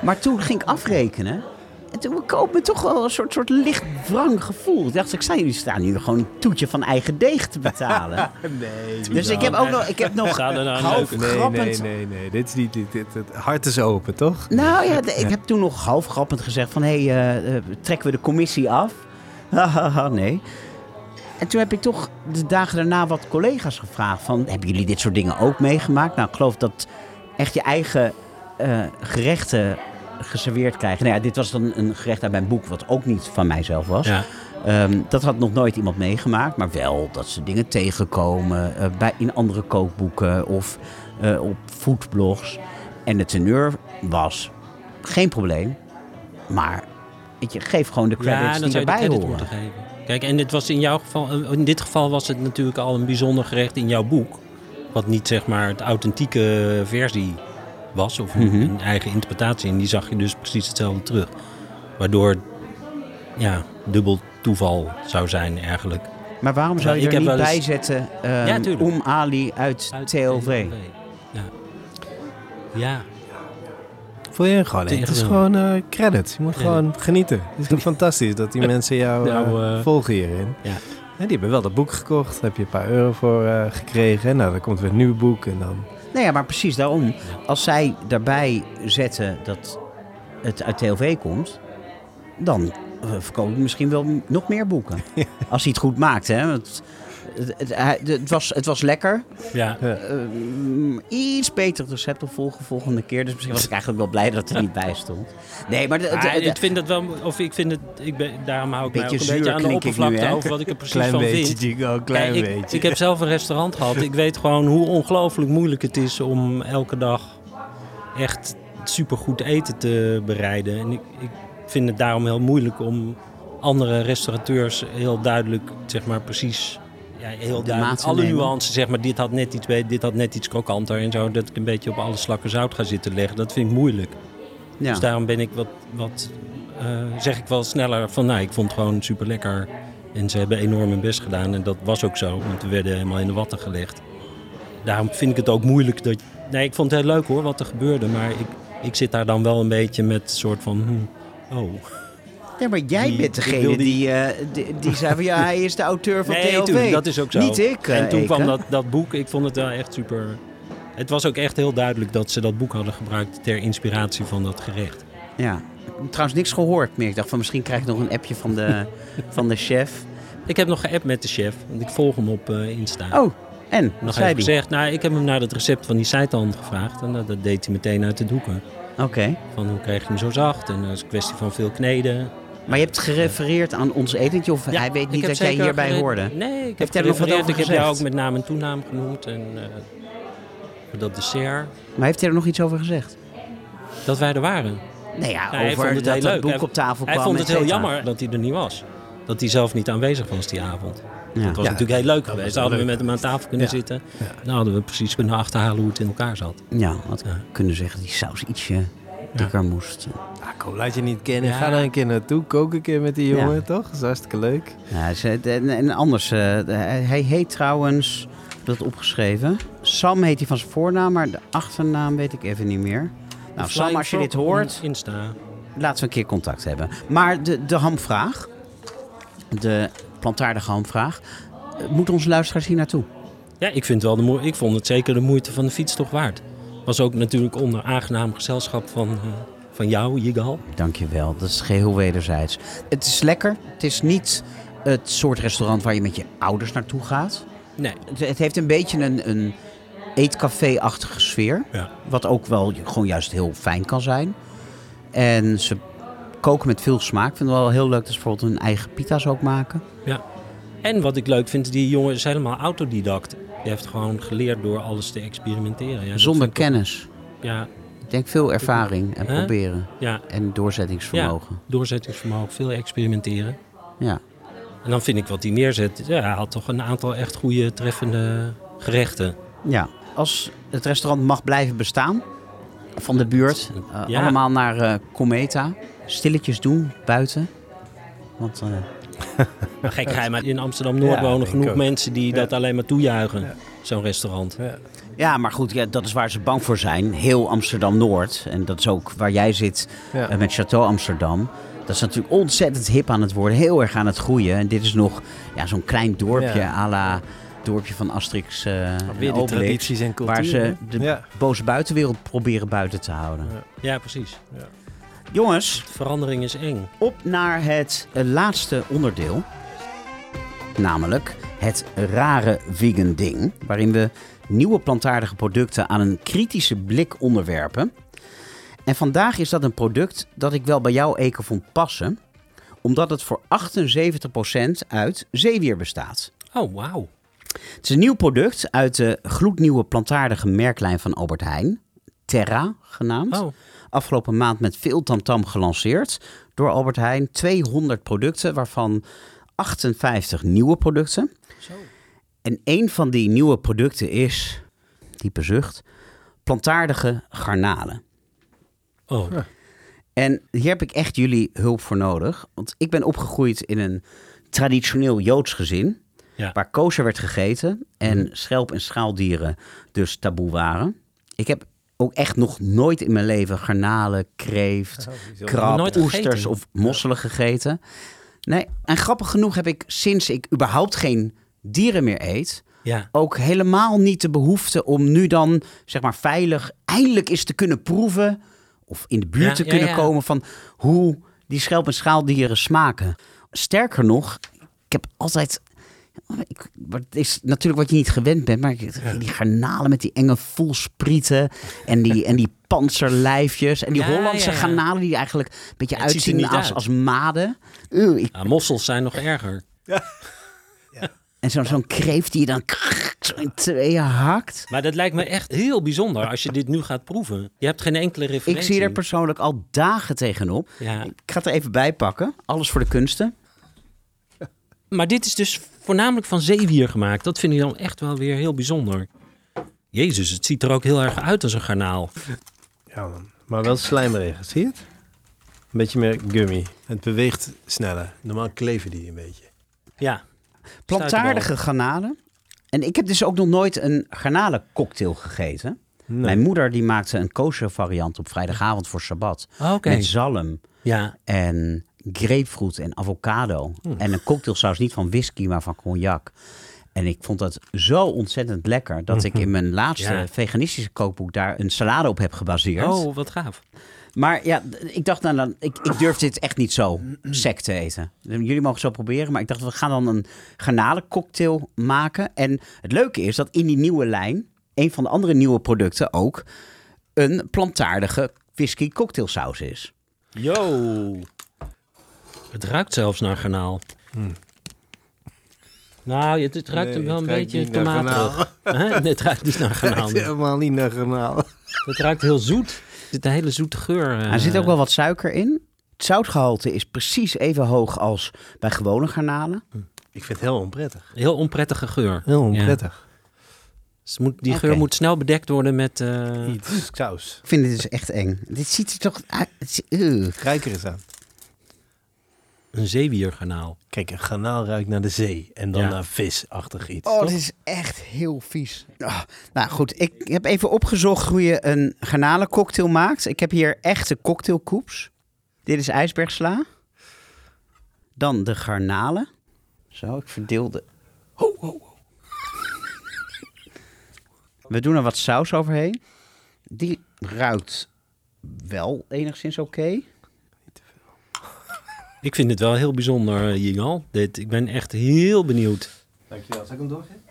S2: Maar toen ging ik afrekenen. En toen koop me toch wel een soort, soort licht wrang gevoel. Ik dacht, ik sta jullie staan hier gewoon een toetje van eigen deeg te betalen.
S4: Nee.
S2: dus ik heb ook nog, ik heb nog
S3: nou
S2: half
S4: Nee,
S2: grappend...
S4: nee, nee, nee. Dit is niet. Dit, dit, het hart is open, toch?
S2: Nou ja, ik heb toen nog half grappend gezegd van... hé, hey, eh, eh, trekken we de commissie af? Hahaha, nee. En toen heb ik toch de dagen daarna wat collega's gevraagd van... hebben jullie dit soort dingen ook meegemaakt? Nou, ik geloof dat echt je eigen eh, gerechten geserveerd krijgen. Nou ja, dit was dan een gerecht uit mijn boek, wat ook niet van mijzelf was.
S3: Ja.
S2: Ehm, dat had nog nooit iemand meegemaakt, maar wel dat ze dingen tegenkomen eh, bij, in andere kookboeken of eh, op foodblogs. En de teneur was geen probleem, maar weet je, geef gewoon de credits
S3: ja,
S2: die erbij horen.
S3: Kijk, en dit was in jouw geval, eh, in dit geval was het natuurlijk al een bijzonder gerecht in jouw boek. Wat niet zeg maar het authentieke versie was, of een,
S2: Mhm.
S3: een eigen interpretatie. En die zag je dus precies hetzelfde terug. Waardoor, ja, dubbel toeval zou zijn eigenlijk.
S2: Maar waarom zou je
S3: Ik
S2: er
S3: heb
S2: niet
S3: eens-
S2: bij zetten ehm,
S3: Ja, tuurlijk.
S2: Om Ali uit,
S3: Uit
S2: TLV?
S3: Ja. Ja,
S4: Voel je gewoon? Het is gewoon eh credits. Je moet gewoon genieten. Het is toch fantastisch dat die mensen jou eh,
S3: Nou, eh,
S4: volgen hierin.
S3: ja.
S4: En die hebben wel dat boek gekocht. Daar heb je een paar euro voor eh, gekregen. Nou, dan komt weer een nieuw boek. En dan...
S2: Nee, ja, maar precies daarom. Als zij daarbij zetten dat het uit TLV komt, dan eh, verkopen we misschien wel nog meer boeken. Als hij het goed maakt, hè. Het, het, was, het was lekker.
S3: ja.
S2: Mm, iets beter het recept opvolgen volgende keer. Dus misschien was ik eigenlijk wel blij dat het er niet bij stond. Nee, maar... de- de-
S3: Maar
S2: de-
S3: ik vind het wel, of ik vind het, ik ben, daarom hou ik mij ook een beetje aan de
S2: nu,
S3: oppervlakte
S2: hè?
S3: over wat ik er precies
S4: Klein
S3: van
S4: beetje,
S3: vind.
S4: Klein
S3: Kijk, ik, ik heb zelf een restaurant gehad. Ik weet gewoon hoe ongelooflijk moeilijk het is om elke dag echt supergoed eten te bereiden. En ik, ik vind het daarom heel moeilijk om andere restaurateurs heel duidelijk, zeg maar precies, ja, heel duidelijk alle nuances, zeg maar, dit had net iets dit had net iets krokanter en zo, dat ik een beetje op alle slakken zout ga zitten leggen. Dat vind ik moeilijk.
S2: ja.
S3: Dus daarom ben ik wat, wat eh, zeg ik wel sneller van, nou, ik vond het gewoon super lekker. En ze hebben enorm hun best gedaan en dat was ook zo, want we werden helemaal in de watten gelegd. Daarom vind ik het ook moeilijk dat. Nee, ik vond het heel leuk hoor wat er gebeurde, maar ik, ik zit daar dan wel een beetje met een soort van, hm, oh.
S2: Ja, maar jij
S3: Die-
S2: bent degene
S3: die-
S2: die, eh, die, die zei van ja, hij is de auteur van
S3: Nee, dat is ook zo.
S2: Niet ik, eh,
S3: en toen
S2: Eke.
S3: kwam dat, dat boek, ik vond het wel echt super. Het was ook echt heel duidelijk dat ze dat boek hadden gebruikt ter inspiratie van dat gerecht.
S2: Ja. Trouwens niks gehoord meer. Ik dacht van misschien krijg ik nog een appje van de, van de chef.
S3: Ik heb nog geappt met de chef, want ik volg hem op eh, Insta.
S2: Oh, en?
S3: Nog
S2: zei
S3: even
S2: hij?
S3: gezegd, nou, ik heb hem naar het recept van die seitan gevraagd. En dat, dat deed hij meteen uit de doeken.
S2: Oké.
S3: Van hoe krijg je hem zo zacht? En dat is een kwestie van veel kneden.
S2: Maar je hebt gerefereerd aan ons etentje of hij weet niet dat jij hierbij hoorde?
S3: Nee, ik
S2: Heeft
S3: heb
S2: hij er nog wat over
S3: Ik heb jou ook met naam en toenaam genoemd. En eh, voor dat dessert,
S2: Maar heeft hij er nog iets over gezegd?
S3: dat wij er waren.
S2: Nee, ja,
S3: hij vond
S2: over
S3: het
S2: dat
S3: heel
S2: dat
S3: leuk.
S2: boek
S3: Hij-
S2: op tafel
S3: Hij
S2: kwam.
S3: vond het
S2: et
S3: heel jammer dat hij er niet was. Dat hij zelf niet aanwezig was die avond.
S2: Ja.
S3: Dat was
S4: Ja,
S3: natuurlijk heel leuk geweest. Dan hadden we met hem aan tafel kunnen
S4: Ja.
S3: zitten.
S4: Ja.
S3: Dan hadden we precies kunnen achterhalen hoe het in elkaar zat.
S2: Ja, had
S3: Ja.
S2: kunnen zeggen dat die saus ietsje dikker moest.
S4: Ah, kom, laat je niet kennen.
S3: Ja.
S4: Ga daar een keer naartoe. Kook een keer met die
S2: Ja.
S4: jongen, toch? Dat is hartstikke leuk.
S2: Ja, en, anders, eh, hij heet trouwens, ik heb dat opgeschreven. Sam heet hij van zijn voornaam, maar de achternaam weet ik even niet meer. Nou, Sam, als je dit hoort,
S3: Insta.
S2: laten we een keer contact hebben. Maar de, de hamvraag, de plantaardige hamvraag, eh, moet onze luisteraars hier naartoe?
S3: Ja, ik, vind wel de moe- ik vond het zeker de moeite van de fiets toch waard. Was ook natuurlijk onder aangenaam gezelschap van, eh, van jou, Jigal.
S2: Dankjewel, dat is geheel wederzijds. Het is lekker, het is niet het soort restaurant waar je met je ouders naartoe gaat.
S3: Nee.
S2: Het, het heeft een beetje een, een eetcafé-achtige sfeer.
S3: Ja.
S2: Wat ook wel gewoon juist heel fijn kan zijn. En ze koken met veel smaak. Ik vind het wel heel leuk dat ze bijvoorbeeld hun eigen pita's ook maken.
S3: En wat ik leuk vind, die jongen is helemaal autodidact. Die heeft gewoon geleerd door alles te experimenteren. Ja,
S2: Zonder kennis.
S3: Ja,
S2: Ik denk veel ervaring en proberen.
S3: ja,
S2: En doorzettingsvermogen.
S3: doorzettingsvermogen, veel experimenteren.
S2: Ja.
S3: En dan vind ik wat hij neerzet. Ja, hij had toch een aantal echt goede, treffende gerechten.
S2: ja. Als het restaurant mag blijven bestaan van de buurt. eh,
S3: Ja.
S2: Allemaal naar eh, Cometa. Stilletjes doen buiten. Want eh,
S3: Maar gek geheim, maar in Amsterdam-Noord
S4: Ja,
S3: wonen genoeg mensen die
S4: Ja.
S3: dat alleen maar toejuichen.
S4: Ja.
S3: Zo'n restaurant.
S4: Ja.
S2: Ja, maar goed, ja, dat is waar ze bang voor zijn. Heel Amsterdam-Noord. En dat is ook waar jij zit
S4: Ja.
S2: eh, met Chateau Amsterdam. Dat is natuurlijk ontzettend hip aan het worden. Heel erg aan het groeien. En dit is nog ja, zo'n klein dorpje
S4: Ja.
S2: à la dorpje van Asterix eh en
S4: Weer die
S2: Obelix.
S4: tradities en cultuur.
S2: Waar ze de
S4: Ja.
S2: boze buitenwereld proberen buiten te houden.
S3: Ja, precies.
S2: Jongens,
S3: Verandering is eng.
S2: op naar het eh, laatste onderdeel. Namelijk het rare vegan ding. Waarin we nieuwe plantaardige producten aan een kritische blik onderwerpen. En vandaag is dat een product dat ik wel bij jou, Eke, vond passen. Omdat het voor 78% uit zeewier bestaat.
S3: Oh, wauw.
S2: Het is een nieuw product uit de gloednieuwe plantaardige merklijn van Albert Heijn. Terra genaamd.
S3: Oh,
S2: Afgelopen maand met veel tamtam gelanceerd door Albert Heijn. 200 producten, waarvan 58 nieuwe producten.
S3: zo.
S2: En een van die nieuwe producten is, diepe zucht, plantaardige garnalen.
S3: Oh,
S2: En hier heb ik echt jullie hulp voor nodig. Want ik ben opgegroeid in een traditioneel Joods gezin.
S3: Ja.
S2: Waar kosher werd gegeten en schelp- en schaaldieren dus taboe waren. Ik heb ook echt nog nooit in mijn leven garnalen, kreeft, krab,
S3: Nooit
S2: oesters of mosselen gegeten. Nee, en grappig genoeg heb ik sinds ik überhaupt geen dieren meer eet...
S3: ja.
S2: ook helemaal niet de behoefte om nu dan, zeg maar, veilig eindelijk eens te kunnen proeven... of in de buurt
S3: Ja,
S2: te kunnen
S3: ja.
S2: komen van hoe die schelp- en schaaldieren smaken. Sterker nog, ik heb altijd... Ik, maar het is natuurlijk wat je niet gewend bent, maar ik- die garnalen met die enge voelsprieten en die, en die panzerlijfjes en die
S3: Ja,
S2: Hollandse
S3: ja, ja.
S2: garnalen die eigenlijk een beetje
S3: Het ziet er
S2: uitzien
S3: niet
S2: als,
S3: uit.
S2: als maden. Uw, ik-
S3: mossels zijn nog erger.
S2: en zo'n zo'n kreeft die je dan zo in tweeën hakt.
S3: Maar dat lijkt me echt heel bijzonder als je dit nu gaat proeven. Je hebt geen enkele
S2: Ik
S3: referentie.
S2: zie er persoonlijk al dagen tegenop.
S3: Ja.
S2: Ik ga het er even bij pakken. Alles voor de kunsten.
S3: Maar dit is dus voornamelijk van zeewier gemaakt. Dat vind ik dan echt wel weer heel bijzonder. Jezus, het ziet er ook heel erg uit als een garnaal.
S4: Ja, man. Maar wel slijmerig, zie je het? Een beetje meer gummy. Het beweegt sneller. Normaal kleven die een beetje.
S3: Ja.
S2: Plantaardige garnalen. En ik heb dus ook nog nooit een garnalencocktail gegeten.
S4: Nee.
S2: Mijn moeder die maakte een kosher variant op vrijdagavond voor Sabbat.
S3: Oké.
S2: Met zalm
S3: Ja.
S2: en grapefruit en avocado. En een cocktailsaus niet van whisky, maar van cognac. En ik vond dat zo ontzettend lekker dat ik in mijn laatste
S3: Ja.
S2: veganistische kookboek daar een salade op heb gebaseerd.
S3: Oh, wat gaaf.
S2: Maar ja, ik dacht nou, dan, ik, ik durf dit echt niet zo sec te eten. Jullie mogen zo proberen, maar ik dacht we gaan dan een garnalencocktail maken. En het leuke is dat in die nieuwe lijn, een van de andere nieuwe producten ook, een plantaardige whisky cocktailsaus is.
S3: Yo. Het ruikt zelfs naar garnaal. Nou, het, het ruikt
S4: Nee,
S3: wel een
S4: het ruikt
S3: beetje? Nee, het ruikt niet naar garnaal.
S4: Het is helemaal niet naar garnaal.
S3: Het ruikt heel zoet. Er zit een hele zoete geur. eh,
S2: Er zit ook wel wat suiker in. Het zoutgehalte is precies even hoog als bij gewone garnalen.
S4: Ik vind het heel onprettig.
S3: Heel onprettige geur.
S4: Heel
S3: Ja.
S4: onprettig.
S3: Dus het moet, die geur moet snel bedekt worden met... eh,
S4: Iets saus.
S2: Ik vind dit dus echt eng. Dit ziet er toch uit.
S4: er eens aan.
S3: Een zeewiergarnaal.
S4: Kijk, een garnaal ruikt naar de zee. En dan
S3: Ja.
S4: naar visachtig iets.
S2: Oh,
S4: toch?
S2: dit is echt heel vies. Ah, nou goed, ik heb even opgezocht hoe je een garnalencocktail maakt. Ik heb hier echte cocktailkoeps. Dit is ijsbergsla. Dan de garnalen. Zo, ik verdeel de... Ho, ho, ho. We doen er wat saus overheen. Die ruikt wel enigszins oké.
S3: Ik vind het wel heel bijzonder, eh, Jingal. Dit, ik ben echt heel benieuwd.
S4: Dankjewel. Zal ik hem doorgeven?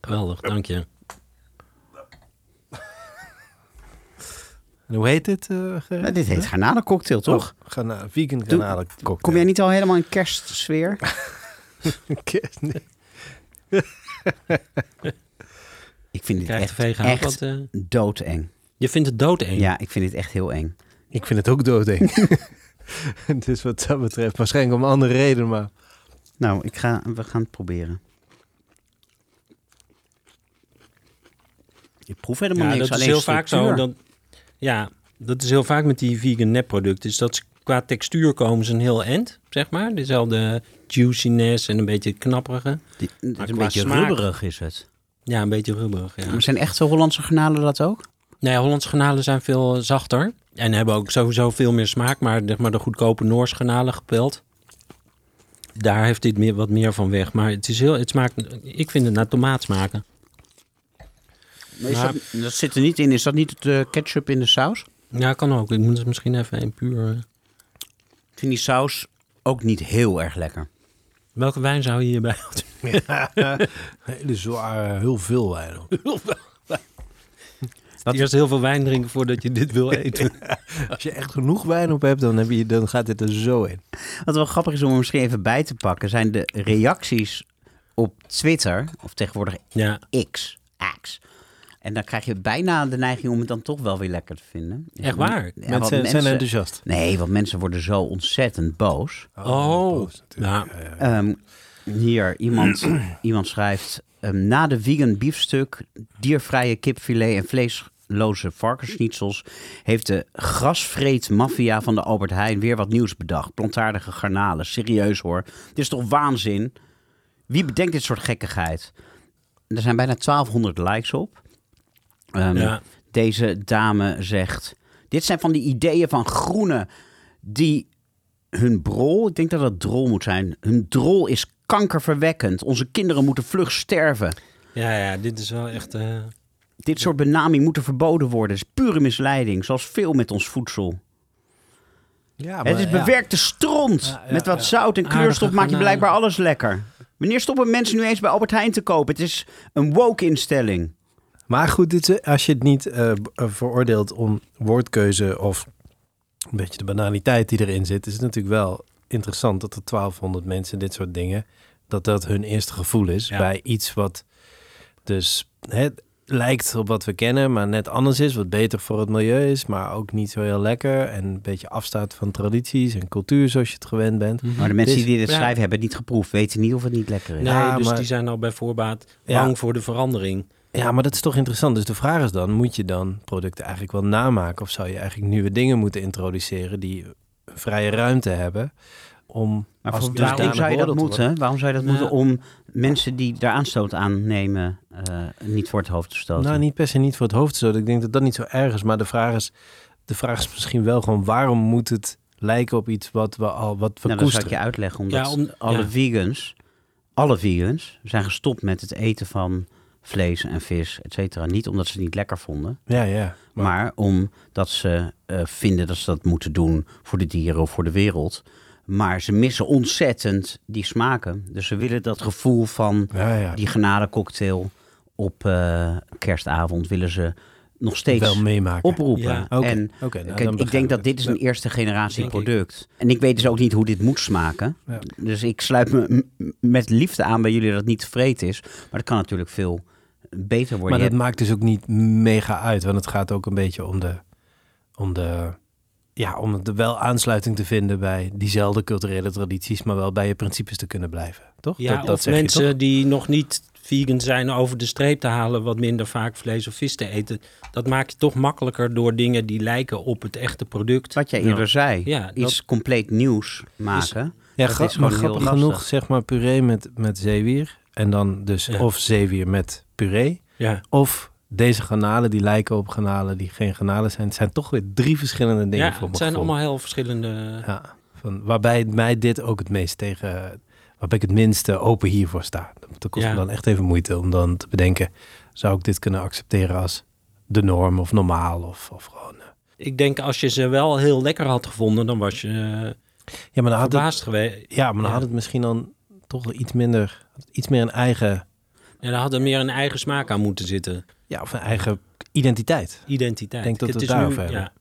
S3: Geweldig, dank je.
S4: En hoe heet dit? eh?
S2: Nou, dit heet garnalencocktail, toch?
S4: Oh, vegan garnalen cocktail.
S2: Kom jij niet al helemaal in kerstsfeer?
S4: Kerst- nee.
S2: Ik vind dit echt, echt
S3: wat... eh,
S2: doodeng.
S3: je vindt het doodeng?
S2: Ja, ik vind dit echt heel eng.
S4: Ik vind het ook doodeng. dus wat dat betreft, waarschijnlijk om een andere reden, maar...
S2: Nou, ik ga, we gaan het proberen. Ik proef helemaal
S3: Ja,
S2: niks,
S3: dat is heel vaak zo. Dan, ja, dat is heel vaak met die vegan nepproducten. Is dat ze qua textuur komen ze een heel end, zeg maar. Dezelfde juiciness en een beetje knapperige.
S2: Die- het is
S3: Maar
S2: een
S3: qua
S2: beetje
S3: smaak-
S2: rubberig is het.
S3: Ja, een beetje rubberig, ja.
S2: Maar zijn echte Hollandse garnalen dat ook?
S3: Nee, Hollandse garnalen zijn veel eh, zachter. En hebben ook sowieso veel meer smaak. Maar, zeg maar de goedkope Noorse garnalen gepeld. Daar heeft dit meer, wat meer van weg. Maar het is heel, het smaakt, ik vind het naar tomaat smaken.
S2: Maar is
S3: Maar-
S2: dat, dat zit er niet in. Is dat niet de ketchup in de saus?
S3: Ja, kan ook. Ik moet er misschien even een puur... eh.
S2: Ik vind die saus ook niet heel erg lekker.
S3: Welke wijn zou je hierbij
S4: Hele zware, heel veel wijn. Ook.
S3: Eerst heel veel wijn drinken voordat je dit wil eten.
S4: Als je echt genoeg wijn op hebt, dan, heb je, dan gaat dit er zo in.
S2: Wat wel grappig is om er misschien even bij te pakken, zijn de reacties op Twitter, of tegenwoordig
S3: Ja,
S2: X, X. En dan krijg je bijna de neiging om het dan toch wel weer lekker te vinden.
S3: Echt waar?
S2: Ja,
S4: mensen zijn enthousiast.
S2: Nee, want mensen worden zo ontzettend boos.
S3: Oh,
S4: boos natuurlijk.
S3: nou.
S2: Ehm, hier, iemand, iemand schrijft... ehm, na de vegan biefstuk, diervrije kipfilet en vleesloze varkensschnitzels... heeft de grasvreet maffia van de Albert Heijn weer wat nieuws bedacht. Plantaardige garnalen. Serieus hoor. Dit is toch waanzin? Wie bedenkt dit soort gekkigheid? Er zijn bijna 1200 likes op. Ehm,
S3: Ja.
S2: Deze dame zegt... Dit zijn van die ideeën van groenen die hun brol... Ik denk dat dat drol moet zijn. Hun drol is kankerverwekkend. Onze kinderen moeten vlug sterven.
S3: Ja, ja, dit is wel echt... eh,
S2: Dit soort benaming moet er verboden worden. Het is pure misleiding, zoals veel met ons voedsel.
S4: Ja,
S2: het is
S4: ja.
S2: bewerkte stront.
S4: Ja, ja,
S2: met wat
S4: ja.
S2: zout en kleurstof maak je blijkbaar alles lekker. Wanneer stoppen mensen nu eens bij Albert Heijn te kopen? Het is een woke instelling.
S4: Maar goed, dit, als je het niet eh, eh, veroordeelt om woordkeuze of een beetje de banaliteit die erin zit, is het natuurlijk wel interessant dat er 1200 mensen dit soort dingen, dat dat hun eerste gevoel is
S3: Ja.
S4: bij iets wat dus hè, lijkt op wat we kennen, maar net anders is, wat beter voor het milieu is, maar ook niet zo heel lekker en een beetje afstaat van tradities en cultuur zoals je het gewend bent.
S2: Maar de mensen
S4: Dus-
S2: die dit
S3: ja.
S2: schrijven hebben het niet geproefd. Weten niet of het niet lekker is.
S3: Nee,
S4: Ja,
S3: dus
S4: maar-
S3: die zijn al bij voorbaat
S4: Ja.
S3: bang voor de verandering.
S4: Ja, maar dat is toch interessant. Dus de vraag is dan, moet je dan producten eigenlijk wel namaken? Of zou je eigenlijk nieuwe dingen moeten introduceren die vrije ruimte hebben om...
S2: Maar
S4: als
S2: voor-
S4: dusdanig
S2: waarom zou je dat
S4: te
S2: moeten? Waarom zou je dat moeten om mensen die daar aanstoot aan nemen eh, niet voor het hoofd te stoten?
S4: Nou, niet per se niet voor het hoofd zo. Ik denk dat dat niet zo erg is. Maar de vraag is, de vraag is misschien wel gewoon... waarom moet het lijken op iets wat we al wat we
S2: Nou, dat zou ik je uitleggen. Omdat
S3: Ja, om-
S2: alle
S3: ja.
S2: vegans, alle vegans zijn gestopt met het eten van vlees en vis, et cetera. Niet omdat ze het niet lekker vonden,
S4: Ja, ja.
S2: maar, omdat ze eh, vinden dat ze dat moeten doen voor de dieren of voor de wereld. Maar ze missen ontzettend die smaken. Dus ze willen dat gevoel van
S4: ja, ja.
S2: die genadecocktail op eh, kerstavond willen ze nog steeds
S4: wel meemaken.
S2: oproepen.
S3: Ja.
S2: En
S4: nou,
S2: Kijk, ik denk dat dit is een eerste generatie product. En ik weet dus ook niet hoe dit moet smaken.
S4: Ja.
S2: Dus ik sluit me met liefde aan bij jullie dat het niet tevreden is. Maar dat kan natuurlijk veel beter worden.
S4: Maar dat maakt dus ook niet mega uit. Want het gaat ook een beetje om de... Om de ja, om er wel aansluiting te vinden bij diezelfde culturele tradities, maar wel bij je principes te kunnen blijven, toch?
S3: Ja,
S4: dat, dat
S3: of
S4: zeg je
S3: mensen
S4: toch?
S3: die nog niet vegan zijn over de streep te halen, wat minder vaak vlees of vis te eten. Dat maak je toch makkelijker door dingen die lijken op het echte product.
S2: Wat jij
S3: Ja.
S2: eerder zei.
S3: Ja,
S2: Iets
S3: dat-
S2: compleet nieuws maken.
S4: Ja,
S2: dat is
S4: maar grappig
S2: lastig.
S4: genoeg, zeg maar puree met, met zeewier. En dan dus
S3: Ja.
S4: of zeewier met puree.
S3: Ja,
S4: Of deze garnalen die lijken op garnalen die geen garnalen zijn. Het zijn toch weer drie verschillende dingen
S3: ja
S4: voor
S3: het
S4: mijn
S3: zijn
S4: gevoel.
S3: allemaal heel verschillende...
S4: Ja, van, waarbij mij dit ook het meest tegen... Waarbij ik het minste open hiervoor sta. Dat kost
S3: Ja.
S4: me dan echt even moeite om dan te bedenken... zou ik dit kunnen accepteren als de norm of normaal of, of gewoon... eh.
S3: Ik denk als je ze wel heel lekker had gevonden, dan was je eh,
S4: Ja, maar dan had het,
S3: geweest.
S4: ja, maar dan
S3: Ja.
S4: had het misschien dan toch iets minder... iets meer een eigen...
S3: En daar had er meer een eigen smaak aan moeten zitten.
S4: Ja, of een eigen identiteit.
S3: Identiteit.
S4: Ik denk dat
S3: Het
S4: het
S3: nu-
S4: daarover hebben.
S3: ja.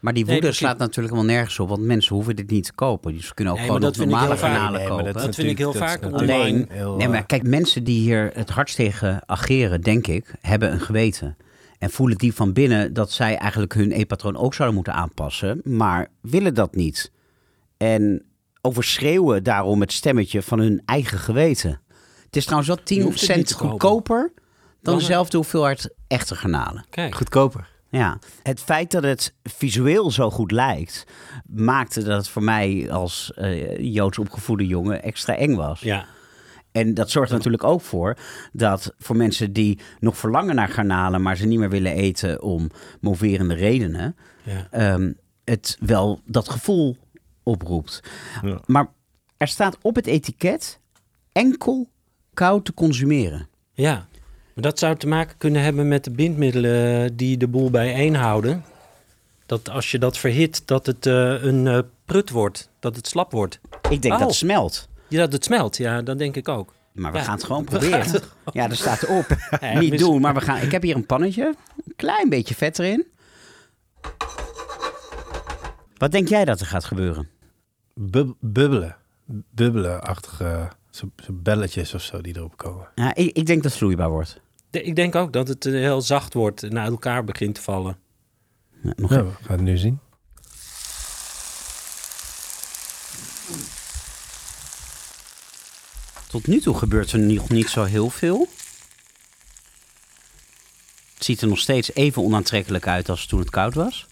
S2: Maar die woede slaat natuurlijk helemaal nergens op. Want mensen hoeven dit niet te kopen. Dus ze kunnen ook
S3: Nee,
S2: gewoon normale kanalen
S4: Nee,
S2: kopen.
S4: dat
S3: vind ik heel vaak online.
S4: heel,
S2: Nee, maar kijk, mensen die hier het hardst tegen ageren, denk ik, hebben een geweten. En voelen die van binnen dat zij eigenlijk hun eetpatroon ook zouden moeten aanpassen, maar willen dat niet. En overschreeuwen daarom het stemmetje van hun eigen geweten. Het is trouwens wel
S3: Je
S2: 10
S3: hoeft het niet
S2: cent goedkoper dan dezelfde hoeveelheid echte garnalen.
S3: Kijk,
S4: goedkoper.
S2: Ja, het feit dat het visueel zo goed lijkt, maakte dat het voor mij als eh, Joods opgevoede jongen extra eng was.
S3: ja.
S2: En dat zorgt er natuurlijk ook voor dat voor mensen die nog verlangen naar garnalen, maar ze niet meer willen eten om moverende redenen,
S3: ja.
S2: ehm, het wel dat gevoel oproept.
S4: Ja.
S2: Maar er staat op het etiket enkel koud te consumeren.
S3: Ja, maar dat zou te maken kunnen hebben met de bindmiddelen die de boel bijeenhouden. Dat als je dat verhit, dat het eh, een eh, prut wordt. Dat het slap wordt.
S2: Ik denk
S3: Oh.
S2: dat het smelt.
S3: Ja, dat het smelt. Ja, dat denk ik ook.
S2: Maar we
S3: Ja.
S2: gaan het gewoon proberen.
S3: het
S2: Ja, er staat.
S3: Ja,
S2: Niet
S3: mis-
S2: doen, maar we gaan. Ik heb hier een pannetje. Een klein beetje vet erin. Wat denk jij dat er gaat gebeuren?
S4: Bub- bubbelen. Bubbelen-achtige zo, zo belletjes of zo die erop komen.
S2: Ja, ik, ik denk dat het vloeibaar wordt.
S3: De- Ik denk ook dat het eh, heel zacht wordt en uit elkaar begint te vallen.
S2: Ja, nog
S4: Nou, we gaan het nu zien.
S2: Tot nu toe gebeurt er nog niet zo heel veel. Het ziet er nog steeds even onaantrekkelijk uit als toen het koud was.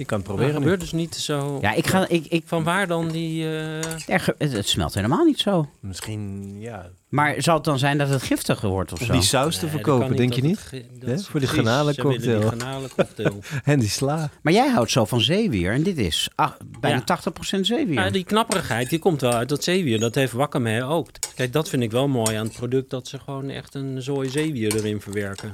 S4: Je kan het
S3: Maar
S4: proberen.
S3: het gebeurt dus niet zo...
S2: Ja, ik ga. Ik, ik,
S3: Van waar dan die...
S2: er ge- het, het smelt helemaal niet zo.
S4: Misschien, ja.
S2: Maar zal het dan zijn dat het giftiger wordt of
S4: Om
S2: zo?
S4: die saus te verkopen, denk je niet? Voor die
S3: die garnalencocktail.
S4: En die sla.
S2: Maar jij houdt zo van zeewier en dit is ah, bijna
S3: Ja.
S2: 80% zeewier.
S3: Ja, die knapperigheid die komt wel uit dat zeewier. Dat heeft Wakkermee ook. Kijk, dat vind ik wel mooi aan het product. Dat ze gewoon echt een zooi zeewier erin verwerken.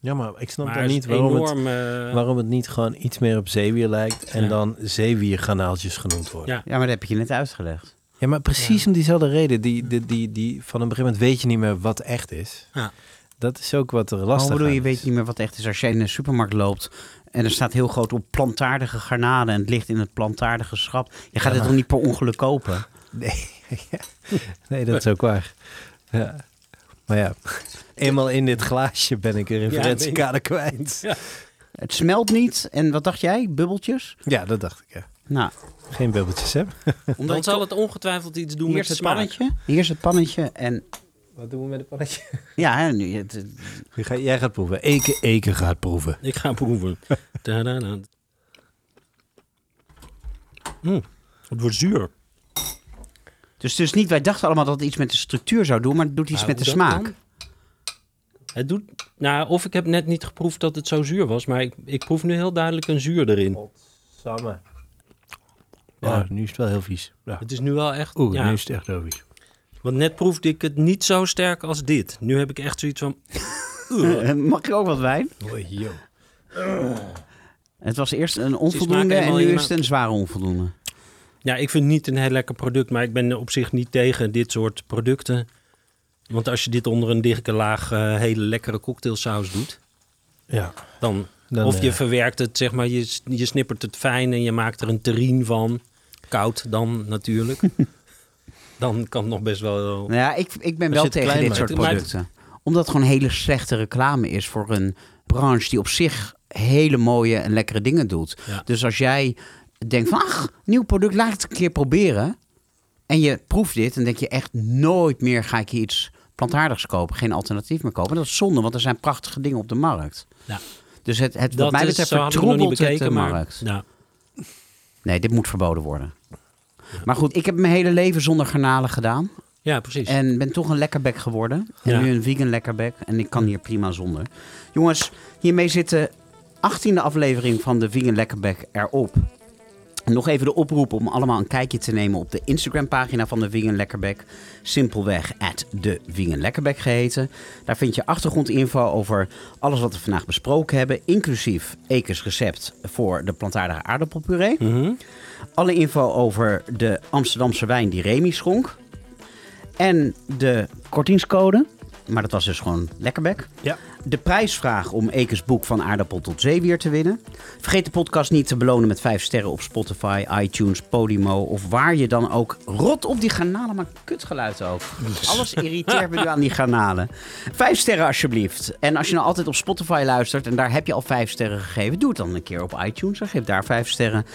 S4: Ja, maar ik snap
S3: Maar
S4: dan
S3: is
S4: niet waarom het,
S3: enorm... eh,
S4: waarom het niet gewoon iets meer op zeewier lijkt en
S3: Ja.
S4: dan zeewiergranaaltjes genoemd wordt.
S3: Ja.
S2: Ja, maar dat heb ik je net uitgelegd.
S4: Ja, maar precies om diezelfde reden. Die, die, die, die, van een begin moment weet je niet meer wat echt is.
S3: Ja.
S4: Dat is ook wat er
S2: Hoe
S4: lastig
S2: bedoel je, weet
S4: is.
S2: niet meer wat echt is als jij in de supermarkt loopt en er staat heel groot op plantaardige garnalen en het ligt in het plantaardige schap. Je gaat het toch niet per ongeluk kopen?
S4: Nee. Ja. nee, dat is ook waar. Ja. Maar ja, eenmaal in dit glaasje ben ik een referentiekader kwijt.
S3: Ja.
S2: Het smelt niet en wat dacht jij? Bubbeltjes?
S4: Ja, dat dacht ik. Ja.
S2: Nou,
S4: Geen bubbeltjes, hè?
S2: omdat
S3: Dan zal het ongetwijfeld iets doen
S2: hier
S3: met
S2: het
S3: smaak.
S2: pannetje. Hier is het pannetje en
S4: Wat doen we met het pannetje?
S2: ja, hè, nu, het, het-
S4: Jij gaat, jij gaat proeven. Eke, Eke gaat proeven.
S3: Ik ga proeven. Mm, het wordt zuur.
S2: dus, dus niet, wij dachten allemaal dat het iets met de structuur zou doen, maar het doet iets
S3: Maar
S2: met de smaak.
S3: dan? Het doet, nou, of ik heb net niet geproefd dat het zo zuur was, maar ik, ik proef nu heel duidelijk een zuur erin.
S4: Samen.
S3: Ja.
S4: Nu is het wel heel vies. Ja.
S3: Het is nu wel echt.
S4: Oeh,
S3: ja,
S4: nu is het echt heel vies.
S3: Want net proefde ik het niet zo sterk als dit. Nu heb ik echt zoiets van.
S2: Eh, Mag ik ook wat wijn?
S4: Yo.
S2: Het was eerst een onvoldoende en nu is het een zware onvoldoende.
S3: Ja, ik vind het niet een heel lekker product, maar ik ben op zich niet tegen dit soort producten. Want als je dit onder een dikke laag eh, hele lekkere cocktailsaus doet,
S4: Ja.
S3: dan,
S4: Dan,
S3: of je
S4: eh,
S3: verwerkt het, zeg maar, je, je snippert het fijn en je maakt er een terrine van. Koud dan natuurlijk. dan kan het nog best wel.
S2: Nou ja, ik, ik ben wel tegen dit soort producten. Omdat het gewoon hele slechte reclame is voor een branche die op zich hele mooie en lekkere dingen doet.
S3: Ja.
S2: Dus als jij denkt van, ach, nieuw product, laat het een keer proberen. En je proeft dit, dan denk je echt nooit meer ga ik iets plantaardigs kopen. Geen alternatief meer kopen. Dat is zonde, want er zijn prachtige dingen op de markt.
S3: Ja.
S2: Dus het, het, wat
S3: Dat
S2: mij betreft vertroebelt het
S3: bekeken,
S2: de
S3: maar
S2: markt.
S3: ja.
S2: Nee, dit moet verboden worden. Maar goed, ik heb mijn hele leven zonder garnalen gedaan.
S3: ja, precies.
S2: En ben toch een lekkerbek geworden. En
S3: Ja.
S2: nu een vegan lekkerbek. En ik kan hier prima zonder. Jongens, hiermee zit de 18e aflevering van de Vegan Lekkerbek erop. Nog even de oproep om allemaal een kijkje te nemen op de Instagram-pagina van de Vegan Lekkerbek. Simpelweg at de Vegan Lekkerbek geheten. Daar vind je achtergrondinfo over alles wat we vandaag besproken hebben. Inclusief Ekes recept voor de plantaardige aardappelpuree.
S3: Mhm.
S2: Alle info over de Amsterdamse wijn die Remy schonk. En de kortingscode. Maar dat was dus gewoon lekkerbek.
S4: Ja.
S2: De prijsvraag om Ekes boek van aardappel tot zeewier te winnen. Vergeet de podcast niet te belonen met 5 sterren op Spotify, iTunes, Podimo of waar je dan ook. Rot op die garnalen, maar kutgeluid ook. Alles irriteert me nu aan die garnalen. 5 sterren alsjeblieft. En als je nou altijd op Spotify luistert en daar heb je al 5 sterren gegeven, doe het dan een keer op iTunes en geef daar 5 sterren.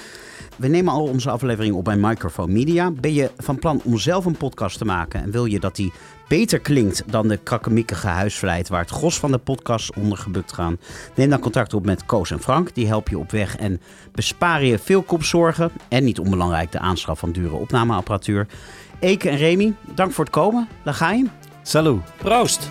S2: We nemen al onze aflevering op bij Microphone Media. Ben je van plan om zelf een podcast te maken en wil je dat die beter klinkt dan de krakkemikkige huisvleit waar het gros van de podcast onder gebukt gaan, neem dan contact op met Koos en Frank. Die helpen je op weg en besparen je veel kopzorgen. En niet onbelangrijk de aanschaf van dure opnameapparatuur. Eke en Remy, dank voor het komen. Daar ga je.
S4: Salut.
S3: Proost.